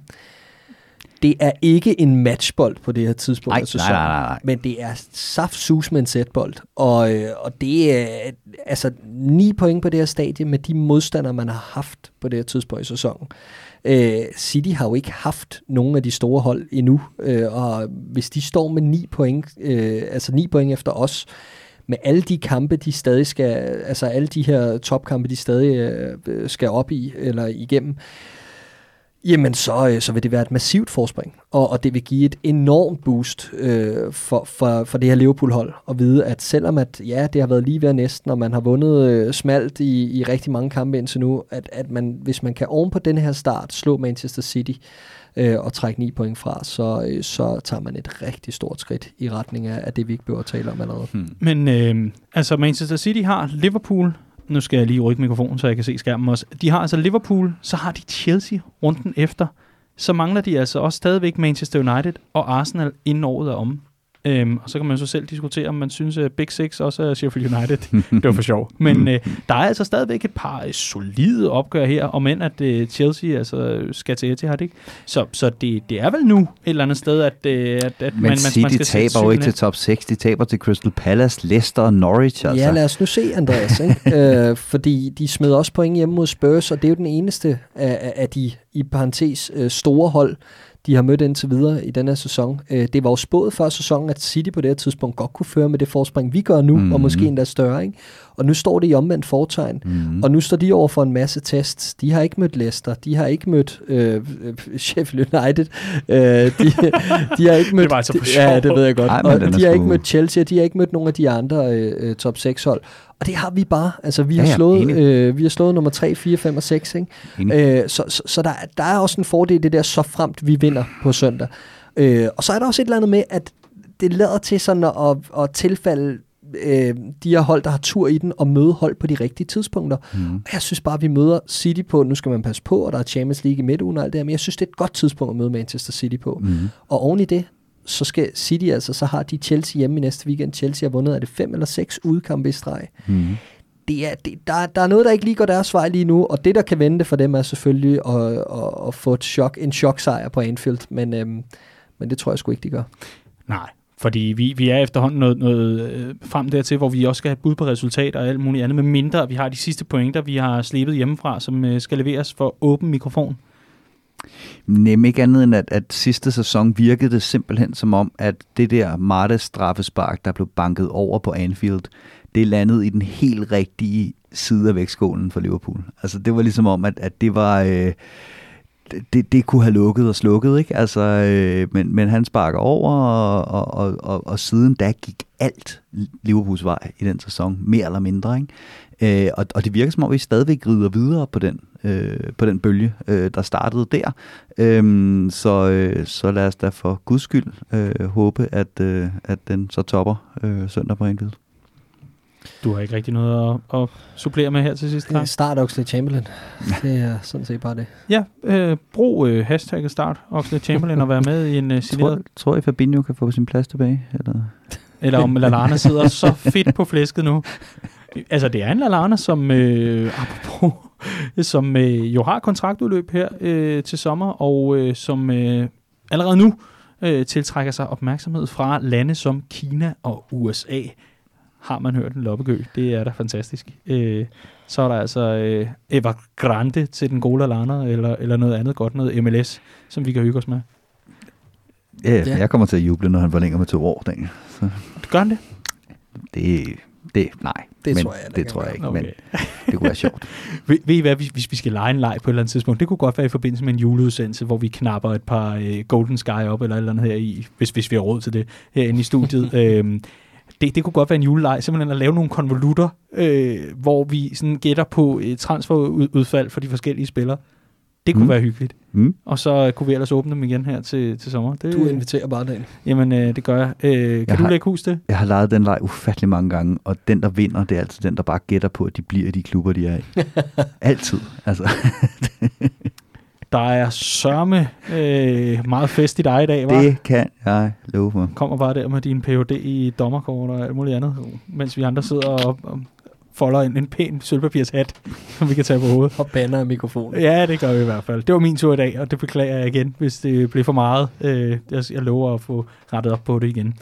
det er ikke en matchbold på det her tidspunkt af sæsonen, nej, nej, nej, nej. men det er saftsus med en sætbold. Og, øh, og det er altså 9 point på det her stadie med de modstandere, man har haft på det her tidspunkt i sæsonen. Øh, City har jo ikke haft nogen af de store hold endnu, øh, og hvis de står med 9 point, øh, altså 9 point efter os, med alle de kampe, de stadig skal, altså alle de her topkampe, de stadig øh, skal op i, eller igennem, øh, jamen så, øh, så vil det være et massivt forspring, og, og det vil give et enormt boost øh, for, for, for det her Liverpool-hold, at vide, at selvom at, ja, det har været lige ved næsten, og man har vundet øh, smalt i, i rigtig mange kampe indtil nu, at, at man, hvis man kan oven på den her start slå Manchester City, øh, og trække 9 point fra, så, øh, så tager man et rigtig stort skridt i retning af, af det, vi ikke behøver at tale om allerede. Hmm. Men øh, altså Manchester City har Liverpool, nu skal jeg lige rykke mikrofonen, så jeg kan se skærmen også. De har altså Liverpool, så har de Chelsea runden efter. Så mangler de altså også stadigvæk Manchester United og Arsenal inden året er om. Øhm, og så kan man så selv diskutere, om man synes, at Big Six også er Sheffield United. det var for sjov. Men øh, der er altså stadigvæk et par øh, solide opgør her, om end at øh, Chelsea altså, skal til Etihad, ikke? Så, så det, det er vel nu et eller andet sted, at, øh, at, at Men man, City man skal taber jo ikke til top 6, de taber til Crystal Palace, Leicester og Norwich. Altså. Ja, lad os nu se, Andreas. ikke? øh, fordi de smed også point hjemme mod Spurs, og det er jo den eneste af, af de, i parentes, øh, store hold, de har mødt indtil videre i den her sæson. Øh, det var jo spået før sæsonen, at City på det her tidspunkt godt kunne føre med det forspring, vi gør nu, mm. og måske endda større. Ikke? Og nu står det i omvendt fortegn, mm. og nu står de over for en masse tests. De har ikke mødt Leicester, de har ikke mødt øh, Sheffield United, øh, de, de har ikke mødt... det var altså for Ja, det ved jeg godt. Ej, og de har ikke mødt Chelsea, de har ikke mødt nogle af de andre øh, top 6 hold. Og det har vi bare. Altså, vi, ja, har, slået, øh, vi har slået nummer 3, 4, 5 og 6. Ikke? Øh, så så, så der, der er også en fordel det der, så fremt vi vinder på søndag. Øh, og så er der også et eller andet med, at det lader til sådan at, at tilfalde øh, de her hold, der har tur i den, og møde hold på de rigtige tidspunkter. Mm. Jeg synes bare, at vi møder City på, nu skal man passe på, og der er Champions League i midtugen og alt det her, men jeg synes, det er et godt tidspunkt at møde Manchester City på. Mm. Og oven i det, så skal City altså, så har de Chelsea hjemme i næste weekend. Chelsea har vundet, er det fem eller seks udkampe i streg. Mm. Det er, det, der, der er noget, der ikke lige går deres vej lige nu, og det, der kan vente for dem, er selvfølgelig at, at, at få et chok, en choksejr på Anfield, men, øhm, men det tror jeg sgu ikke, de gør. Nej, fordi vi, vi er efterhånden noget, noget øh, frem dertil, hvor vi også skal have bud på resultater og alt muligt andet, med mindre vi har de sidste pointer, vi har slebet hjemmefra, som øh, skal leveres for åben mikrofon. Nem ikke andet end, at, at sidste sæson virkede det simpelthen som om, at det der Martes straffespark, der blev banket over på Anfield, det landede i den helt rigtige side af vægtskålen for Liverpool. Altså det var ligesom om, at, at det var... Øh, det, det kunne have lukket og slukket, ikke? Altså, øh, men, men han sparker over, og, og, og, og siden da gik alt Liverpools vej i den sæson, mere eller mindre, ikke? Øh, og, og det virker som om, vi stadigvæk rider videre på den, øh, på den bølge, øh, der startede der. Øh, så, øh, så lad os da for guds skyld øh, håbe, at, øh, at den så topper øh, søndag på Anfield. Du har ikke rigtig noget at, at supplere med her til sidst, Clark? Start Oxley Chamberlain. Det er sådan set bare det. Ja, øh, brug øh, hashtagget start Oxley Chamberlain og være med i en øh, signeret... Tror, tror I, Fabinho kan få sin plads tilbage? Eller, eller om Lallana sidder så fedt på flæsket nu. Altså, det er en Lallana, som, øh, apropos, som øh, jo har kontraktudløb her øh, til sommer, og øh, som øh, allerede nu øh, tiltrækker sig opmærksomhed fra lande som Kina og USA har man hørt en loppegø. Det er da fantastisk. Øh, så er der altså øh, Eva Grande til den gode Lana, eller, eller noget andet godt, noget MLS, som vi kan hygge os med. Ja, ja. jeg kommer til at juble, når han forlænger med to år, Daniel. Så. Gør han det? Det, det nej. Det men, tror jeg, det tror jeg ikke, okay. men det kunne være sjovt. ved, ved I hvad, hvis, hvis vi skal lege en leg på et eller andet tidspunkt, det kunne godt være i forbindelse med en juleudsendelse, hvor vi knapper et par øh, Golden Sky op, eller et eller andet her i, hvis, hvis vi har råd til det, herinde i studiet. øhm, det, det kunne godt være en juleleg, simpelthen at lave nogle konvolutter, øh, hvor vi sådan gætter på et transferudfald for de forskellige spillere. Det kunne mm. være hyggeligt. Mm. Og så kunne vi ellers åbne dem igen her til, til sommer. Det, du inviterer bare den. Jamen, øh, det gør jeg. Øh, kan jeg du har, lægge hus til? Jeg har lejet den leg ufattelig mange gange, og den, der vinder, det er altid den, der bare gætter på, at de bliver i de klubber, de er i. altid. Altså. Der er sørme øh, meget fest i dig i dag, var? Det kan jeg love for. Kommer bare der med din Ph.D. i dommerkort og alt muligt andet, mens vi andre sidder og, og folder en, en pæn sølvpapirshat, som vi kan tage på hovedet. Og banner af mikrofonen. Ja, det gør vi i hvert fald. Det var min tur i dag, og det beklager jeg igen, hvis det blev for meget. Øh, jeg, lover at få rettet op på det igen.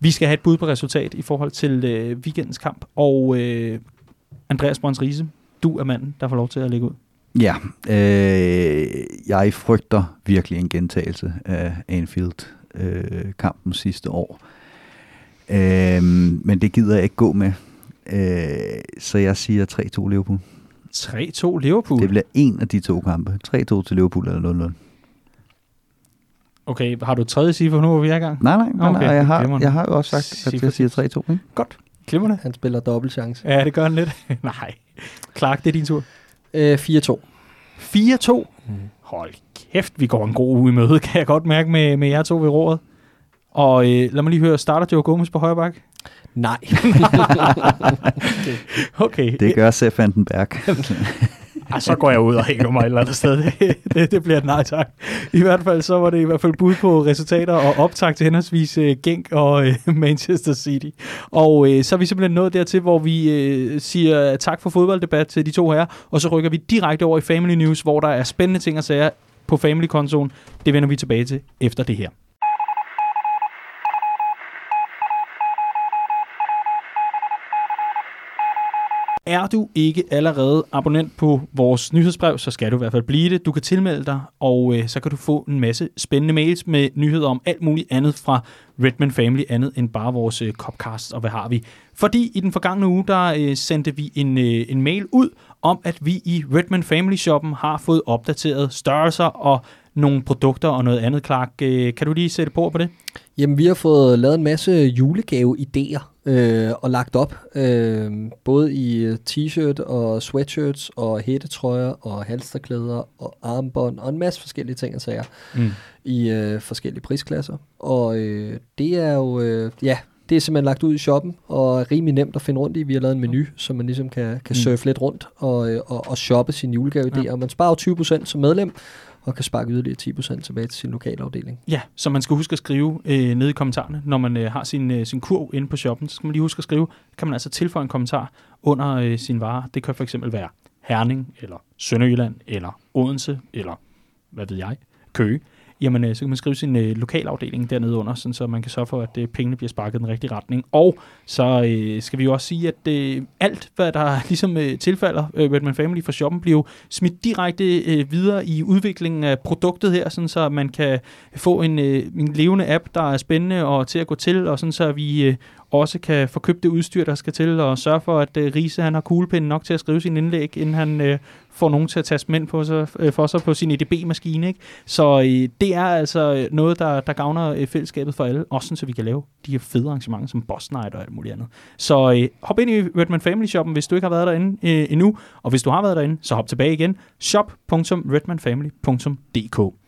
Vi skal have et bud på resultat i forhold til øh, weekendens kamp, og øh, Andreas Brøns Riese, du er manden, der får lov til at lægge ud. Ja, øh, jeg frygter virkelig en gentagelse af Anfield-kampen øh, sidste år. Øh, men det gider jeg ikke gå med. Øh, så jeg siger 3-2 Liverpool. 3-2 Liverpool? Det bliver en af de to kampe. 3-2 til Liverpool eller 0-0. Okay, har du tredje cifre nu, hvor vi er i gang? Nej, nej, nej, okay, nej jeg, har, jeg har jo også sagt, at jeg siger 3-2. Ikke? Godt, glimrende. Han spiller dobbelt chance. Ja, det gør han lidt. nej. Clark, det er din tur. Øh, 4-2. 4-2? Mm. Hold kæft, vi går en god uge i møde, kan jeg godt mærke med, med jer to ved roret. Og øh, lad mig lige høre, starter Joe Gomez på højre bak? Nej. okay. okay. Det gør Sepp Vandenberg. Ej, så går jeg ud og hænger mig et eller andet sted. Det, det, det bliver et nej tak. I hvert fald så var det i hvert fald bud på resultater og optag til henholdsvis uh, Genk og uh, Manchester City. Og uh, så er vi simpelthen nået dertil, hvor vi uh, siger tak for fodbolddebat til de to her, og så rykker vi direkte over i Family News, hvor der er spændende ting at sige på Family-kontoen. Det vender vi tilbage til efter det her. Er du ikke allerede abonnent på vores nyhedsbrev, så skal du i hvert fald blive det. Du kan tilmelde dig, og øh, så kan du få en masse spændende mails med nyheder om alt muligt andet fra Redman Family, andet end bare vores øh, Copcast, og hvad har vi. Fordi i den forgangne uge, der øh, sendte vi en, øh, en mail ud om, at vi i Redman Family Shoppen har fået opdateret størrelser og nogle produkter og noget andet, Clark. Øh, kan du lige sætte på på det? Jamen, vi har fået lavet en masse julegave-idéer øh, og lagt op, øh, både i øh, t-shirt og sweatshirts og hættetrøjer og halsterklæder og armbånd og en masse forskellige ting og sager mm. i øh, forskellige prisklasser. Og øh, det er jo, øh, ja, det er simpelthen lagt ud i shoppen og er rimelig nemt at finde rundt i. Vi har lavet en menu, så man ligesom kan, kan mm. surfe lidt rundt og, øh, og, og shoppe sine julegave-idéer. Ja. Man sparer 20% som medlem, og kan sparke yderligere 10% tilbage til sin lokale afdeling. Ja, så man skal huske at skrive øh, ned i kommentarerne, når man øh, har sin, øh, sin kurv inde på shoppen, så skal man lige huske at skrive, kan man altså tilføje en kommentar under øh, sin vare. Det kan for eksempel være Herning, eller Sønderjylland, eller Odense, eller hvad ved jeg, Køge jamen øh, så kan man skrive sin øh, lokalafdeling dernede under, sådan, så man kan sørge for, at øh, pengene bliver sparket i den rigtige retning. Og så øh, skal vi jo også sige, at øh, alt, hvad der ligesom øh, tilfalder øh, Redman Family for shoppen, bliver jo smidt direkte øh, videre i udviklingen af produktet her, sådan, så man kan få en, øh, en levende app, der er spændende og til at gå til, og sådan så vi øh, også kan få købt det udstyr, der skal til, og sørge for, at øh, Riese han har kuglepinden nok til at skrive sin indlæg, inden han øh, får nogen til at tage mænd på sig, øh, for sig på sin EDB-maskine. Ikke? Så øh, det er altså øh, noget, der, der gavner øh, fællesskabet for alle, også så vi kan lave de her fede arrangementer som Boss Night og alt muligt andet. Så øh, hop ind i Redman Family Shoppen, hvis du ikke har været derinde øh, endnu, og hvis du har været derinde, så hop tilbage igen. shop.redmanfamily.dk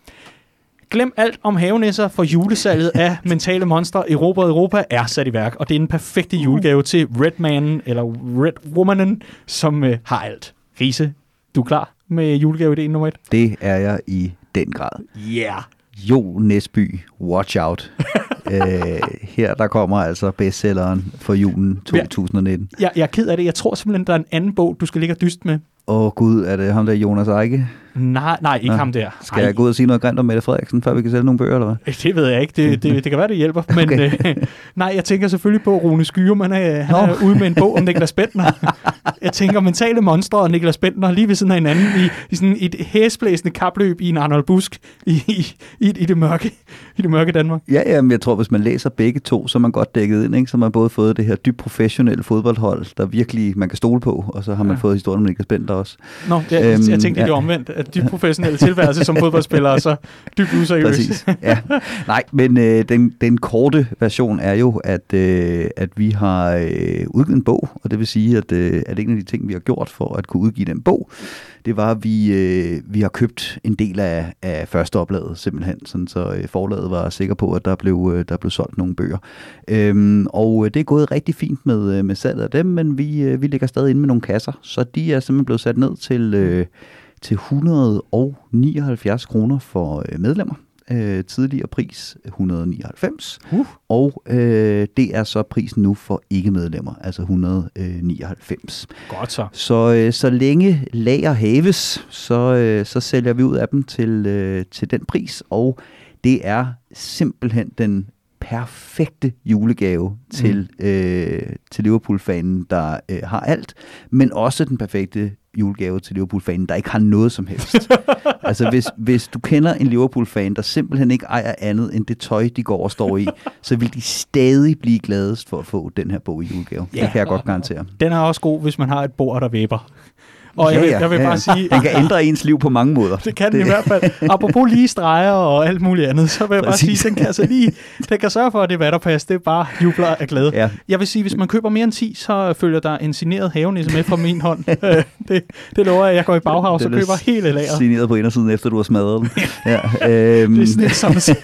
Glem alt om havenisser, for julesalget af mentale monstre i Europa Europa er sat i værk, og det er en perfekte julegave til Redmanen, eller Redwomanen, som øh, har alt. Riese, du er klar med julegave nummer et? Det er jeg i den grad. Yeah! Jo Næsby, watch out. Øh, her der kommer altså bestselleren for julen 2019. Jeg, jeg er ked af det. Jeg tror simpelthen, der er en anden bog, du skal ligge og dyst med. Åh oh, gud, er det ham der Jonas Eike? Nej, nej, ikke ja. ham der. Skal Ej. jeg gå ud og sige noget grimt om Mette Frederiksen, før vi kan sælge nogle bøger, eller hvad? Det ved jeg ikke. Det, det, det kan være, det hjælper. Men okay. øh, nej, jeg tænker selvfølgelig på Rune Skyrum. Han er, han er ude med en bog om Niklas Bentner. jeg tænker mentale monstre og Niklas Bentner lige ved siden af hinanden i, i sådan et hæsblæsende kapløb i en Arnold Busk i, i, i, i, det mørke, i det mørke Danmark. Ja, ja, men jeg tror, hvis man læser begge to, så er man godt dækket ind. Ikke? Så har man både fået det her dybt professionelle fodboldhold, der virkelig man kan stole på, og så har man ja. fået historien om Niklas Bentner også. Nå, ja, øhm, jeg tænkte ja. det omvendt, at dybt professionelle tilværelse som fodboldspiller, og så dybt useriøs. Præcis, ja. Nej, men øh, den, den korte version er jo, at, øh, at vi har øh, udgivet en bog, og det vil sige, at, øh, at en af de ting, vi har gjort for at kunne udgive den bog, det var, at vi, øh, vi har købt en del af, af første oplaget simpelthen, sådan så øh, forlaget var sikker på, at der blev, øh, der blev solgt nogle bøger. Øhm, og øh, det er gået rigtig fint med, øh, med salget af dem, men vi, øh, vi ligger stadig inde med nogle kasser, så de er simpelthen blevet sat ned til... Øh, til 179 kroner for øh, medlemmer. Øh, tidligere pris 199. Uh. Og øh, det er så prisen nu for ikke-medlemmer, altså 199. Godt så. Så, øh, så længe lager haves, så, øh, så sælger vi ud af dem til, øh, til den pris, og det er simpelthen den perfekte julegave til, mm. øh, til Liverpool-fanen, der øh, har alt, men også den perfekte julegave til Liverpool-fanen, der ikke har noget som helst. altså hvis, hvis du kender en Liverpool-fan, der simpelthen ikke ejer andet end det tøj, de går og står i, så vil de stadig blive gladest for at få den her bog i julegave. Ja, det kan jeg godt garantere. Den er også god, hvis man har et bord, der væber. Og jeg, ja, ja, jeg vil ja, bare sige... Den kan ændre ens liv på mange måder. Det kan det. den i hvert fald. Apropos lige streger og alt muligt andet, så vil jeg Præcis. bare sige, den kan altså lige... Den kan sørge for, at det er vatterpas. Det er bare jubler af glæde. Ja. Jeg vil sige, hvis man køber mere end 10, så følger der en signeret havenisse med fra min hånd. Øh, det, det lover jeg. Jeg går i baghavs og køber hele lageret. Signeret på indersiden, efter du har smadret den. ja, øhm. Det er sådan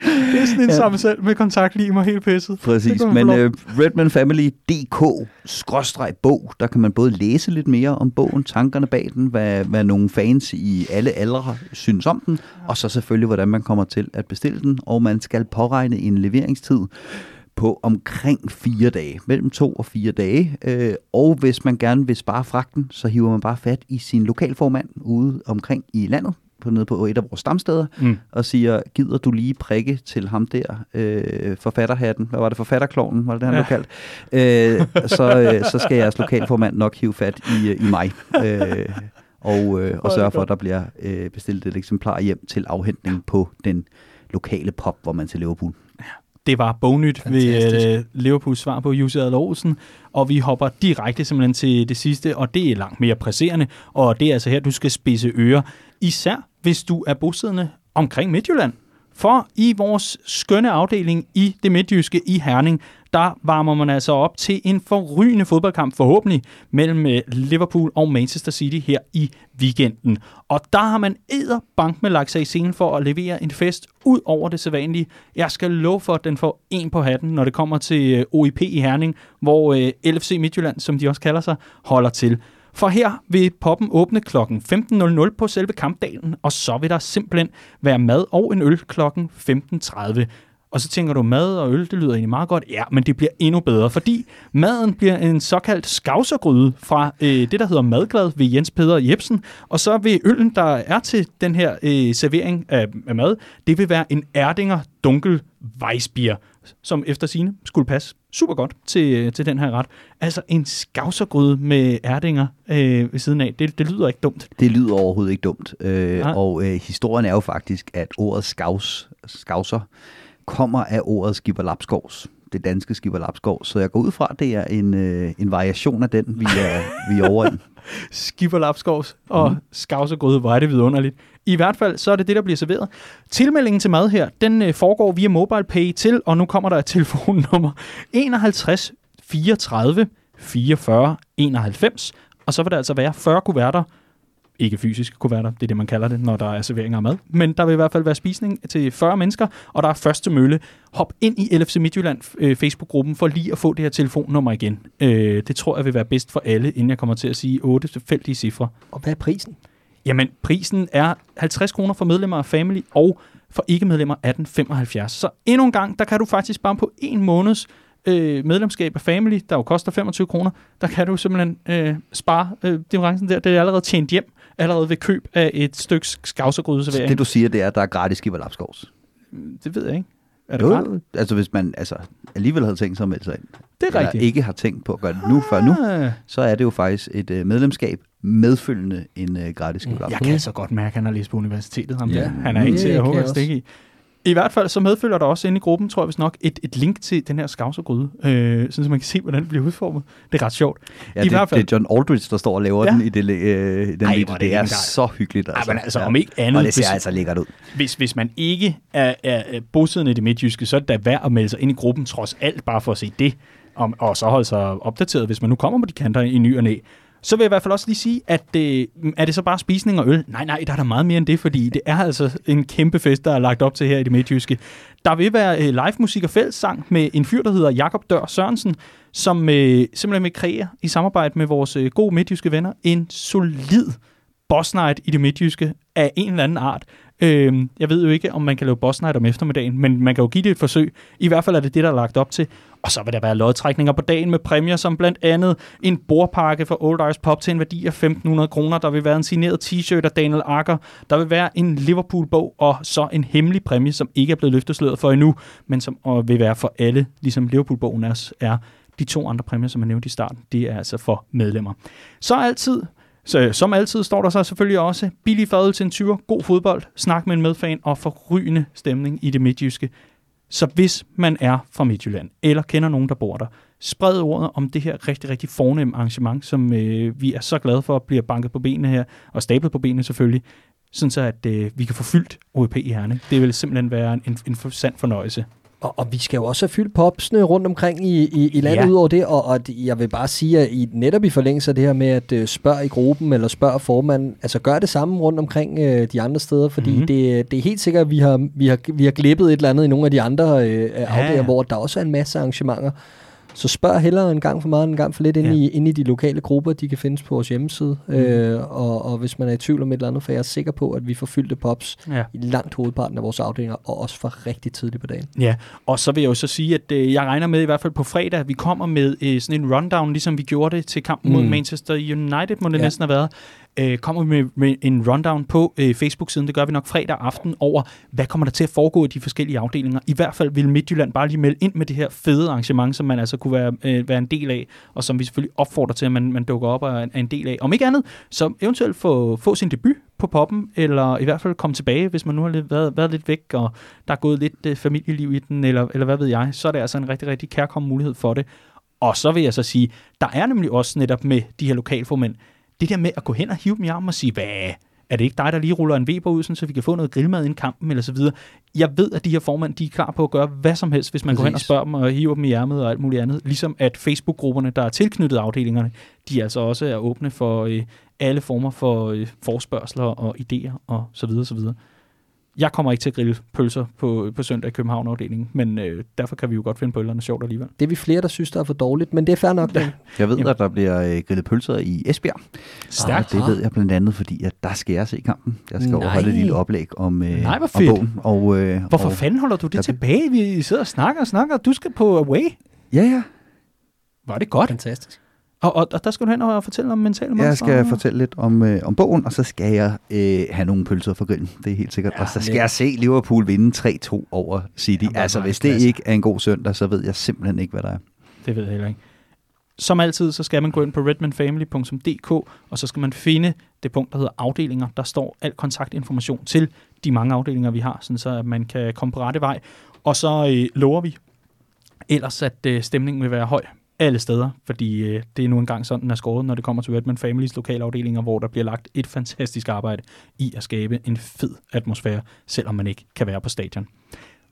det er sådan en ja. sammen selv med kontaktlim og helt pisset. Præcis, men uh, redmanfamily.dk-bog, der kan man både læse lidt mere om bogen, tankerne bag den, hvad, hvad nogle fans i alle aldre synes om den, og så selvfølgelig, hvordan man kommer til at bestille den, og man skal påregne en leveringstid på omkring fire dage, mellem to og fire dage. Øh, og hvis man gerne vil spare fragten, så hiver man bare fat i sin lokalformand ude omkring i landet, på, nede på et af vores stamsteder, mm. og siger, gider du lige prikke til ham der, øh, forfatterhatten, hvad var det, forfatterklovnen, var det det, han ja. blev kaldt, øh, så, øh, så skal jeres lokalformand nok hive fat i, i mig. Øh, og, øh, og sørge for, at der bliver øh, bestilt et eksemplar hjem til afhentning på den lokale pop, hvor man til Liverpool. Det var bognyt ved uh, Liverpools svar på Jussi Adler Olsen, og vi hopper direkte simpelthen til det sidste, og det er langt mere presserende, og det er altså her, du skal spidse ører, især hvis du er bosiddende omkring Midtjylland. For i vores skønne afdeling i det midtjyske i Herning, der varmer man altså op til en forrygende fodboldkamp forhåbentlig mellem øh, Liverpool og Manchester City her i weekenden. Og der har man bank med lagt sig i scenen for at levere en fest ud over det sædvanlige. Jeg skal love for, at den får en på hatten, når det kommer til øh, OIP i Herning, hvor øh, LFC Midtjylland, som de også kalder sig, holder til. For her vil poppen åbne kl. 15.00 på selve kampdagen, og så vil der simpelthen være mad og en øl kl. 15.30. Og så tænker du, mad og øl, det lyder egentlig meget godt. Ja, men det bliver endnu bedre, fordi maden bliver en såkaldt skavsergryde fra øh, det, der hedder Madglad ved Jens Peder Jebsen. Og så vil øllen, der er til den her øh, servering af, af mad, det vil være en Erdinger Dunkel Weissbier, som efter sine skulle passe super godt til, øh, til den her ret. Altså en skavsergryde med ærdinger øh, ved siden af. Det, det lyder ikke dumt. Det lyder overhovedet ikke dumt. Øh, og øh, historien er jo faktisk, at ordet skavs, skavser kommer af ordet Skipper Lapskovs det danske Lapskov. Så jeg går ud fra, at det er en, øh, en variation af den, vi er, vi er over i. Skipper Lapskovs og mm. skavsegryde, hvor er det vidunderligt. I hvert fald, så er det det, der bliver serveret. Tilmeldingen til mad her, den øh, foregår via MobilePay til, og nu kommer der et telefonnummer 51 34 44 91, og så vil der altså være 40 kuverter ikke fysiske kuverter, det er det, man kalder det, når der er servering af mad. Men der vil i hvert fald være spisning til 40 mennesker, og der er første mølle. Hop ind i LFC Midtjylland øh, Facebook-gruppen for lige at få det her telefonnummer igen. Øh, det tror jeg vil være bedst for alle, inden jeg kommer til at sige otte tilfældige cifre. Og hvad er prisen? Jamen, prisen er 50 kroner for medlemmer af Family, og for ikke-medlemmer 18,75. Så endnu en gang, der kan du faktisk bare på en måneds øh, medlemskab af Family, der jo koster 25 kroner, der kan du simpelthen øh, spare øh, differencen der. Det er allerede tjent hjem allerede ved køb af et stykke skavsergrydeservering. Så det du siger, det er, at der er gratis og lapskovs? Det ved jeg ikke. Er det jo, altså hvis man altså, alligevel havde tænkt sig at melde sig ind, det er rigtigt. ikke har tænkt på at gøre det nu, før nu, ah. så er det jo faktisk et uh, medlemskab medfølgende en uh, gratis skib. Jeg kan så godt mærke, at han har læst på universitetet. Ham ja. Han er ikke til at hugge stikke i. I hvert fald så medfølger der også inde i gruppen, tror jeg hvis nok, et, et link til den her skavsergryde, øh, så man kan se, hvordan den bliver udformet. Det er ret sjovt. Ja, I det, hvert fald, det er John Aldridge, der står og laver ja. den i det, øh, den Ej, video. Det, det er så hyggeligt. Altså. Ej, men altså, ja. om ikke andet... Og det ser hvis, altså lækkert ud. Hvis, hvis man ikke er, er bosiddende i det midtjyske, så er det da værd at melde sig ind i gruppen, trods alt, bare for at se det. Og, og så holde sig opdateret, hvis man nu kommer på de kanter i ny og næ. Så vil jeg i hvert fald også lige sige, at øh, er det så bare spisning og øl? Nej, nej, der er der meget mere end det, fordi det er altså en kæmpe fest, der er lagt op til her i det midtjyske. Der vil være øh, live musik og fællessang med en fyr, der hedder Jakob Dør Sørensen, som øh, simpelthen vil kreere i samarbejde med vores øh, gode midtjyske venner en solid boss night i det midtjyske af en eller anden art. Øh, jeg ved jo ikke, om man kan lave boss night om eftermiddagen, men man kan jo give det et forsøg. I hvert fald er det det, der er lagt op til. Og så vil der være lodtrækninger på dagen med præmier, som blandt andet en bordpakke for Old Irish Pop til en værdi af 1.500 kroner. Der vil være en signeret t-shirt af Daniel Akker. Der vil være en Liverpool-bog, og så en hemmelig præmie, som ikke er blevet løftesløret for endnu, men som vil være for alle, ligesom Liverpool-bogen er de to andre præmier, som jeg nævnte i starten, det er altså for medlemmer. Så altid så øh, som altid står der så selvfølgelig også billig fadøl til en tyver, god fodbold, snak med en medfan og forrygende stemning i det midtjyske. Så hvis man er fra Midtjylland, eller kender nogen, der bor der, spred ordet om det her rigtig, rigtig fornemme arrangement, som øh, vi er så glade for at blive banket på benene her, og stablet på benene selvfølgelig, sådan så at øh, vi kan få fyldt OEP i Herning. Det vil simpelthen være en, en, en sand fornøjelse. Og, og vi skal jo også have fyldt popsene rundt omkring i, i, i landet ja. ud over det, og, og jeg vil bare sige, at I netop i forlængelse af det her med at uh, spørge i gruppen, eller spørge formanden, altså gør det samme rundt omkring uh, de andre steder, fordi mm-hmm. det, det er helt sikkert, at vi har, vi, har, vi har glippet et eller andet i nogle af de andre uh, ja. afdelinger, hvor der også er en masse arrangementer, så spørg hellere en gang for meget, en gang for lidt ind, ja. i, ind i de lokale grupper, de kan findes på vores hjemmeside. Mm. Øh, og, og hvis man er i tvivl om et eller andet, for jeg er sikker på, at vi får fyldte pops ja. i langt hovedparten af vores afdelinger, og også for rigtig tidligt på dagen. Ja, og så vil jeg jo så sige, at øh, jeg regner med i hvert fald på fredag, at vi kommer med øh, sådan en rundown, ligesom vi gjorde det til kampen mm. mod Manchester United, må det ja. næsten have været øh, kommer vi med, med en rundown på øh, Facebook-siden. Det gør vi nok fredag aften over, hvad kommer der til at foregå i de forskellige afdelinger. I hvert fald vil Midtjylland bare lige melde ind med det her fede arrangement, som man altså kunne være, øh, være en del af, og som vi selvfølgelig opfordrer til, at man, man dukker op og er en del af. Om ikke andet, så eventuelt få, få sin debut på poppen, eller i hvert fald komme tilbage, hvis man nu har lidt, været, været lidt væk, og der er gået lidt øh, familieliv i den, eller, eller hvad ved jeg, så er det altså en rigtig, rigtig kærkommen mulighed for det. Og så vil jeg så sige, der er nemlig også netop med de her lokalformænd, det der med at gå hen og hive dem i armen og sige, hvad, er det ikke dig, der lige ruller en Weber ud, sådan, så vi kan få noget grillmad inden kampen, eller så videre. Jeg ved, at de her formand, de er klar på at gøre hvad som helst, hvis man Præcis. går hen og spørger dem og hiver dem i ærmet og alt muligt andet. Ligesom at Facebook-grupperne, der er tilknyttet afdelingerne, de altså også er åbne for øh, alle former for øh, forspørgseler og idéer og så videre, så videre. Jeg kommer ikke til at grille pølser på, på søndag i København-afdelingen, men øh, derfor kan vi jo godt finde pølserne sjovt alligevel. Det er vi flere, der synes, der er for dårligt, men det er fair nok. Ja. Jeg ved, Jamen. at der bliver øh, grillet pølser i Esbjerg. Stærkt. Og det ved jeg blandt andet, fordi at der skal jeg se kampen. Jeg skal overholde et lille oplæg om, øh, Nej, hvor fedt. om bogen. Og, øh, Hvorfor og, fanden holder du det tilbage? Vi sidder og snakker og snakker, du skal på away. Ja, ja. Var det godt? Fantastisk. Og, og, og der skal du hen og fortælle om mentale Jeg skal fortælle lidt om, øh, om bogen, og så skal jeg øh, have nogle pølser for grillen. Det er helt sikkert. Ja, og så skal jeg se Liverpool vinde 3-2 over City. Ja, altså, hvis det ikke er en god søndag, så ved jeg simpelthen ikke, hvad der er. Det ved jeg heller ikke. Som altid, så skal man gå ind på redmanfamily.dk, og så skal man finde det punkt, der hedder afdelinger. Der står al kontaktinformation til de mange afdelinger, vi har, sådan så at man kan komme på rette vej. Og så øh, lover vi ellers, at øh, stemningen vil være høj alle steder, fordi øh, det er nu engang sådan, den er skåret, når det kommer til Redman Families lokalafdelinger, hvor der bliver lagt et fantastisk arbejde i at skabe en fed atmosfære, selvom man ikke kan være på stadion.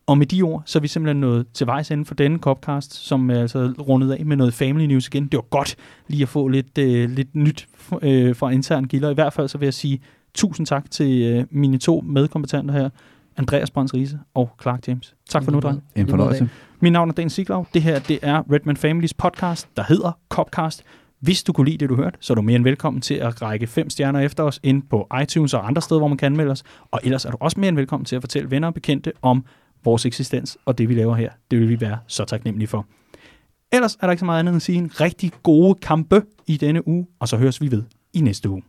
Og med de ord, så er vi simpelthen nået til vejs ende for denne Copcast, som er altså rundet af med noget family news igen. Det var godt lige at få lidt, øh, lidt nyt øh, fra intern gilder. I hvert fald så vil jeg sige tusind tak til øh, mine to medkompetenter her, Andreas Brøns Riese og Clark James. Tak for nu, dreng. En fornøjelse. Mit navn er Dan Siglaug. Det her det er Redman Families podcast, der hedder Copcast. Hvis du kunne lide det, du hørte, så er du mere end velkommen til at række fem stjerner efter os ind på iTunes og andre steder, hvor man kan anmelde os. Og ellers er du også mere end velkommen til at fortælle venner og bekendte om vores eksistens og det, vi laver her. Det vil vi være så taknemmelige for. Ellers er der ikke så meget andet end at sige en rigtig gode kampe i denne uge, og så høres vi ved i næste uge.